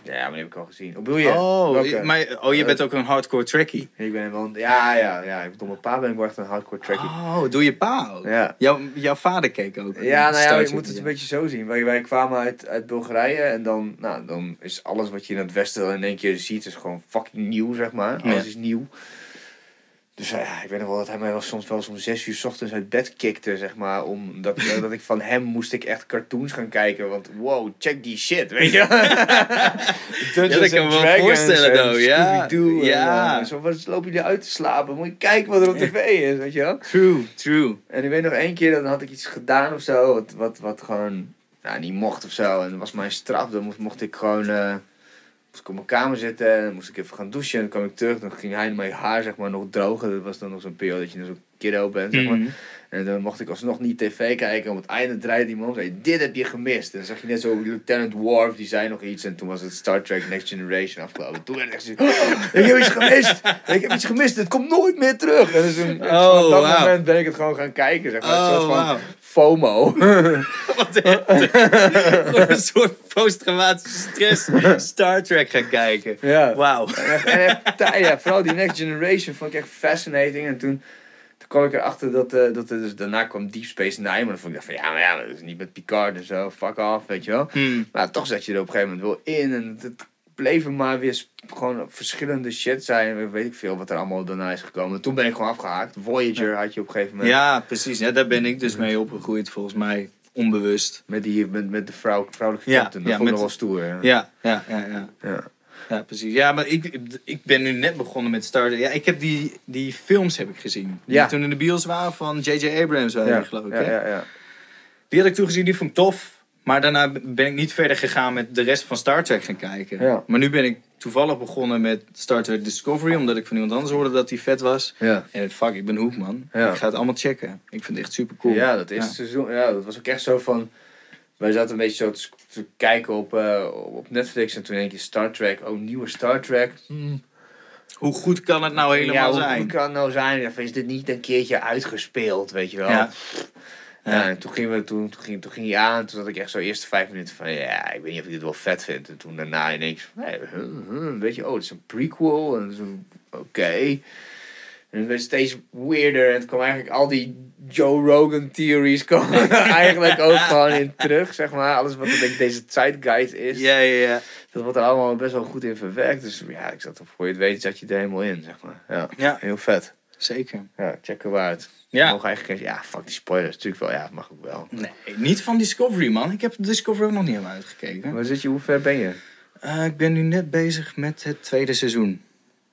Ja, maar die heb ik al gezien. Bedoel je? Oh, maar, oh, je bent ook een hardcore trekkie. Ik ben wel... Ja, ja, ja. Ik Door mijn pa ben ik wel echt een hardcore trackie. Oh, doe je pa ook? Ja. Jouw, jouw vader keek ook. Ja, nou ja, je moet het ja. een beetje zo zien. Wij, wij kwamen uit, uit Bulgarije en dan, nou, dan is alles wat je in het westen dan in één keer ziet, is gewoon fucking nieuw, zeg maar. Alles Ja. is nieuw. Dus ja, ik weet nog wel dat hij mij wel soms wel eens om zes uur 's ochtends uit bed kikte, zeg maar. Omdat dat ik van hem moest ik echt cartoons gaan kijken. Want wow, check die shit, weet je. Dungeons dat kan me wel voorstellen, en though, ja. Scooby-Doo en, Ja. eh, zo wat loop je uit te slapen. Moet je kijken wat er op tv is, weet je wel. True, true. En ik weet nog één keer, dan had ik iets gedaan of zo, wat, wat, wat gewoon nou, niet mocht of zo. En dat was mijn straf. Dan mocht, mocht ik gewoon, eh, moest ik op mijn kamer zitten en moest ik even gaan douchen. En dan kwam ik terug, dan ging hij mijn haar zeg maar nog drogen. Dat was dan nog zo'n periode dat je zo'n kiddo bent, zeg maar. Mhm. En dan mocht ik alsnog niet tv kijken. Op het einde draaide iemand om en zei, dit heb je gemist. En dan zag je net zo Lieutenant Worf, die zei nog iets. En toen was het Star Trek Next Generation afgelopen. Toen werd ik echt zo, "Oh, ik heb iets gemist. Ik heb iets gemist, het komt nooit meer terug. En dus toen, Oh, op dat moment ben ik het gewoon gaan kijken. Zeg maar. soort van. FOMO. Wat een soort posttraumatische stress Star Trek gaan kijken. ja. Wauw. En ja, vooral die Next Generation vond ik echt fascinating. En toen, toen kwam ik erachter dat, eh dat er dus daarna kwam Deep Space Nine. Maar dan vond ik van ja, maar ja, dat is niet met Picard en zo. Fuck off, weet je wel. Hmm. Maar toch zat je er op een gegeven moment wel in. En het bleven maar weer gewoon verschillende shit zijn. Weet ik veel wat er allemaal daarna is gekomen. Toen ben ik gewoon afgehaakt. Voyager had je op een gegeven moment. Ja, precies. Ja, daar ben ik dus mee opgegroeid, volgens mij. Onbewust. Met, die, met, met de vrouw, vrouwelijke Ja, captain. Dat ja, vond ik nog wel stoer. Ja. Ja, ja, ja, ja. Ja. Ja, precies. Ja, maar ik, ik ben nu net begonnen met Star Ja, ik heb die, die films heb ik gezien. Die Ja. toen in de bios waren van J.J. Abrams, waren Ja, die, geloof ik. hè? ja, ja. Die had ik toen gezien, die vond ik tof. Maar daarna ben ik niet verder gegaan met de rest van Star Trek gaan kijken. Ja. Maar nu ben ik toevallig begonnen met Star Trek Discovery, omdat ik van iemand anders hoorde dat die vet was. Ja. En fuck, ik ben hoek man. Ja. Ik ga het allemaal checken. Ik vind het echt super cool. Ja, dat het seizoen. Ja, dat was ook echt zo van. Wij zaten een beetje zo te kijken op, eh, op Netflix en toen denk je Star Trek, oh nieuwe Star Trek. Hmm. Hoe goed kan het nou helemaal ja, hoe, zijn? hoe kan het nou zijn? Of is dit niet een keertje uitgespeeld, weet je wel? Ja. Ja, en toen gingen we, toen, toen, ging, toen ging hij aan, toen had ik echt zo eerste vijf minuten van, ja, ik weet niet of ik dit wel vet vind. En toen daarna ineens, van, hey, weet je, oh, het is een prequel. En zo, oké. En het werd steeds weirder. En het kwam eigenlijk al die Joe Rogan theories komen eigenlijk ook gewoon in terug, zeg maar. Alles wat beetje deze zeitgeist is. Ja, ja, ja. Dat wordt er allemaal best wel goed in verwerkt. Dus ja, ik zat er voor je het weet, zat je er helemaal in, zeg maar. Ja, Ja, heel vet. zeker. Ja, checken waard. Ja. Mogen eigenlijk, ja, fuck die spoilers. Natuurlijk wel, ja, mag ook wel. Nee, niet van Discovery, man. Ik heb Discovery ook nog niet helemaal uitgekeken. Waar zit je, hoe ver ben je? Eh, ik ben nu net bezig met het tweede seizoen.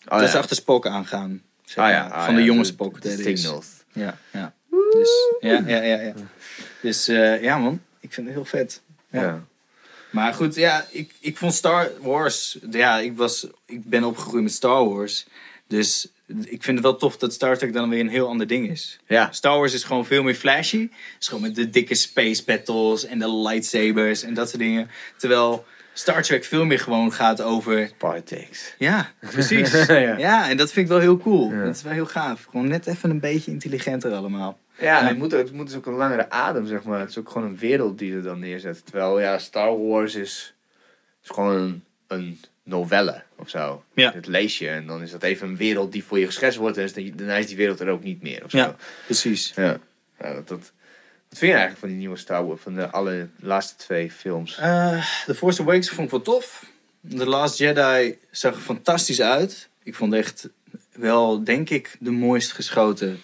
Oh, dat ja. is achter Spock aangaan. zeg Ah, ja. Ah, van de ja, jonge Spock. de. Signals. Ja, ja. Dus, ja, ja, ja, ja. Dus eh, ja, man. Ik vind het heel vet. Ja. Ja. Maar goed, ja, ik, ik vond Star Wars... Ja, ik, was, ik ben opgegroeid met Star Wars. Dus ik vind het wel tof dat Star Trek dan weer een heel ander ding is. Ja. Star Wars is gewoon veel meer flashy. Het is gewoon met de dikke space battles en de lightsabers en dat soort dingen. Terwijl Star Trek veel meer gewoon gaat over... Politics. Ja, precies. Ja. ja. en dat vind ik wel heel cool. Ja. Dat is wel heel gaaf. Gewoon net even een beetje intelligenter allemaal. Ja, en het moet, het moet dus ook een langere adem, zeg maar. Het is ook gewoon een wereld die er dan neerzet. Terwijl, ja, Star Wars is, is gewoon een, een novelle of zo. Ja. Het lees je en dan is dat even een wereld die voor je geschetst wordt. En daarna is die wereld er ook niet meer of zo. Ja, precies. Ja. Ja, dat, dat, wat vind je eigenlijk van die nieuwe Star Wars, van de alle laatste twee films? Eh, The Force Awakens vond ik wel tof. The Last Jedi zag er fantastisch uit. Ik vond echt wel, denk ik, de mooist geschoten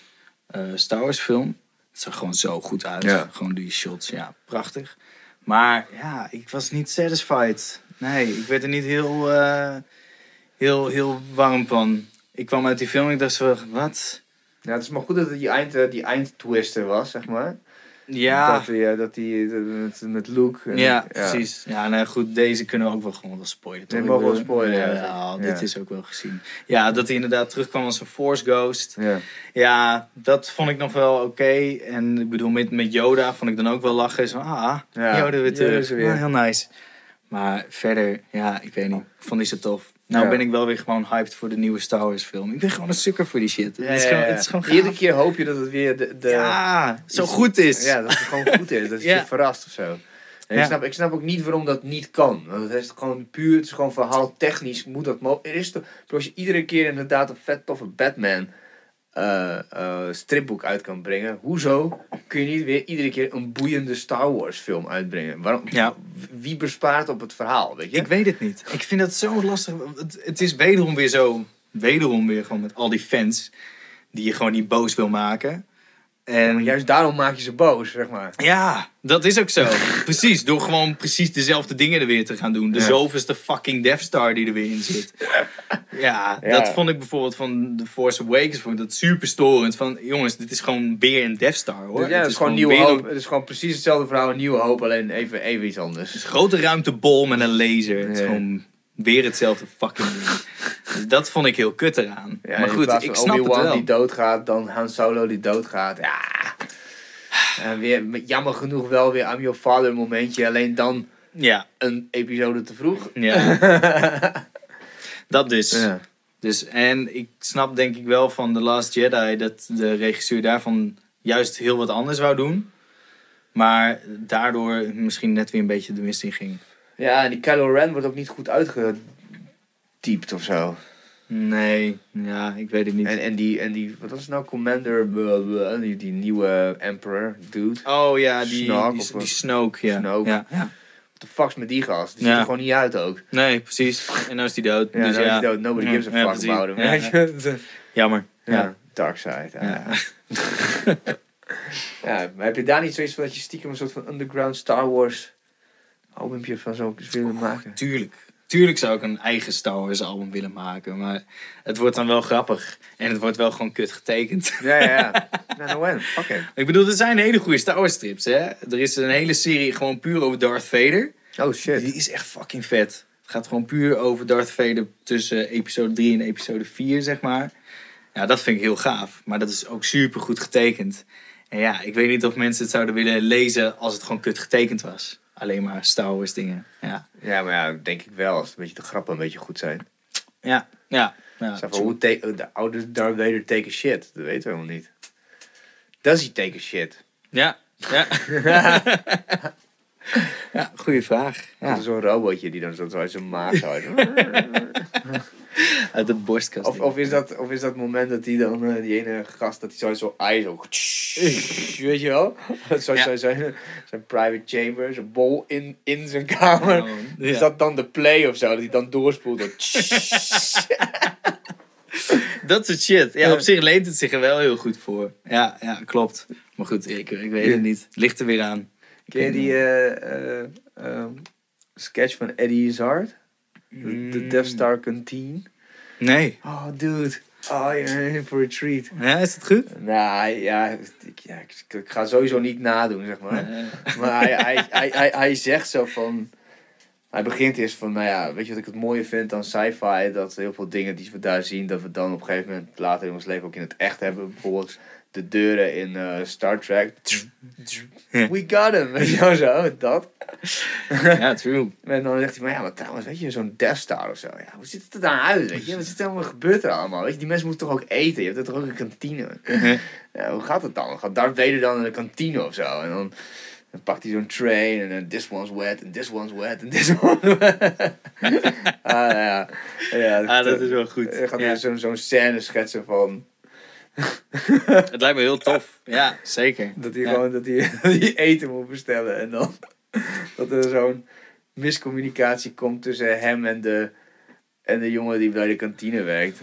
eh, Star Wars film. Het zag gewoon zo goed uit. Ja. Gewoon die shots, ja, prachtig. Maar ja, ik was niet satisfied. Nee, ik werd er niet heel, eh, heel, heel warm van. Ik kwam uit die film en ik dacht zo, wat? Ja, het is maar goed dat het die, eind, eh, die eindtwister was, zeg maar. Ja, Dat, die, eh, dat die met, met Luke. en- Ja, precies. Ja, nou goed, deze kunnen we ook wel gewoon wel spoilen. toch? Nee, mogen we Ik bedoel, spoilen, ja. Ja, dit is ook wel gezien. Ja, dat hij inderdaad terugkwam als een Force Ghost. Ja. Ja, dat vond ik nog wel oké. En ik bedoel, met, met Yoda vond ik dan ook wel lachen. Zo, ah, Ja, Yoda weer terug. er weer. Ah, heel nice. Maar verder, ja, ik weet niet. Ik vond die zo tof. Nou Ja. ben ik wel weer gewoon hyped voor de nieuwe Star Wars film. Ik ben gewoon een sukker voor die shit. Ja, het, is gewoon, het is gewoon Iedere keer hoop je dat het weer de, de, Ja, zo goed is. Ja, dat het gewoon goed is. Dat Ja. je verrast of zo. Ja. ik, snap, ik snap ook niet waarom dat niet kan. Want het is gewoon puur, het is gewoon verhaal technisch moet dat mogelijk. Er is toch, als je iedere keer inderdaad een vet toffe Batman eh, eh, stripboek uit kan brengen. Hoezo kun je niet weer iedere keer een boeiende Star Wars film uitbrengen? Waarom, Ja. Wie bespaart op het verhaal, weet je? Ik weet het niet. Ik vind dat zo lastig. Het, het is wederom weer zo. Wederom weer gewoon met al die fans. Die je gewoon niet boos wil maken. En juist daarom maak je ze boos, zeg maar. ja, dat is ook zo. precies. Door gewoon precies dezelfde dingen er weer te gaan doen. De Ja. zoveelste fucking Death Star die er weer in zit. Ja, Ja. dat vond ik bijvoorbeeld van The Force Awakens. Vond ik dat super storend. Van jongens, dit is gewoon weer een Death Star hoor. ja, het is gewoon nieuwe weer hoop. Het is gewoon precies hetzelfde verhaal, een nieuwe hoop, alleen even, even iets anders. Het is een grote ruimtebol met een laser. Het is gewoon weer hetzelfde fucking ding. Dus dat vond ik heel kut eraan. Ja, maar goed, ik snap het wel. die doodgaat, dan Han Solo die doodgaat. Ja. En weer, jammer genoeg wel weer I'm Your Father momentje. Alleen dan Ja, een episode te vroeg. ja. dat dus. Ja. dus. En ik snap denk ik wel van The Last Jedi dat de regisseur daarvan juist heel wat anders wou doen. Maar daardoor misschien net weer een beetje de mist in ging. Ja, en die Kylo Ren wordt ook niet goed uitgediept of zo. Nee, ja, ik weet het niet. En, en, die, en die, wat was het nou, Commander, blah, blah, die, die nieuwe Emperor dude. Oh ja, die, Snoke die, die? Snoke, ja. Snoke. Ja, ja. What the fuck's met die gast? Die Ja. ziet er gewoon niet uit ook. Nee, precies. En nou is die dood. Ja, dus nou is ja. hij dood. Nobody Ja, gives a ja, fuck precies. about him. Je? Jammer. Ja, Ja. dark side. Ja. Ja. Ja, maar heb je daar niet zoiets van dat je stiekem een soort van underground Star Wars albumpje van zo willen maken? Tuurlijk. Tuurlijk zou ik een eigen Star Wars album willen maken, maar het wordt dan wel grappig. En het wordt wel gewoon kut getekend. Ja, ja, ja. Nou, no when. Fuck it. ik bedoel, er zijn hele goede Star Wars strips, hè. Er is een hele serie gewoon puur over Darth Vader. Oh shit. Die is echt fucking vet. Het gaat gewoon puur over Darth Vader tussen episode 3 en episode 4, zeg maar. Ja, dat vind ik heel gaaf. Maar dat is ook super goed getekend. En ja, ik weet niet of mensen het zouden willen lezen als het gewoon kut getekend was. Alleen maar Star Wars dingen. Ja, Ja, maar ja, denk ik wel. Als het een beetje de grappen een beetje goed zijn. ja, ja. ja. Zeg van, hoe de oude Darth Vader take shit. Dat weten we helemaal niet. Does he take a shit? Ja, ja. ja, goede vraag. Ja. Zo'n robotje die dan zo uit zijn maag zo uit. De borstkast. Of, of, is dat, of is dat moment dat hij dan, eh, die ene gast, dat hij zo zo ijs ook. Weet je wel? Zo, Ja. zo, zijn, zijn private chamber, zijn bol in, in zijn kamer. Oh, Is dat dan de play of zo? Dat hij dan doorspoelt. door- Dat soort shit. Ja, Ja. op zich leent het zich er wel heel goed voor. Ja, ja klopt. Maar goed, ik, ik weet het niet. Ligt er weer aan. Ken je die eh, eh, ehm, sketch van Eddie Izzard? De, de Death Star Canteen. Nee. Oh, dude. Oh, you're in for a treat. Ja, is het goed? Nou, ja, ik, ja, ik, ik ga sowieso niet nadoen, zeg maar. Maar hij, hij, hij, hij, hij zegt zo van... Hij begint eerst van, nou ja, weet je wat ik het mooie vind aan sci-fi? Dat heel veel dingen die we daar zien, dat we dan op een gegeven moment later in ons leven ook in het echt hebben. Bijvoorbeeld de deuren in eh, Star Trek. We got him, weet je zo, dat. ja, true. En dan zegt hij, maar ja, maar trouwens, weet je, zo'n Death Star of zo. Ja, hoe ziet het er dan uit, weet je? Wat zit er allemaal gebeurt er allemaal? Weet je, die mensen moeten toch ook eten? Je hebt toch ook een kantine? Ja, hoe gaat het dan? Gaat Darth Vader dan in de kantine of zo? En dan, dan pakt hij zo'n tray en dan this one's wet and this one's wet and this one's wet. ah, ja. ja Ah, dat is wel goed. Hij gaat Ja. zo'n zo'n scène schetsen van Het lijkt me heel tof. Ja, zeker. dat hij Ja. gewoon dat hij, dat hij eten moet bestellen en dan dat er zo'n miscommunicatie komt tussen hem en de en de jongen die bij de kantine werkt.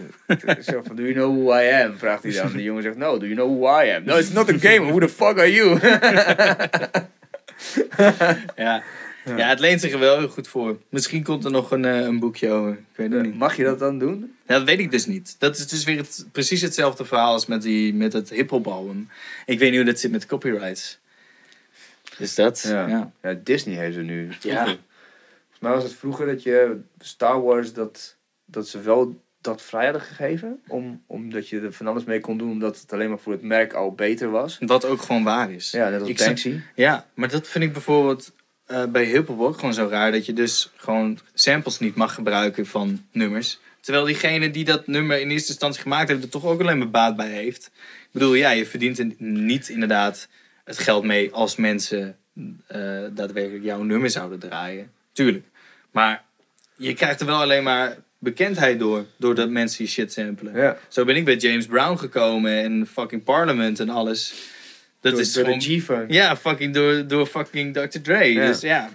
Zo van, do you know who I am? Vraagt hij dan. De jongen zegt, no, do you know who I am? No, it's not a game. Who the fuck are you? Ja. Ja, het leent zich er wel heel goed voor. Misschien komt er nog een, eh, een boekje over. Ik weet het niet. Mag je dat dan doen? Ja, dat weet ik dus niet. Dat is dus weer het, precies hetzelfde verhaal als met, die, met het hip-hop album. Ik weet niet hoe dat zit met copyrights. Dus dat, Ja. ja. Ja, Disney heeft ze nu. Ja. Volgens mij was het vroeger dat je Star Wars dat, dat ze wel dat vrij hadden gegeven. Om, omdat je er van alles mee kon doen, omdat het alleen maar voor het merk al beter was. Wat ook gewoon waar is. Ja, net als Ik Banksy. Ja, maar dat vind ik bijvoorbeeld eh, bij hip-hop ook gewoon zo raar. Dat je dus gewoon samples niet mag gebruiken van nummers. Terwijl diegene die dat nummer in eerste instantie gemaakt heeft, er toch ook alleen maar baat bij heeft. Ik bedoel, ja, je verdient er niet inderdaad het geld mee als mensen eh, daadwerkelijk jouw nummer zouden draaien. Tuurlijk. Maar je krijgt er wel alleen maar bekendheid door, doordat mensen je shit samplen. Ja. Zo ben ik bij James Brown gekomen en fucking Parliament en alles. Dat door, is door gewoon... de G-Funk. Ja, fucking door, door fucking Dr. Dre. Ja. Dus ja.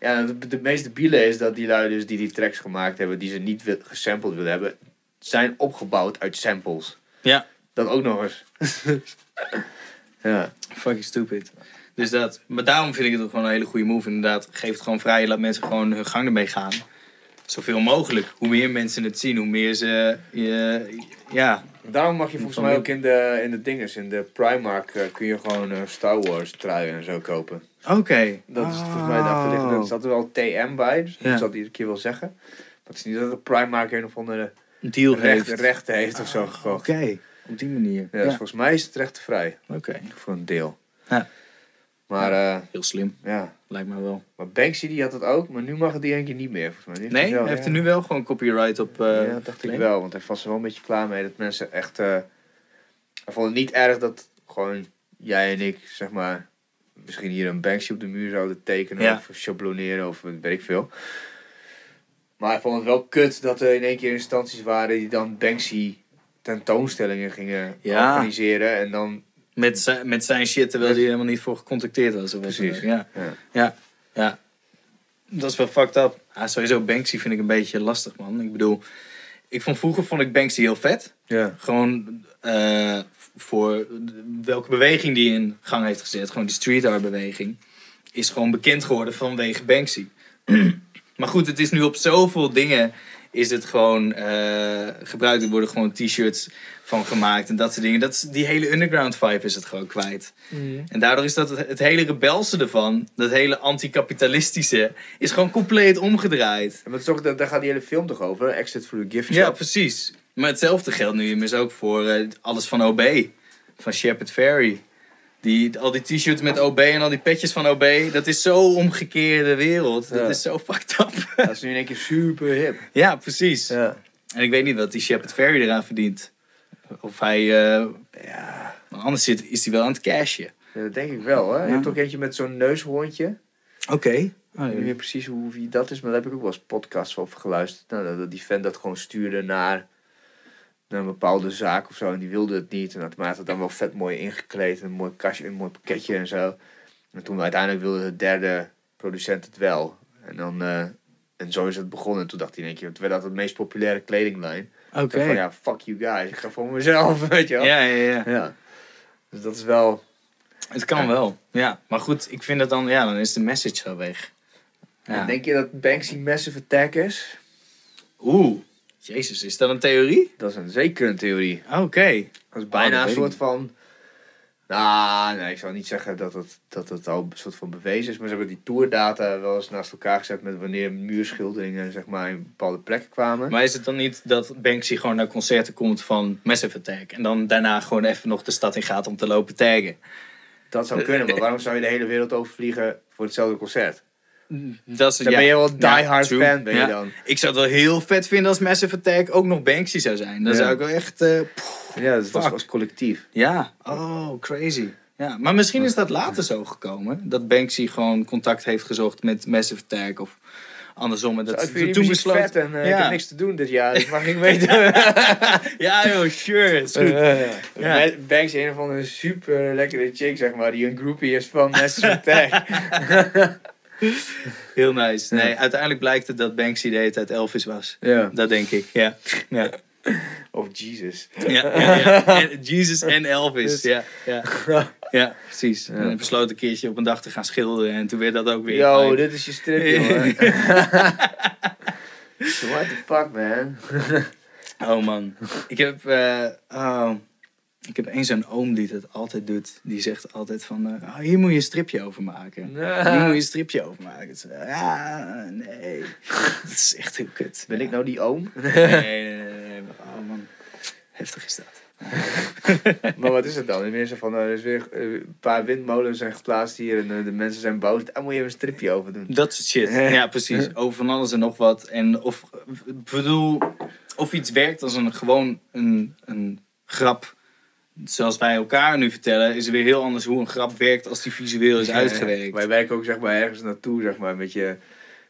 Ja, de, de meest debiele is dat die lui dus die die tracks gemaakt hebben, die ze niet wil- gesampled willen hebben, zijn opgebouwd uit samples. Ja. Dat ook nog eens. ja. Fucking stupid. Dus dat. Maar daarom vind ik het ook gewoon een hele goede move. Inderdaad, geef het gewoon vrij. Laat mensen gewoon hun gang ermee gaan. Zoveel mogelijk. Hoe meer mensen het zien, hoe meer ze... Je, ja. Daarom mag je volgens mij ook in de, in de dinges, in de Primark, eh, kun je gewoon eh, Star Wars truien en zo kopen. Oké. Dat is volgens mij de achterliggende. Er zat er wel TM bij, dus Oh. Ja. dat zal ik iedere keer wel zeggen. Maar het is niet dat de Primark een of andere deal recht, heeft. rechten heeft of zo Oké. gekocht. Op die manier. Ja, Ja. Dus volgens mij is het rechtenvrij. Oké. Voor een deel. Ja. Maar eh, Heel slim. ja. Lijkt me wel. Maar Banksy die had het ook, maar nu mag het die één keer niet meer. Volgens mij. Nee, wel, heeft er nu wel gewoon copyright op... eh, ja, dat dacht ik wel. Want hij was er wel een beetje klaar mee dat mensen echt... eh hij vond het niet erg dat gewoon jij en ik, zeg maar... Misschien hier een Banksy op de muur zouden tekenen Ja. of schabloneren of weet ik veel. Maar hij vond het wel kut dat er in één keer instanties waren die dan Banksy tentoonstellingen gingen Ja. organiseren. En dan, Met, zijn, met zijn shit, terwijl hij helemaal niet voor gecontacteerd was. Of Precies. Ja. ja. Ja, ja. Dat is wel fucked up. Ja, sowieso Banksy vind ik een beetje lastig, man. Ik bedoel, ik vond vroeger vond ik Banksy heel vet. Ja. Gewoon eh, voor welke beweging die in gang heeft gezet. Gewoon die street art beweging. Is gewoon bekend geworden vanwege Banksy. Maar goed, het is nu op zoveel dingen is het gewoon eh, gebruikt. Er worden gewoon t-shirts van gemaakt en dat soort dingen. Dat is, die hele underground vibe is het gewoon kwijt. En daardoor is dat het, het hele rebelse ervan, dat hele anticapitalistische, is gewoon compleet omgedraaid. Maar toch, daar daar gaat die hele film toch over? Exit through the gift Ja, precies. Maar hetzelfde geldt nu immers ook voor eh, alles van OB. Van Shepard Ferry. Die, al die t-shirts met OB en al die petjes van OB. Dat is zo omgekeerde wereld. Ja. Dat is zo fucked up. Dat is nu in één keer super hip. ja, precies. Ja. En ik weet niet wat die Shepard Ferry eraan verdient. Of hij... eh, Ja, anders zit, is hij wel aan het cashen. ja, dat denk ik wel. Hè? Je Ja. hebt ook eentje met zo'n neushoorntje. Oké. Ik weet niet meer precies hoe wie dat is, maar daar heb ik ook wel eens podcasts over geluisterd. Nou, dat- dat die fan dat gewoon stuurde naar, naar een bepaalde zaak of zo. En die wilde het niet. En dat maakte het dan wel vet mooi ingekleed. Een mooi kastje, een mooi pakketje en zo. En toen uiteindelijk wilde de derde producent het wel. En dan... eh, en zo is het begonnen. En toen dacht hij in één keer, het werd altijd de meest populaire kledinglijn. Oké. Van ja, fuck you guys. Ik ga voor mezelf, weet je wel. Ja, ja, ja. Ja. Dus dat is wel... Het kan wel. Ja. Maar goed, ik vind dat dan... Ja, dan is de message zo weg. Ja. En Denk je dat Banksy massive attack is? Oeh. Jezus, is dat een theorie? Dat is een, zeker een theorie. Oké. Dat is bijna dat een soort van... Nou, nee, ik zou niet zeggen dat het, dat het al een soort van bewezen is. Maar ze hebben die tourdata wel eens naast elkaar gezet met wanneer muurschilderingen zeg maar, in bepaalde plekken kwamen. Maar is het dan niet dat Banksy gewoon naar concerten komt van Massive Attack en dan daarna gewoon even nog de stad in gaat om te lopen taggen? Dat zou kunnen, maar waarom zou je de hele wereld overvliegen voor hetzelfde concert? Dat is, Dan ja, ben je wel die ja, hard true. fan, ben je dan. Ik zou het wel heel vet vinden als Massive Attack ook nog Banksy zou zijn. Dan zou ik wel echt... eh, Ja, dat is Fuck. als collectief. ja, oh, crazy. Ja, maar misschien is dat later zo gekomen. Dat Banksy gewoon contact heeft gezocht met Massive Attack of andersom. En dat ik toen besloot... vet en eh, ik Ja. heb niks te doen dit jaar, dus ik mag niet weten. Ja joh, sure. Is goed. Ja. ja. Banks is een of andere super lekkere chick, zeg maar, die een groupie is van Massive Attack. Heel nice. Nee, uiteindelijk blijkt het dat Banksy de hele tijd Elvis was. ja. Dat denk ik, ja. Ja, Of Jesus. ja, ja, ja. En Jesus en Elvis, Dus- ja. Ja, ja precies. En hij besloot een keertje op een dag te gaan schilderen en toen werd dat ook weer... Yo, dit is je strip, jongen. What the fuck, man? Oh man. Ik heb, eh, oh, ik heb één zo'n oom die dat altijd doet. Die zegt altijd van, eh, oh, hier moet je een stripje over maken. Hier moet je een stripje over maken. Ja, nee. Dat is echt heel kut. Ben ik nou die oom? Nee, nee, nee. Oh man. Heftig is dat. maar wat is het dan? Meer zo van, eh, er is weer eh, een paar windmolens zijn geplaatst hier en de mensen zijn boos. Daar moet je even een stripje over doen. Dat soort shit. Ja, precies. Over van alles en nog wat. En of, bedoel, of iets werkt als een, gewoon een, een grap. Zoals wij elkaar nu vertellen, is het weer heel anders hoe een grap werkt als die visueel is uitgewerkt. Wij werken ook zeg maar ergens naartoe, zeg maar, met je...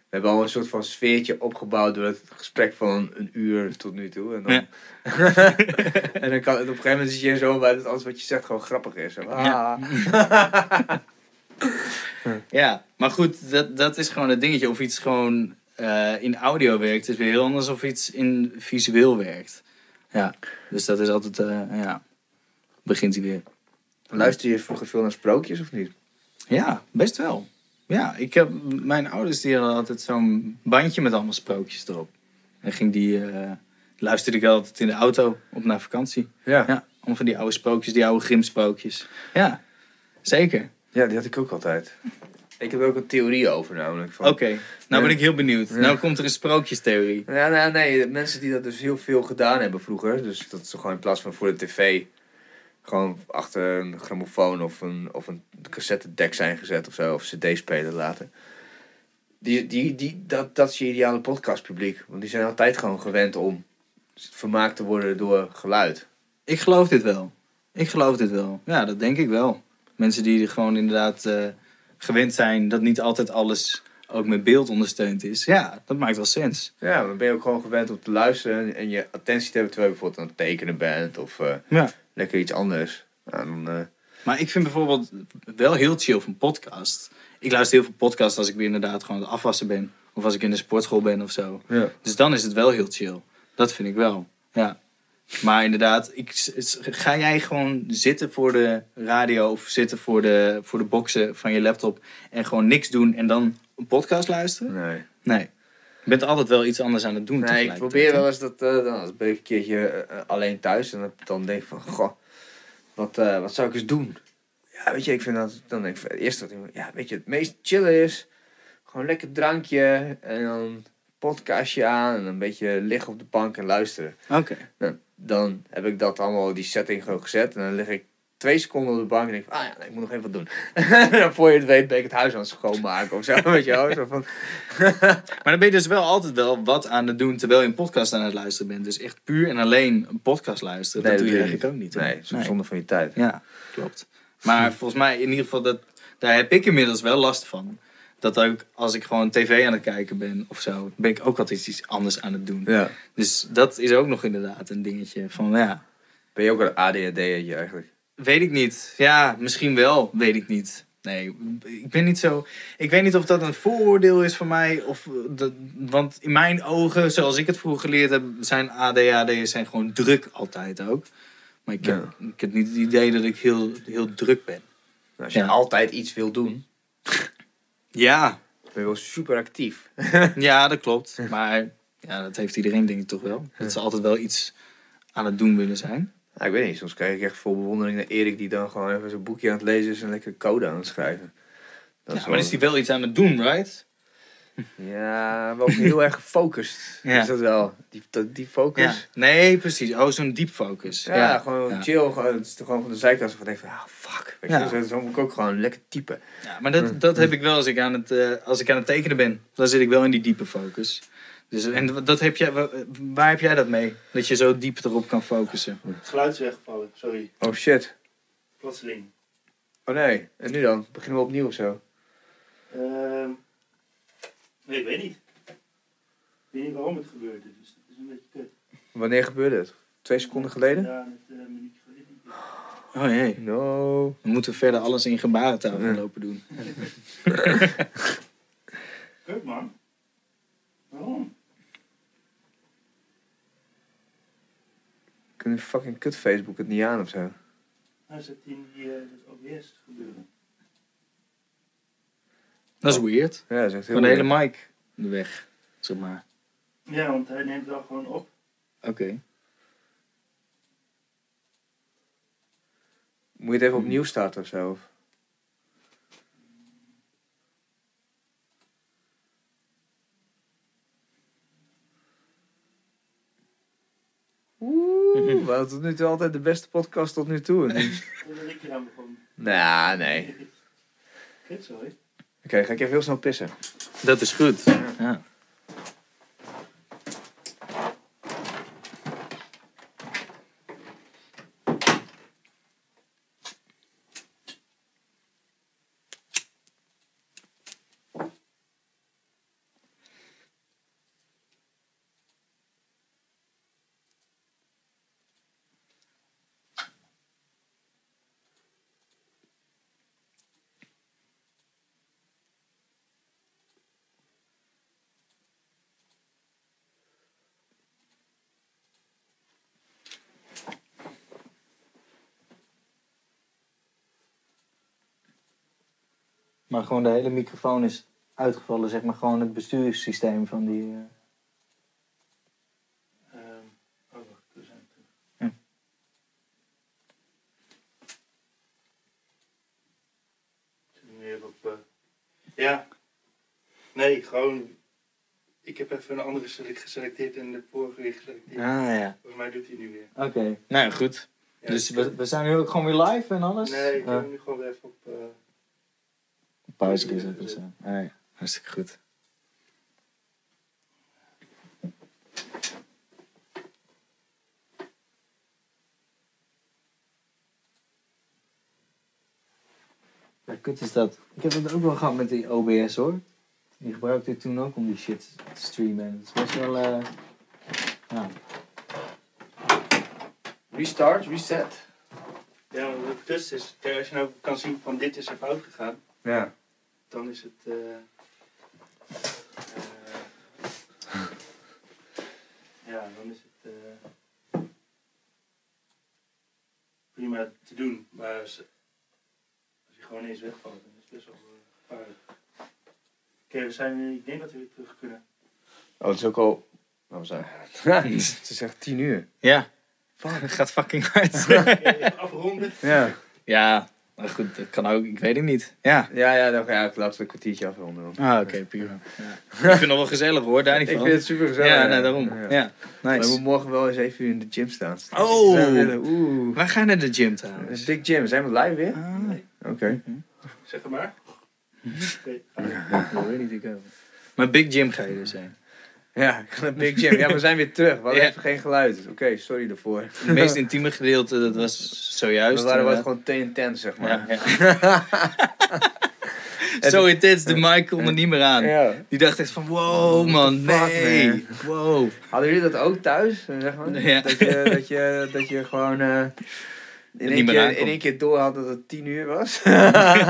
We hebben al een soort van sfeertje opgebouwd door het gesprek van een uur tot nu toe. En dan, Ja. en dan kan, en op een gegeven moment zit je zo bij dat alles wat je zegt gewoon grappig is. Zo, ah. Ja. Ja, maar goed, dat, dat is gewoon het dingetje. Of iets gewoon eh, in audio werkt, is weer heel anders of iets in visueel werkt. Ja, dus dat is altijd, eh, ja, begint hij weer. Luister je vroeger veel naar sprookjes of niet? Ja, best wel. Ja, ik heb, mijn ouders die hadden altijd zo'n bandje met allemaal sprookjes erop. En ging die, eh, luisterde ik altijd in de auto op naar vakantie. Ja. Ja, om van die oude sprookjes, die oude grimsprookjes. Ja, zeker. Ja, die had ik ook altijd. Ik heb er ook een theorie over namelijk. Van, Oké, nou ben ik heel benieuwd. Ja. Nou komt er een sprookjestheorie. Ja, nou, nee, mensen die dat dus heel veel gedaan hebben vroeger. Dus dat is gewoon in plaats van voor de tv. Gewoon achter een grammofoon of een, of een cassettedek zijn gezet of zo. Of cd-speler laten. Die, die, die, dat, dat is je ideale podcastpubliek. Want die zijn altijd gewoon gewend om vermaakt te worden door geluid. Ik geloof dit wel. Ik geloof dit wel. Ja, dat denk ik wel. Mensen die gewoon inderdaad eh, gewend zijn dat niet altijd alles ook met beeld ondersteund is. Ja, dat maakt wel sens. Ja, dan ben je ook gewoon gewend om te luisteren en je attentie te hebben terwijl je bijvoorbeeld aan het tekenen bent of eh, Ja. Lekker iets anders. Eh, Maar ik vind bijvoorbeeld wel heel chill van podcast. Ik luister heel veel podcasts als ik weer inderdaad gewoon aan het afwassen ben. Of als ik in de sportschool ben of zo. ja. Dus dan is het wel heel chill. Dat vind ik wel. Ja. Maar inderdaad, ik, ga jij gewoon zitten voor de radio of zitten voor de, voor de boxen van je laptop en gewoon niks doen en dan een podcast luisteren? Nee. Nee. Bent altijd wel iets anders aan het doen. Nee, ik probeer wel eens dat, eh, dan ben ik een keertje eh, alleen thuis en dan denk ik van, goh, wat, eh, wat zou ik eens doen? Ja, weet je, ik vind dat, dan denk ik, van, eerst dat ik, ja, weet je, het meest chillen is, gewoon lekker drankje en dan podcastje aan en een beetje liggen op de bank en luisteren. Oké. Dan, dan heb ik dat allemaal, die setting gewoon gezet en dan lig ik twee seconden op de bank en denk ik van, ah ja, nee, ik moet nog even wat doen. en voor je het weet ben ik het huis aan het schoonmaken of zo, weet je wel. Zo van, Maar dan ben je dus wel altijd wel wat aan het doen terwijl je een podcast aan het luisteren bent. Dus echt puur en alleen een podcast luisteren. Nee, dat doe je eigenlijk ook niet. nee, het is zonde van je tijd. Ja, klopt. Maar volgens mij in ieder geval, dat, daar heb ik inmiddels wel last van. Dat ook als ik gewoon tv aan het kijken ben of zo, ben ik ook altijd iets anders aan het doen. Ja. Dus dat is ook nog inderdaad een dingetje van ja, Ben je ook een ADHD'tje eigenlijk? Weet ik niet. Ja, misschien wel, weet ik niet. Nee, ik ben niet zo. Ik weet niet of dat een vooroordeel is van mij. Of dat, want in mijn ogen, zoals ik het vroeger geleerd heb, zijn ADHD'ers zijn gewoon druk altijd ook. Maar ik heb, ik heb niet het idee dat ik heel, heel druk ben. Als je Ja. altijd iets wil doen, Ja, ben je wel super actief. ja, dat klopt. Maar ja, dat heeft iedereen denk ik toch wel. Dat ze altijd wel iets aan het doen willen zijn. Ja, ik weet niet, soms krijg ik echt vol bewondering naar Erik die dan gewoon even zijn boekje aan het lezen is en lekker code aan het schrijven. Dat Ja, maar is die wel iets aan het doen, right? Ja, wel heel erg gefocust. Ja. Is dat wel? Die, die Ja. focus? Nee, precies. Oh, zo'n deep focus. Ja, gewoon chill. Gewoon, het is gewoon van de zijkant van denk van, ah, fuck. Weet je, Ja. zo, zo moet ik ook gewoon lekker typen. Ja, maar dat, dat heb ik wel als ik, aan het, eh, als ik aan het tekenen ben. Dan zit ik wel in die diepe focus. Dus, en dat heb jij, wa- waar heb jij dat mee? Dat je zo diep erop kan focussen. Het geluid is weggevallen, sorry. Oh shit. Plotseling. Oh nee, en nu dan? Beginnen we opnieuw of zo? Ehm nee, ik weet niet. Ik weet niet waarom het gebeurde, dus dat is een beetje kut. Wanneer gebeurde het? Twee seconden geleden? Ja, met uh, minuut geleden. Oh jee. No. We moeten verder alles in gebarentaal Ja. lopen doen. Kut man. Waarom? Kunnen fucking kut Facebook het niet aan of zo? Hij zit in die uh, dat OBS gebeuren. Dat is weird. Ja, dat is echt heel Gewoon de hele weird. mic de weg, zeg maar. Ja, want hij neemt wel gewoon op. Oké. Moet je het even opnieuw starten of zo? of? Oeh, we hadden tot nu toe altijd de beste podcast tot nu toe. En nu- Voordat ik eraan begon. nou, nee. Oké, ga ik even heel snel pissen. Dat is goed. Ja. Maar gewoon de hele microfoon is uitgevallen, zeg maar gewoon het besturingssysteem van die... eh, Ehm oh, wacht, we zijn terug. Ja. Zit nu even op. eh, Ja. Nee, gewoon. Ik heb even een andere sele- geselecteerd en de vorige weer geselecteerd. Ah ja. Volgens mij doet hij nu weer. Oké. Nou ja, goed. Ja, dus we, we zijn nu ook gewoon weer live en alles? Nee, ik Eh, heb hem nu gewoon weer even op. pauze gezet of zo. Ja. Hartstikke goed. Ja, kut is dat. Ik heb het ook wel gehad met die OBS hoor. Die gebruikte ik toen ook om die shit te streamen. Het is best wel. eh ja. Restart, reset. Ja, maar het is, kijk, als je nou kan zien van dit is er fout gegaan, Ja. Dan is het. eh, eh, ja, dan is het. eh, prima te doen, maar als, als je gewoon eens wegvalt, dan is het best wel gevaarlijk. Oké, we zijn, ik denk dat we weer terug kunnen. Oh, het is ook al... Nou, we zijn... het is echt tien uur. Ja. Fuck, het gaat fucking hard. Afronden. Ja. ja, maar goed, dat kan ook. Ik weet het niet. Ja. Ja, ja, dan ga ik laatst een kwartiertje afronden. dan. Ah, oké, prima. Ja. Ik vind het nog wel gezellig hoor, daar niet Ik van. vind het super gezellig. ja, nee, daarom. Ja. Ja, We nice. moeten morgen wel eens even in de gym staan. Oh. We Oeh. Waar gaan naar de gym trouwens? Big Gym, zijn we live weer? Ah, Oké. Zeg het maar. Nee. weet ik niet over. Maar Big Gym ga je dus zijn. Ja, Big Gym. Ja, we zijn weer terug. We hadden Ja. even geen geluid. Oké, sorry daarvoor. Het meest intieme gedeelte, dat was zojuist. we waren wat gewoon te intens, zeg maar. Ja, ja. Zo intens, de mic kon er niet meer aan. Die dacht echt van, wow man, nee. man? Wow. Hadden jullie dat ook thuis? Zeg maar? Ja. Dat, je, dat, je, dat je gewoon eh, in, één keer, in één keer door had dat het tien uur was.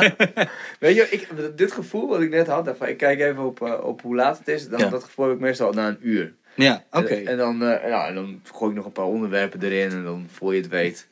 Weet je, ik, dit gevoel wat ik net had, daarvan, ik kijk even op, eh, op hoe laat het is. Dan, Ja. Dat gevoel heb ik meestal na een uur. Ja, oké. En, en dan, eh, ja, en dan gooi ik nog een paar onderwerpen erin en dan voor je het weet.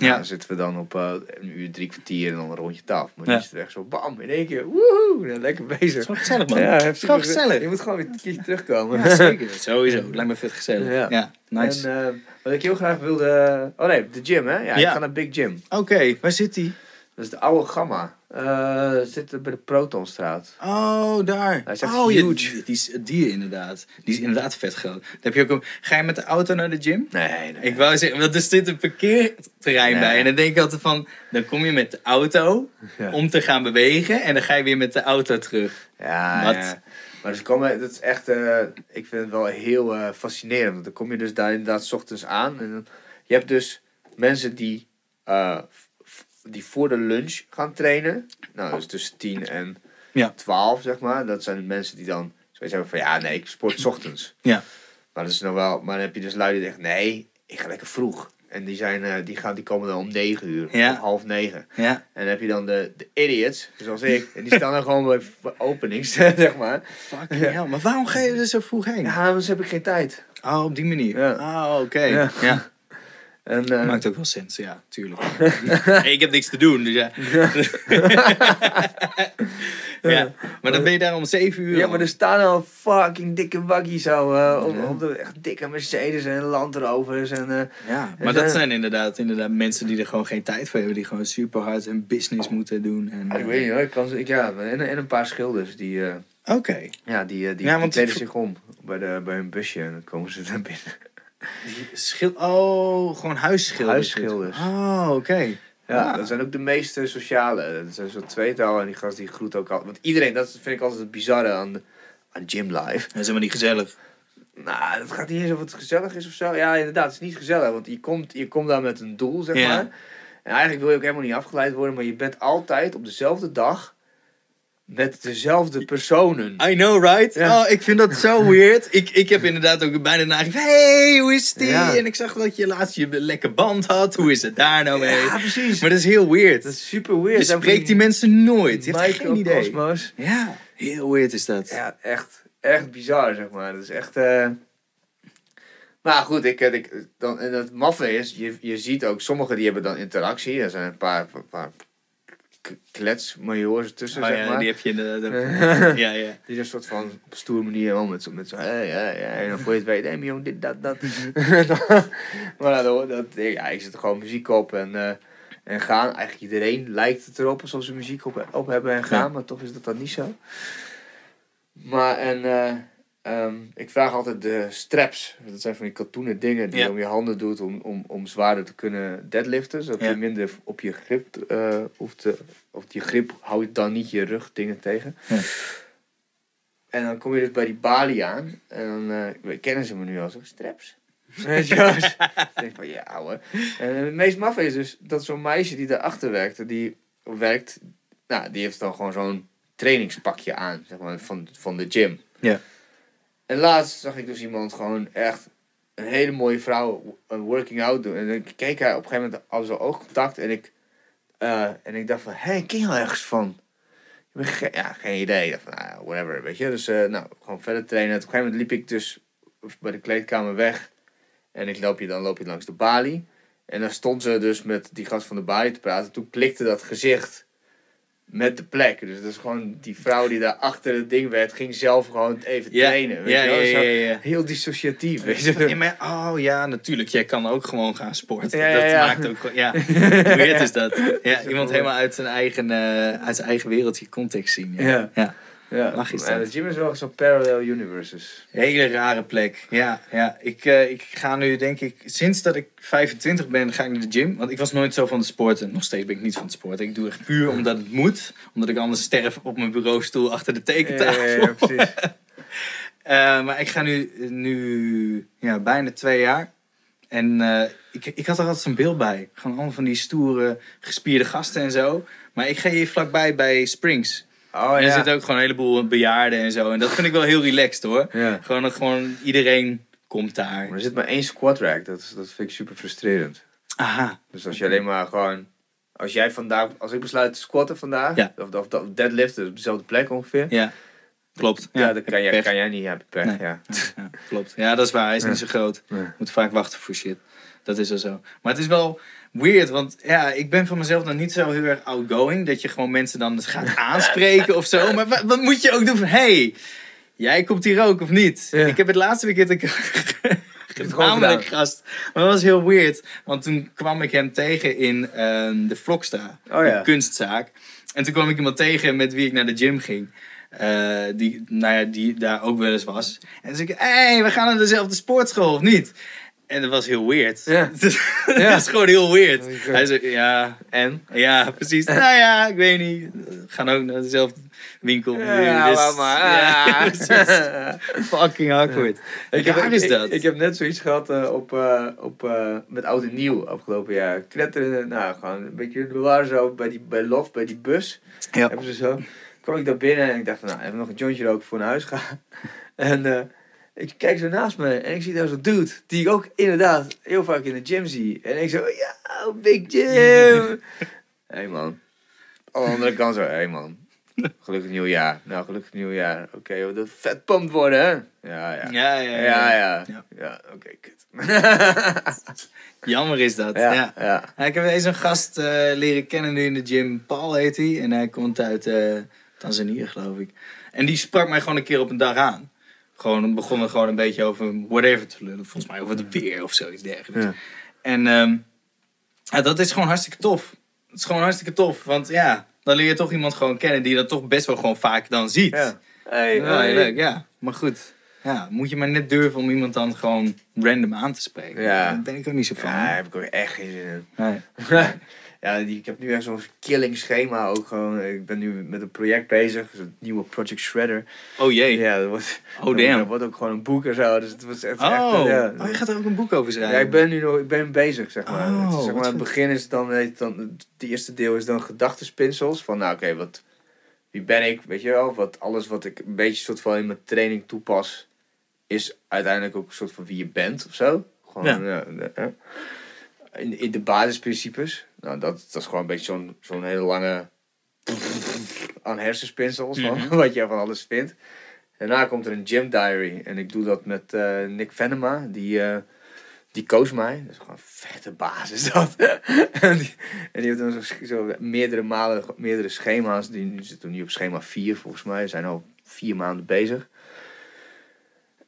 Ja. Ja. dan zitten we dan op eh, een uur, drie kwartier en dan een rondje taf. Maar Ja. nu is het echt zo bam, in één keer. Woehoe, lekker bezig. Het is wel gezellig man. Ja, het is gewoon gezellig. Je moet gewoon weer een keertje terugkomen. Ja, zeker. Sowieso. Het lijkt me vet gezellig. Ja. Ja, nice. En eh, wat ik heel graag wilde... Oh nee, de gym hè? Ja, ik ga naar Big Gym. Oké, waar zit die? Dat is de oude Gamma. Eh zit bij de Protonstraat. Oh, daar. Hij is echt oh, huge. die, die, is, die inderdaad. Die is inderdaad vet groot. Dan heb je ook een, ga je met de auto naar de gym? Nee, nee. Ik wou zeggen, want er zit een parkeerterrein Nee. bij. En dan denk ik altijd van, dan kom je met de auto Ja. om te gaan bewegen. En dan ga je weer met de auto terug. Ja, Wat? ja. Maar dus komen, dat is echt, eh, ik vind het wel heel eh, fascinerend. Want dan kom je dus daar inderdaad 's ochtends aan. En dan, je hebt dus mensen die, die voor de lunch gaan trainen. Nou, dus tussen 10 en Ja. 12, zeg maar. Dat zijn de mensen die dan zoiets hebben van, ja, nee, ik sport 's ochtends. Ja. Maar dat is nog wel, maar dan heb je dus lui die zeggen, nee, ik ga lekker vroeg. En die, zijn, eh, die, gaan, die komen dan om 9 uur, Ja. of half 9. Ja. En dan heb je dan de, de idiots, zoals ik. En die staan dan gewoon bij openings, zeg maar. Fucking hell. Maar waarom ga je er zo vroeg heen? Ja, anders heb ik geen tijd. Oh, op die manier. Ja. Oh, oké. Ja. En, eh, Maakt ook wel sens, ja, tuurlijk. hey, ik heb niks te doen, dus ja. ja. Maar dan ben je daar om 7 uur. ja, maar er staan al fucking dikke waggies zo. eh, op, Ja. op de echt dikke Mercedes en Land Rovers. En, eh, Ja, Er maar dat zijn- inderdaad, inderdaad mensen die er gewoon geen tijd voor hebben. Die gewoon super hard hun business moeten doen. En, ik weet niet hoor. Ik kan, ze- ik, ja, en, en een paar schilders die, eh, Oké. ja, die, eh, die, Ja, die want- kleden zich om bij, de, bij hun busje. En dan komen ze naar binnen. Schil oh, gewoon huisschilders. Huisschilders. Oh, oké. Ja, Ah. dat zijn ook de meeste sociale. Dat zijn zo'n tweetal en die gast die groet ook al. Want iedereen, dat vind ik altijd het bizarre aan, aan Gym Life. Dat is helemaal niet gezellig. Nou, het gaat niet eens of het gezellig is of zo. Ja, inderdaad, het is niet gezellig. Want je komt, je komt daar met een doel, zeg Ja. maar. En eigenlijk wil je ook helemaal niet afgeleid worden. Maar je bent altijd op dezelfde dag met dezelfde personen. I know, right? Ja. Oh, ik vind dat zo weird. Ik, ik heb inderdaad ook bijna nagegeven. hey, hoe is die? Ja. En ik zag dat je laatst je lekker band had. Hoe is het daar nou mee? Ja, precies. Maar dat is heel weird. Dat is super weird. je spreekt die mensen nooit. Je hebt geen idee. Ja, heel weird is dat. Ja, echt, echt bizar, zeg maar. Dat is echt... eh Maar goed, ik, ik, dan, en het maffe is, je, je ziet ook, sommigen die hebben dan interactie. Er zijn een paar, paar, paar k- kletsmajoren tussen, Oh zeg ja, maar. die heb je inderdaad ook. ja, ja. Die is een soort van op stoere manier wel met zo, met zo hey, hey, hey, en dan voor je het weet, hey, jong, dit, dat, dat. maar dat, dat, ja, ik zet gewoon muziek op en, eh, en gaan. Eigenlijk iedereen lijkt het erop alsof ze muziek op, op hebben en gaan, Ja. maar toch is dat dan niet zo. Maar en eh, ehm, ik vraag altijd de straps. Dat zijn van die katoenen dingen die Ja. je om je handen doet om, om, om zwaarder te kunnen deadliften. Zodat Ja. je minder op je grip eh, hoeft te... Of je grip houdt dan niet je rug dingen tegen. Ja. En dan kom je dus bij die balie aan. En dan eh, kennen ze me nu al zo. Straps. Weet je wel? Ik denk van ja ouwe. En het meest maf is dus dat zo'n meisje die daarachter werkte, die werkt, nou die heeft dan gewoon zo'n trainingspakje aan, zeg maar, van, van de gym. Ja. En laatst zag ik dus iemand gewoon echt een hele mooie vrouw een working out doen. En ik keek haar op een gegeven moment al zo oogcontact en ik, eh, en ik dacht van, hé, hey, ken je al ergens van? Ik geen, ja, geen idee. Ik dacht van, ja, whatever, weet je. Dus, eh, nou, gewoon verder trainen. Op een gegeven moment liep ik dus bij de kleedkamer weg. En ik loop je, dan loop je langs de balie. En dan stond ze dus met die gast van de balie te praten. Toen klikte dat gezicht met de plek. Dus dat is gewoon die vrouw die daar achter het ding werd, ging zelf gewoon even Ja, trainen. Weet ja, je ja, ja. Heel dissociatief. Weet je? Ja, maar, oh ja, natuurlijk. Jij kan ook gewoon gaan sporten. Dat maakt ook Ja, weird is dat. Ja, iemand helemaal uit zijn eigen, eh, uit zijn eigen wereldje context zien. Ja. Ja. dat. de gym is wel zo'n parallel universes. Hele rare plek. Ja, ja. Ik, eh, ik ga nu denk ik, sinds dat ik 25 ben, ga ik naar de gym. Want ik was nooit zo van de sporten. Nog steeds ben ik niet van het sporten. Ik doe echt puur omdat het moet. Omdat ik anders sterf op mijn bureaustoel achter de tekentafel. Ja, ja, ja, precies. Eh, maar ik ga nu, nu ja, bijna twee jaar. En eh, ik, ik had er altijd zo'n beeld bij. Gewoon allemaal van die stoere, gespierde gasten en zo. Maar ik ga hier vlakbij bij Springs. Oh en ja. er zitten ook gewoon een heleboel bejaarden en zo. En dat vind ik wel heel relaxed hoor. ja. Gewoon, dat gewoon iedereen komt daar. Maar er zit maar één squat rack. Dat, dat vind ik super frustrerend. Aha. Dus als je alleen maar gewoon... Als jij vandaag... Als ik besluit te squatten vandaag... Ja. Of, of, of deadliften op dezelfde plek ongeveer... Ja, klopt. Ja, dan kan jij, kan jij niet. Ja, pech. Nee. Ja. Ja, klopt. Ja, dat is waar. Hij is Ja. niet zo groot. Nee. Moet vaak wachten voor shit. Dat is wel zo. Maar het is wel weird, want ja, ik ben van mezelf nog niet zo heel erg outgoing. Dat je gewoon mensen dan gaat aanspreken of zo. Maar wat, wat moet je ook doen van, hey, jij komt hier ook of niet? Ja. Ik heb het laatste weekend een gedaan. gast. Maar dat was heel weird, want toen kwam ik hem tegen in ehm, de Vlokstra, Oh ja. kunstzaak. En toen kwam ik iemand tegen met wie ik naar de gym ging. Eh, die, nou ja, die daar ook wel eens was. En toen zei ik, hé, hey, we gaan naar dezelfde sportschool, of niet? En dat was heel weird. Ja. dat Ja. is gewoon heel weird. Hij zei, ja, En? ja, precies. nou ja, ik weet niet. We gaan ook naar dezelfde winkel. Ja, Dus- laat maar. Ja, Ah. Fucking awkward. Ik heb, Raar is ik- dat. Ik, ik heb net zoiets gehad eh, op, eh, op, eh, met oud en nieuw afgelopen jaar. Kletteren, nou gewoon een beetje, we waren zo bij, die, bij Loft, bij die bus. Ja. Hebben ze zo. kwam ik daar binnen en ik dacht van, nou, even nog een jointje roken voor naar huis gaan. En ik kijk zo naast me en ik zie daar zo'n dude, die ik ook inderdaad heel vaak in de gym zie. En ik zo, ja, big gym. Hé hey man. Aan de andere kant zo, hé hey man. Gelukkig nieuwjaar. Nou, gelukkig nieuwjaar. Oké, we dat vet pumpt worden, hè? Ja, ja. Ja, ja, Ja, ja. ja. Ja. Ja, oké, kut. Jammer is dat. ja, Ja. ja. Ja, ik heb deze een gast eh, leren kennen nu in de gym. Paul heet hij. En hij komt uit eh, Tanzania, geloof ik. En die sprak mij gewoon een keer op een dag aan. Gewoon, begon er gewoon een beetje over whatever te lullen. Volgens mij over het weer of zoiets dergelijks. Ja. En ehm, ja, dat is gewoon hartstikke tof. Het is gewoon hartstikke tof. Want ja, dan leer je toch iemand gewoon kennen die je dan toch best wel gewoon vaak dan ziet. Ja. Hey, Ja, hey. leuk, ja. Maar goed. Ja, moet je maar net durven om iemand dan gewoon random aan te spreken. Ja. Daar ben ik ook niet zo van. Ja, daar heb ik ook echt geen zin in. Nee. ja, die, ik heb nu echt zo'n killing schema ook gewoon. Ik ben nu met een project bezig, het nieuwe Project Shredder. Oh jee. Ja, dat wordt, Oh dat damn. wordt ook gewoon een boek en zo. Dus het was echt, Oh. echt ja. oh, je gaat er ook een boek over schrijven? Ja, ik ben nu nog ik ben bezig, zeg maar. Oh, het, is, zeg maar het begin is dan, dan, het eerste deel is dan gedachtenspinsels. Van nou oké, wat, wie ben ik, weet je wel? Wat, alles wat ik een beetje soort van in mijn training toepas, is uiteindelijk ook een soort van wie je bent of zo. Gewoon, ja. hè. In, in de basisprincipes. Nou, dat, dat is gewoon een beetje zo'n zo'n hele lange aan hersenspinsels van Mhm. wat je van alles vindt. Daarna komt er een gym diary. En ik doe dat met eh, Nick Venema. Die, eh, die koos mij. Dat is gewoon een vette basis dat. en, die, en die heeft dan zo, zo meerdere malen, meerdere schema's. Die die zitten nu op schema 4 volgens mij. We zijn al vier maanden bezig.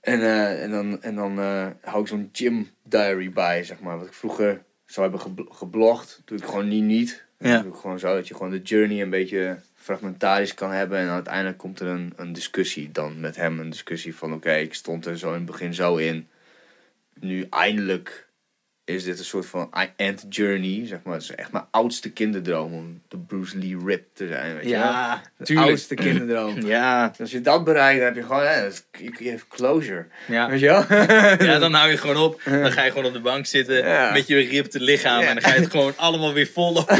En, eh, en dan, en dan hou ik zo'n gym diary bij, zeg maar. Wat ik vroeger zou hebben gebl- geblogd. Doe ik gewoon niet niet. Ja. Doe ik gewoon zo dat je gewoon de journey een beetje fragmentarisch kan hebben. En uiteindelijk komt er een, een discussie dan met hem. Een discussie van oké, ik stond er zo in het begin zo in. Nu eindelijk is dit een soort van end journey. Zeg maar. Het is echt mijn oudste kinderdroom om de Bruce Lee Rip te zijn. Weet je wel? Ja, De tuurlijk. oudste kinderdroom. Ja, als je dat bereikt, dan heb je gewoon, ja, je hebt closure. ja. Weet je wel? Ja, dan hou je gewoon op. Dan ga je gewoon op de bank zitten Ja. met je ripte lichaam. Ja. En dan ga je het gewoon allemaal weer vol op.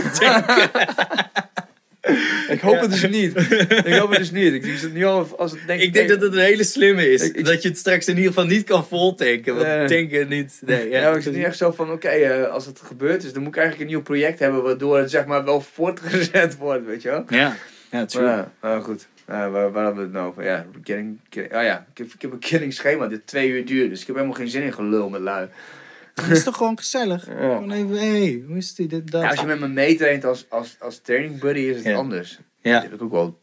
ik hoop het dus niet. Ik hoop het dus niet. Ik zie het nu al als het denk Ik denk dat het een hele slimme is. Ik- ik- dat je het straks in ieder geval niet kan vol tanken. Want Nee. tanken niet. Nee, Ja, ja, ik zit nu echt zo van, oké, eh, als het gebeurd is, dan moet ik eigenlijk een nieuw project hebben waardoor het zeg maar wel voortgezet wordt, weet je wel? Ja, ja, true. Maar goed. Eh, waar, waar hebben we het nou over? Ja, killing, oh ja, ik heb, ik heb een killing schema dit twee uur duurt, dus ik heb helemaal geen zin in gelul met lui. Dat is toch gewoon gezellig? Gewoon even, hé, hey, hoe is die, dit, dat? Ja, als je met me meetraint als, als, als training buddy is het Ja. anders. Daar Ja. heb ik ook wel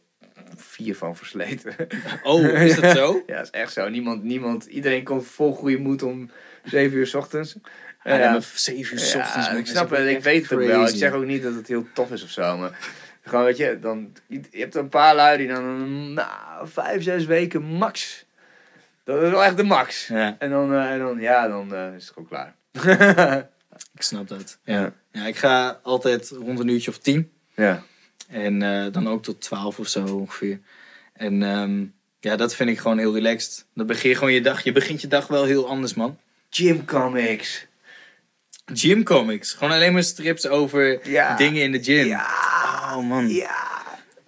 vier van versleten. Oh, is dat zo? ja, dat is echt zo. Niemand, niemand, iedereen komt vol goede moed om 7 uur 's ochtends. Ja, Ja. maar 7 uur 's Ja, ochtends. ik snap het, ik weet het ook wel. Ik zeg ook niet dat het heel tof is of zo, maar gewoon weet je, dan, je hebt een paar lui die dan, nou, vijf, zes weken max. Dat is wel echt de max. Ja, En dan, eh, en dan ja, dan eh, is het gewoon klaar. ik snap dat. ja. Ja, ik ga altijd rond een uurtje of tien. Ja. En eh, dan ook tot 12 of zo ongeveer. En ehm, ja, dat vind ik gewoon heel relaxed. Dan begin je gewoon je dag. Je begint je dag wel heel anders, man. Gym comics. Gym comics. Gewoon alleen maar strips over Ja. dingen in de gym. Ja. Oh man. Ja.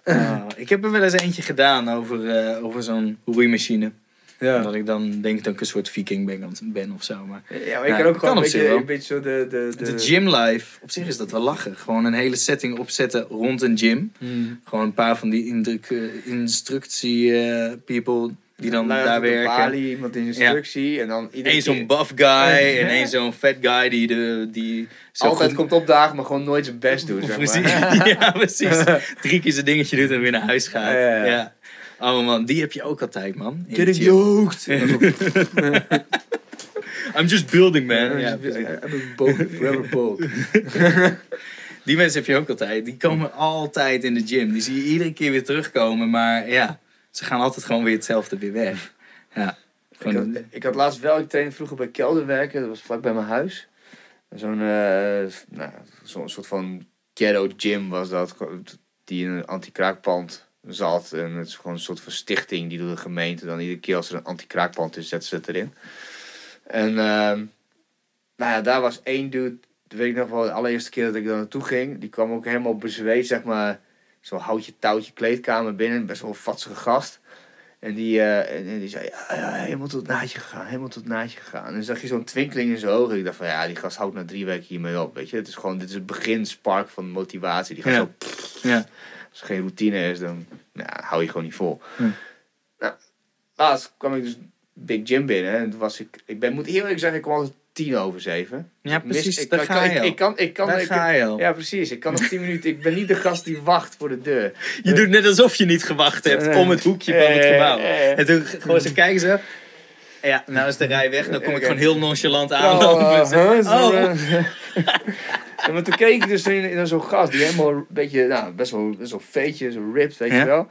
Oh, ik heb er wel eens eentje gedaan over, eh, over zo'n roeimachine. Ja. Dat ik dan denk dat ik een soort viking ben, ben of zo. Maar Ja, maar je Ja, kan ook gewoon een beetje, een beetje zo de... de, de... de gym life, op zich is dat wel lachen. Gewoon een hele setting opzetten rond een gym. Hmm. Gewoon een paar van die indruk, eh, instructie eh, people die dan daar werken. balie, iemand in instructie en dan iedereen Eén zo'n buff guy en één zo'n fat guy die, de, die zo altijd goed- komt opdagen, maar gewoon nooit zijn best doet. Zeg maar. ja, precies. Drie keer zijn dingetje doet en weer naar huis gaat. Ja, ja, Ja, ja. Oh man, die heb je ook altijd, man. In Get de in gym. yoked. I'm just building, man. Ja, I'm a forever die mensen heb je ook altijd. Die komen altijd in de gym. Die zie je iedere keer weer terugkomen. Maar ja, ze gaan altijd gewoon weer hetzelfde weer weg. Ja. Ik had, Gewoon, ik had laatst wel, ik trainde vroeger bij Kelder werken, dat was vlak bij mijn huis. Zo'n eh, nou, zo'n soort van ghetto gym was dat, die in een anti-kraakpand zat. En het is gewoon een soort van stichting die door de gemeente dan iedere keer als er een anti-kraakpand is, zetten ze het erin. En ehm, nou ja, daar was één dude, dat weet ik nog wel, de allereerste keer dat ik daar naartoe ging, die kwam ook helemaal bezweet, zeg maar, zo'n houtje touwtje kleedkamer binnen, best wel een vatsige gast. En die, eh, en, en die zei, ja, ja, helemaal tot naadje gegaan, helemaal tot naadje gegaan. En dan zag je zo'n twinkeling in zijn ogen. Ik dacht van, ja, die gast houdt na drie weken hiermee op, weet je. Het is gewoon, dit is het begin, spark van motivatie. Die gaat Ja. zo, ja. Als er geen routine is, dan nou, hou je gewoon niet vol. Hm. Nou, laatst kwam ik dus Big Gym binnen. En toen was ik, ik ben, moet eerlijk zeggen, ik kwam altijd tien over zeven. ja, mis- precies. ik, daar kan- ga ik, je ik, kan, ik kan, Daar ik, ga je al. ja, precies. Ik kan op tien minuten, ik ben niet de gast die wacht voor de deur. Je doet net alsof je niet gewacht hebt om het hoekje van het Eh, gebouw. eh, eh. En toen gewoon ze kijken ze. Ja, nou is de rij weg. Dan kom ik Oké. gewoon heel nonchalant huh? Oh. Ja, maar toen keek ik dus in, in zo'n gast die helemaal een beetje, nou, best wel, best wel veetje, zo ripped, weet Ja. je wel.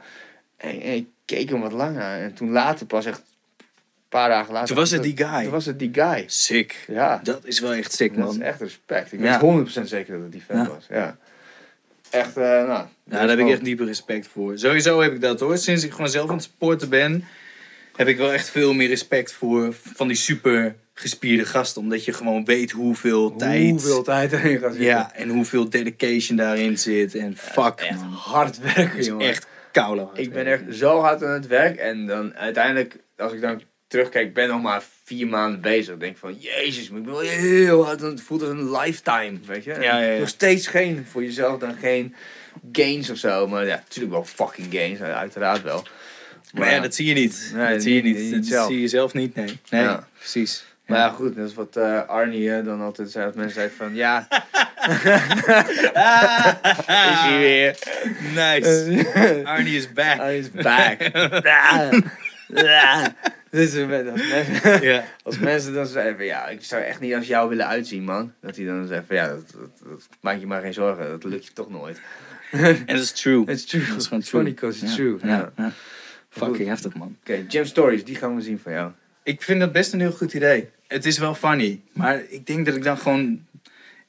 En, en ik keek hem wat langer. En toen later, pas echt een paar dagen later. Toen was het die guy. Toen was het die guy. Sick. Ja, Dat is wel echt sick, dat is man. echt respect. Ik Ja. weet 100% zeker dat het die fan was. Ja. Echt, eh nou. Ja, daar heb ik echt diepe respect voor. Sowieso heb ik dat hoor. Sinds ik gewoon zelf aan het sporten ben, heb ik wel echt veel meer respect voor van die super gespierde gasten. Omdat je gewoon weet hoeveel tijd. Hoeveel tijd erin gaat zitten. Ja, en hoeveel dedication daarin zit. En fuck, Echt man. hard werken, Het is jongen. echt koude hard Ik ben echt zo hard aan het werk. En dan uiteindelijk, als ik dan terugkijk, ik ben nog maar vier maanden bezig. Denk van, jezus, maar ik ben wel heel hard. Het voelt als een lifetime, weet je. Ja, ja, ja. Nog steeds geen, voor jezelf dan geen gains of zo. Maar ja, natuurlijk wel fucking gains, uiteraard wel. Maar ja, dat zie je niet. Nee, dat zie je niet- Dat zelf. zie je zelf niet, nee. Nee, precies. Maar ja, goed, dat is wat eh, Arnie dan altijd zei. Als mensen zeiden van, ja, is hij weer. Nice. Arnie is back. Arnie is back. Dus met- als mensen, Ja. als mensen dan zeggen van, ja, ik zou echt niet als jou willen uitzien, man. Dat hij dan zegt van, ja, dat, dat, dat maak je maar geen zorgen. Dat lukt je toch nooit. En dat is true. It's true. Dat is gewoon It's true. funny 'cause it's Ja, true. Ja. Fucking heftig, man. Oké, Jam Stories, die gaan we zien van jou. Ik vind dat best een heel goed idee. Het is wel funny. Maar ik denk dat ik dan gewoon...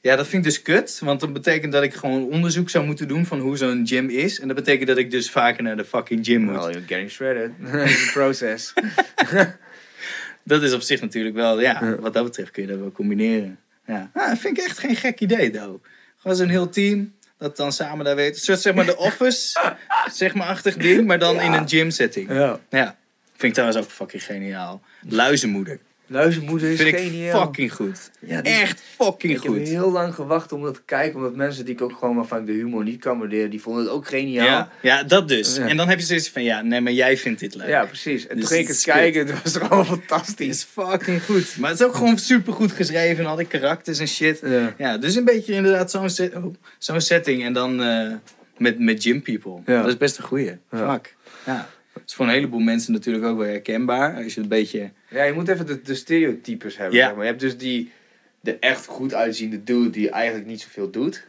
Ja, dat vind ik dus kut. Want dat betekent dat ik gewoon onderzoek zou moeten doen van hoe zo'n gym is. En dat betekent dat ik dus vaker naar de fucking gym moet. Well, you're getting shredded. It's a process. Dat is op zich natuurlijk wel, ja, wat dat betreft kun je dat wel combineren. Ja, ah, dat vind ik echt geen gek idee, though. Gewoon zo'n heel team, dat dan samen daar weet. Een soort, zeg maar, de office, zeg maar, achtig ding, maar dan in een gym setting. ja. Ja, vind ik trouwens ook fucking geniaal. Luizenmoeder. Luizenmoeder is Vind geniaal. ik fucking goed. Ja, die Echt fucking Ik heb goed. heel lang gewacht om dat te kijken, omdat mensen die ik ook gewoon waarvan ik de humor niet kan waarderen, die vonden het ook geniaal. Ja, ja, dat dus. Ja. En dan heb je zoiets van, ja, nee, maar jij vindt dit leuk. Ja, precies. En Dus toen ging ik het het kijken, het was gewoon Het fantastisch. is fucking goed. Maar het is ook gewoon super goed geschreven. Al die karakters en shit. Ja. Ja, dus een beetje inderdaad zo'n set, oh, zo'n setting. En dan, eh, met, met gym people. Ja. Dat is best een goeie. Ja. Fuck. Ja. Is voor een heleboel mensen natuurlijk ook wel herkenbaar. Als je een beetje... Ja, je moet even de, de stereotypes hebben. Ja. zeg maar. Je hebt dus die, de echt goed uitziende dude die eigenlijk niet zoveel doet.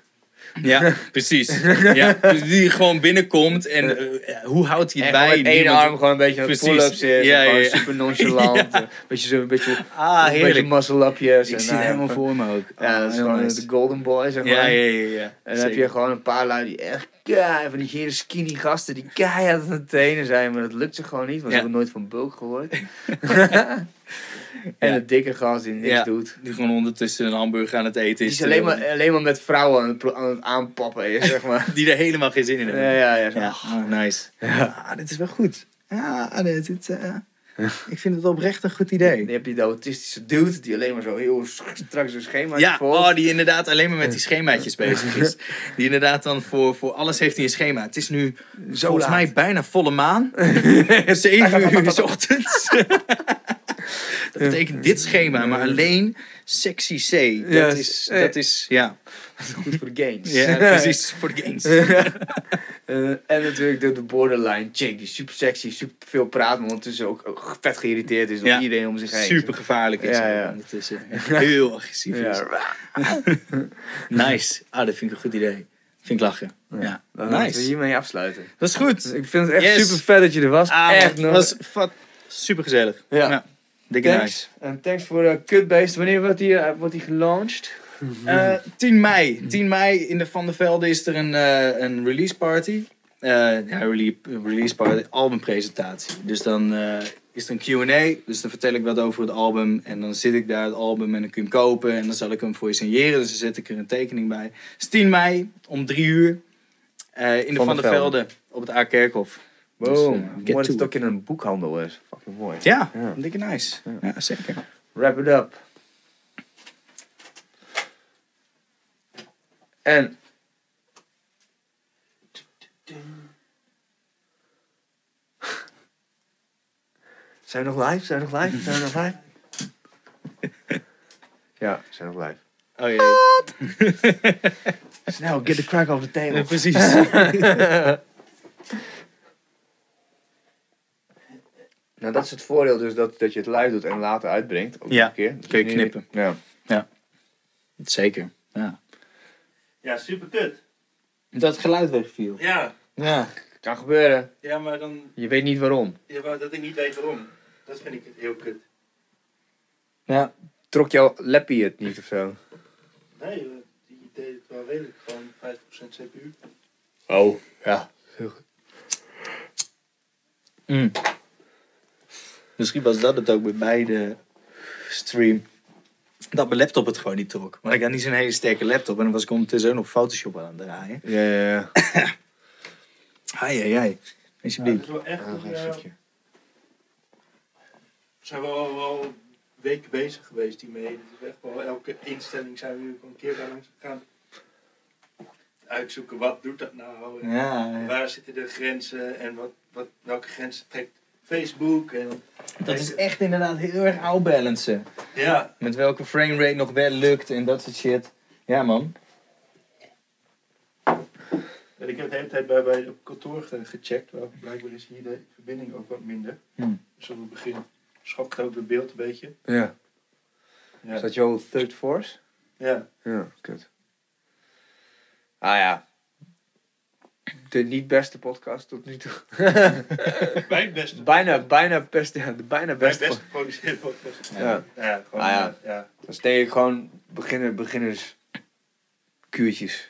Ja, precies. Ja, dus die gewoon binnenkomt en eh, hoe houdt hij het bij? met één Niemand- arm gewoon een beetje Precies. pull-ups zit. Ja, Ja, ja, ja. super nonchalant. Een beetje zo, een beetje, Ah, een beetje muscle-upjes. Ik en, zie het nou, helemaal voor me ook. Ja, Ah, dat is heel gewoon nice. de golden boy, zeg maar. Ja, ja, ja. En dan heb je gewoon een paar lui die echt keihard van die hele skinny gasten die keihard aan het trainen zijn, maar dat lukt ze gewoon niet, want Ja. ze hebben nooit van bulk gehoord. en Ja. de dikke gast die niks Ja. doet. Die gewoon ondertussen een hamburger aan het eten Die is. is alleen maar, alleen maar met vrouwen aan het, pro- aan het aanpappen is, zeg maar. Die er helemaal geen zin in hebben. Ja, ja, ja. zo. Ja, ah, nice. Ah, dit is wel goed. Ja, dit, dit, eh, ik vind het oprecht een goed idee. Dan heb je de autistische dude die alleen maar zo heel sch- strak zijn schema Ja, volgt. oh, die inderdaad alleen maar met die schemaatjes bezig is. Die inderdaad dan voor, voor alles heeft hij een schema. Het is nu Zo volgens laat. mij bijna volle maan. Zeven uur s ochtends. Dat betekent dit schema, maar alleen sexy C. Dat is, eh. dat is, ja. goed voor de gains. ja, precies, voor de gains. Eh, en natuurlijk de, de borderline chick die super sexy, super veel praat, maar ondertussen ook, ook vet geïrriteerd is door Ja. iedereen om zich heen. Super gevaarlijk is Ja, ondertussen. Heel agressief is. Nice. Ah, dat vind ik een goed idee. Vind ik lachen. Ja. Dan laten we Nice. hiermee afsluiten. Dat is goed. Dus ik vind het echt Yes. super vet dat je er was. Ah, echt nog. was super gezellig. Ja. Dikke thanks. nice. En thanks voor uh, Cutbeest. Wanneer wordt die, eh, wordt die gelaunched? Eh, 10 mei. 10 mei in de Van der Velde is er een, eh, een release party. Eh, ja, rele- release party, albumpresentatie. Dus dan eh, is er een Q&A. Dus dan vertel ik wat over het album. En dan zit ik daar het album en dan kun je hem kopen. En dan zal ik hem voor je signeren. Dus dan zet ik er een tekening bij. Het is 10 mei om 3 uur. eh, in de Van, der Velde. Op het A-kerkhof. Dus, Boom. eh, get dat to het ook in een boekhandel is. Fucking mooi. Ja, Ja. dikke nice. Ja, zeker. Wrap it up. En... Zijn we nog live? Zijn we nog live? Zijn we nog live? ja, we zijn nog live. Oh jee. Snel, get the crack off the table. Ja, precies. Nou, dat is het voordeel dus dat, dat je het live doet en later uitbrengt. Ook Ja, een keer. Dus kun je nu- knippen. Ja. zeker. Ja. Ja, super kut. Dat het geluid wegviel. Ja, Ja. Kan gebeuren. ja, maar dan. Je weet niet waarom. Ja, maar dat ik niet weet waarom. Dat vind ik heel kut. Ja. Trok jouw lappie het niet of zo? Nee, die deed het wel redelijk. Gewoon 50% CPU. Oh, ja. Mm. Misschien was dat het ook bij beide stream. Dat mijn laptop het gewoon niet trok. Maar ik had niet zo'n hele sterke laptop. En dan was ik ondertussen ook nog Photoshop aan het draaien. Ja, ja, ja. Ai, ai, ai. Ja, het Alsjeblieft. is wel echt. Ah, een ja, stukje. we zijn wel, wel weken bezig geweest hiermee. Het is echt wel, elke instelling zijn we nu een keer bij langs gegaan. Uitzoeken wat doet dat nou ja. waar zitten de grenzen en wat, wat, welke grenzen trekt Facebook. En, Dat is echt inderdaad heel erg outbalancen. Ja, Met welke framerate nog wel lukt en dat soort shit. Ja, man. en ik heb de hele tijd bij, bij op kantoor ge- gecheckt. Wel, blijkbaar is hier de verbinding ook wat minder. Hmm. Dus op het begin schokt ook het beeld een beetje. Ja. Ja, Is dat jouw third force? ja. Ja, kut. Ah ja. De niet beste podcast tot nu toe. mijn beste, bijna, bijna best, ja, de bijna mijn beste. beste geproduceerde podcast. Ja. Ja, gewoon, Ah, ja. ja. Dat is denk ik gewoon beginner, beginners kuurtjes.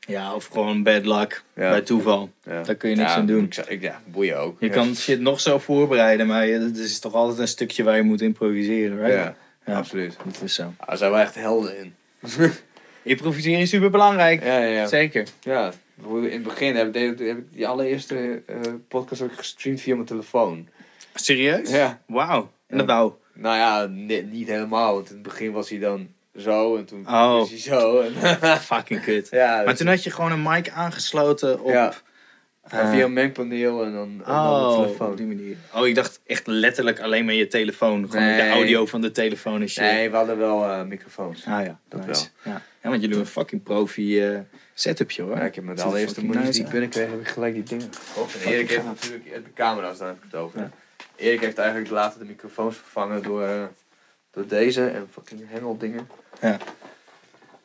Ja, of gewoon bad luck. Ja. Bij toeval. Ja. Daar kun je niks Ja, aan doen. Ik, zou- ik, ja, boeien ook. Je kan shit nog zo voorbereiden, maar het is toch altijd een stukje waar je moet improviseren, right? Ja, Ja. absoluut. Dat is zo. Ah, Daar zijn we echt helden in. Improviseren is super belangrijk. Ja, ja, ja. Zeker. Ja, in het begin heb, ik- heb ik die allereerste eh, podcast ook gestreamd via mijn telefoon. Serieus? Ja. Wauw. En dat wou. Nou ja, ni- niet helemaal. Want in het begin was hij dan zo en toen Oh. was hij zo. En Fucking kut. ja, Maar dus- toen had je gewoon een mic aangesloten op Ja. Maar via een mengpaneel en dan, en dan de Oh, telefoon. op die manier. Oh, ik dacht echt letterlijk alleen maar je telefoon. Gewoon Nee. de audio van de telefoon en shit. Nee, we hadden wel eh, microfoons. Ah ja, Dat nice. Ja. ja, want jullie hebben een fucking profi eh, setupje hoor. Ja, ik heb met de er allereerste money die nice ik binnenkreeg, heb ik gelijk die dingen gekocht. En Erik heeft gaaf. natuurlijk de camera's, daar heb ik het over. Ja. Erik heeft eigenlijk later de microfoons vervangen door, eh, door deze en fucking hengeldingen. Ja.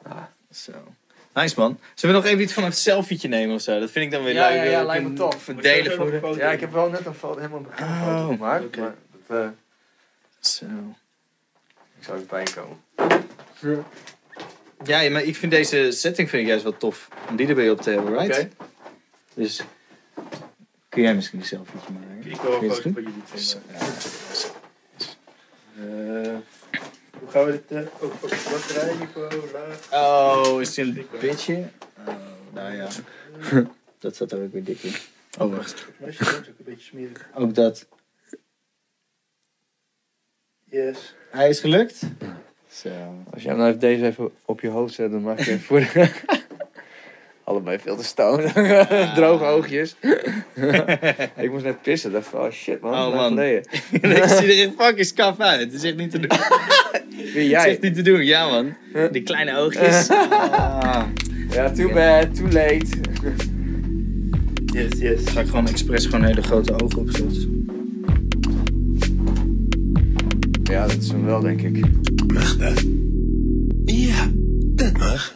Ah, Zo. Nice man. Zullen we nog even iets van een selfietje nemen of zo? Dat vind ik dan weer Ja, leuk. ja, ja, lijkt me tof. Verdelen voor de... foto. Ja, ik heb wel net een foto, helemaal een Oh, gemaakt. oké. Maar dat, eh, Zo. ik zou erbij komen. Ja, maar ik vind deze setting vind ik juist wel tof. Om die erbij op te hebben, right? Oké. Dus kun jij misschien een selfietje maken? Ik wil foto het van jullie Zo, twee ja. maken. Eh, Hoe gaan we dit? eh batterijniveau, laag? Oh, is dit een bitje? Oh, nou ja. Dat zat er ook weer dik in. Oh, wacht. Volgens mij is ook een beetje smerig. Ook dat. Yes. Hij is gelukt? Zo. Als jij nou even deze even op je hoofd zet, dan maak je voor de... Allebei veel te stoned. Droge oogjes. ik moest net pissen. dacht van, oh shit man. Oh, man. Ik zie er echt fucking skaf uit. Het is echt niet te doen. Wie Het is jij? echt niet te doen, ja man. Die kleine oogjes. Ah. Ja, too bad, too late. Yes, yes. Ga ik gewoon expres gewoon hele grote ogen opzetten. Ja, dat is hem wel, denk ik. Mag dat? Ja, dat mag.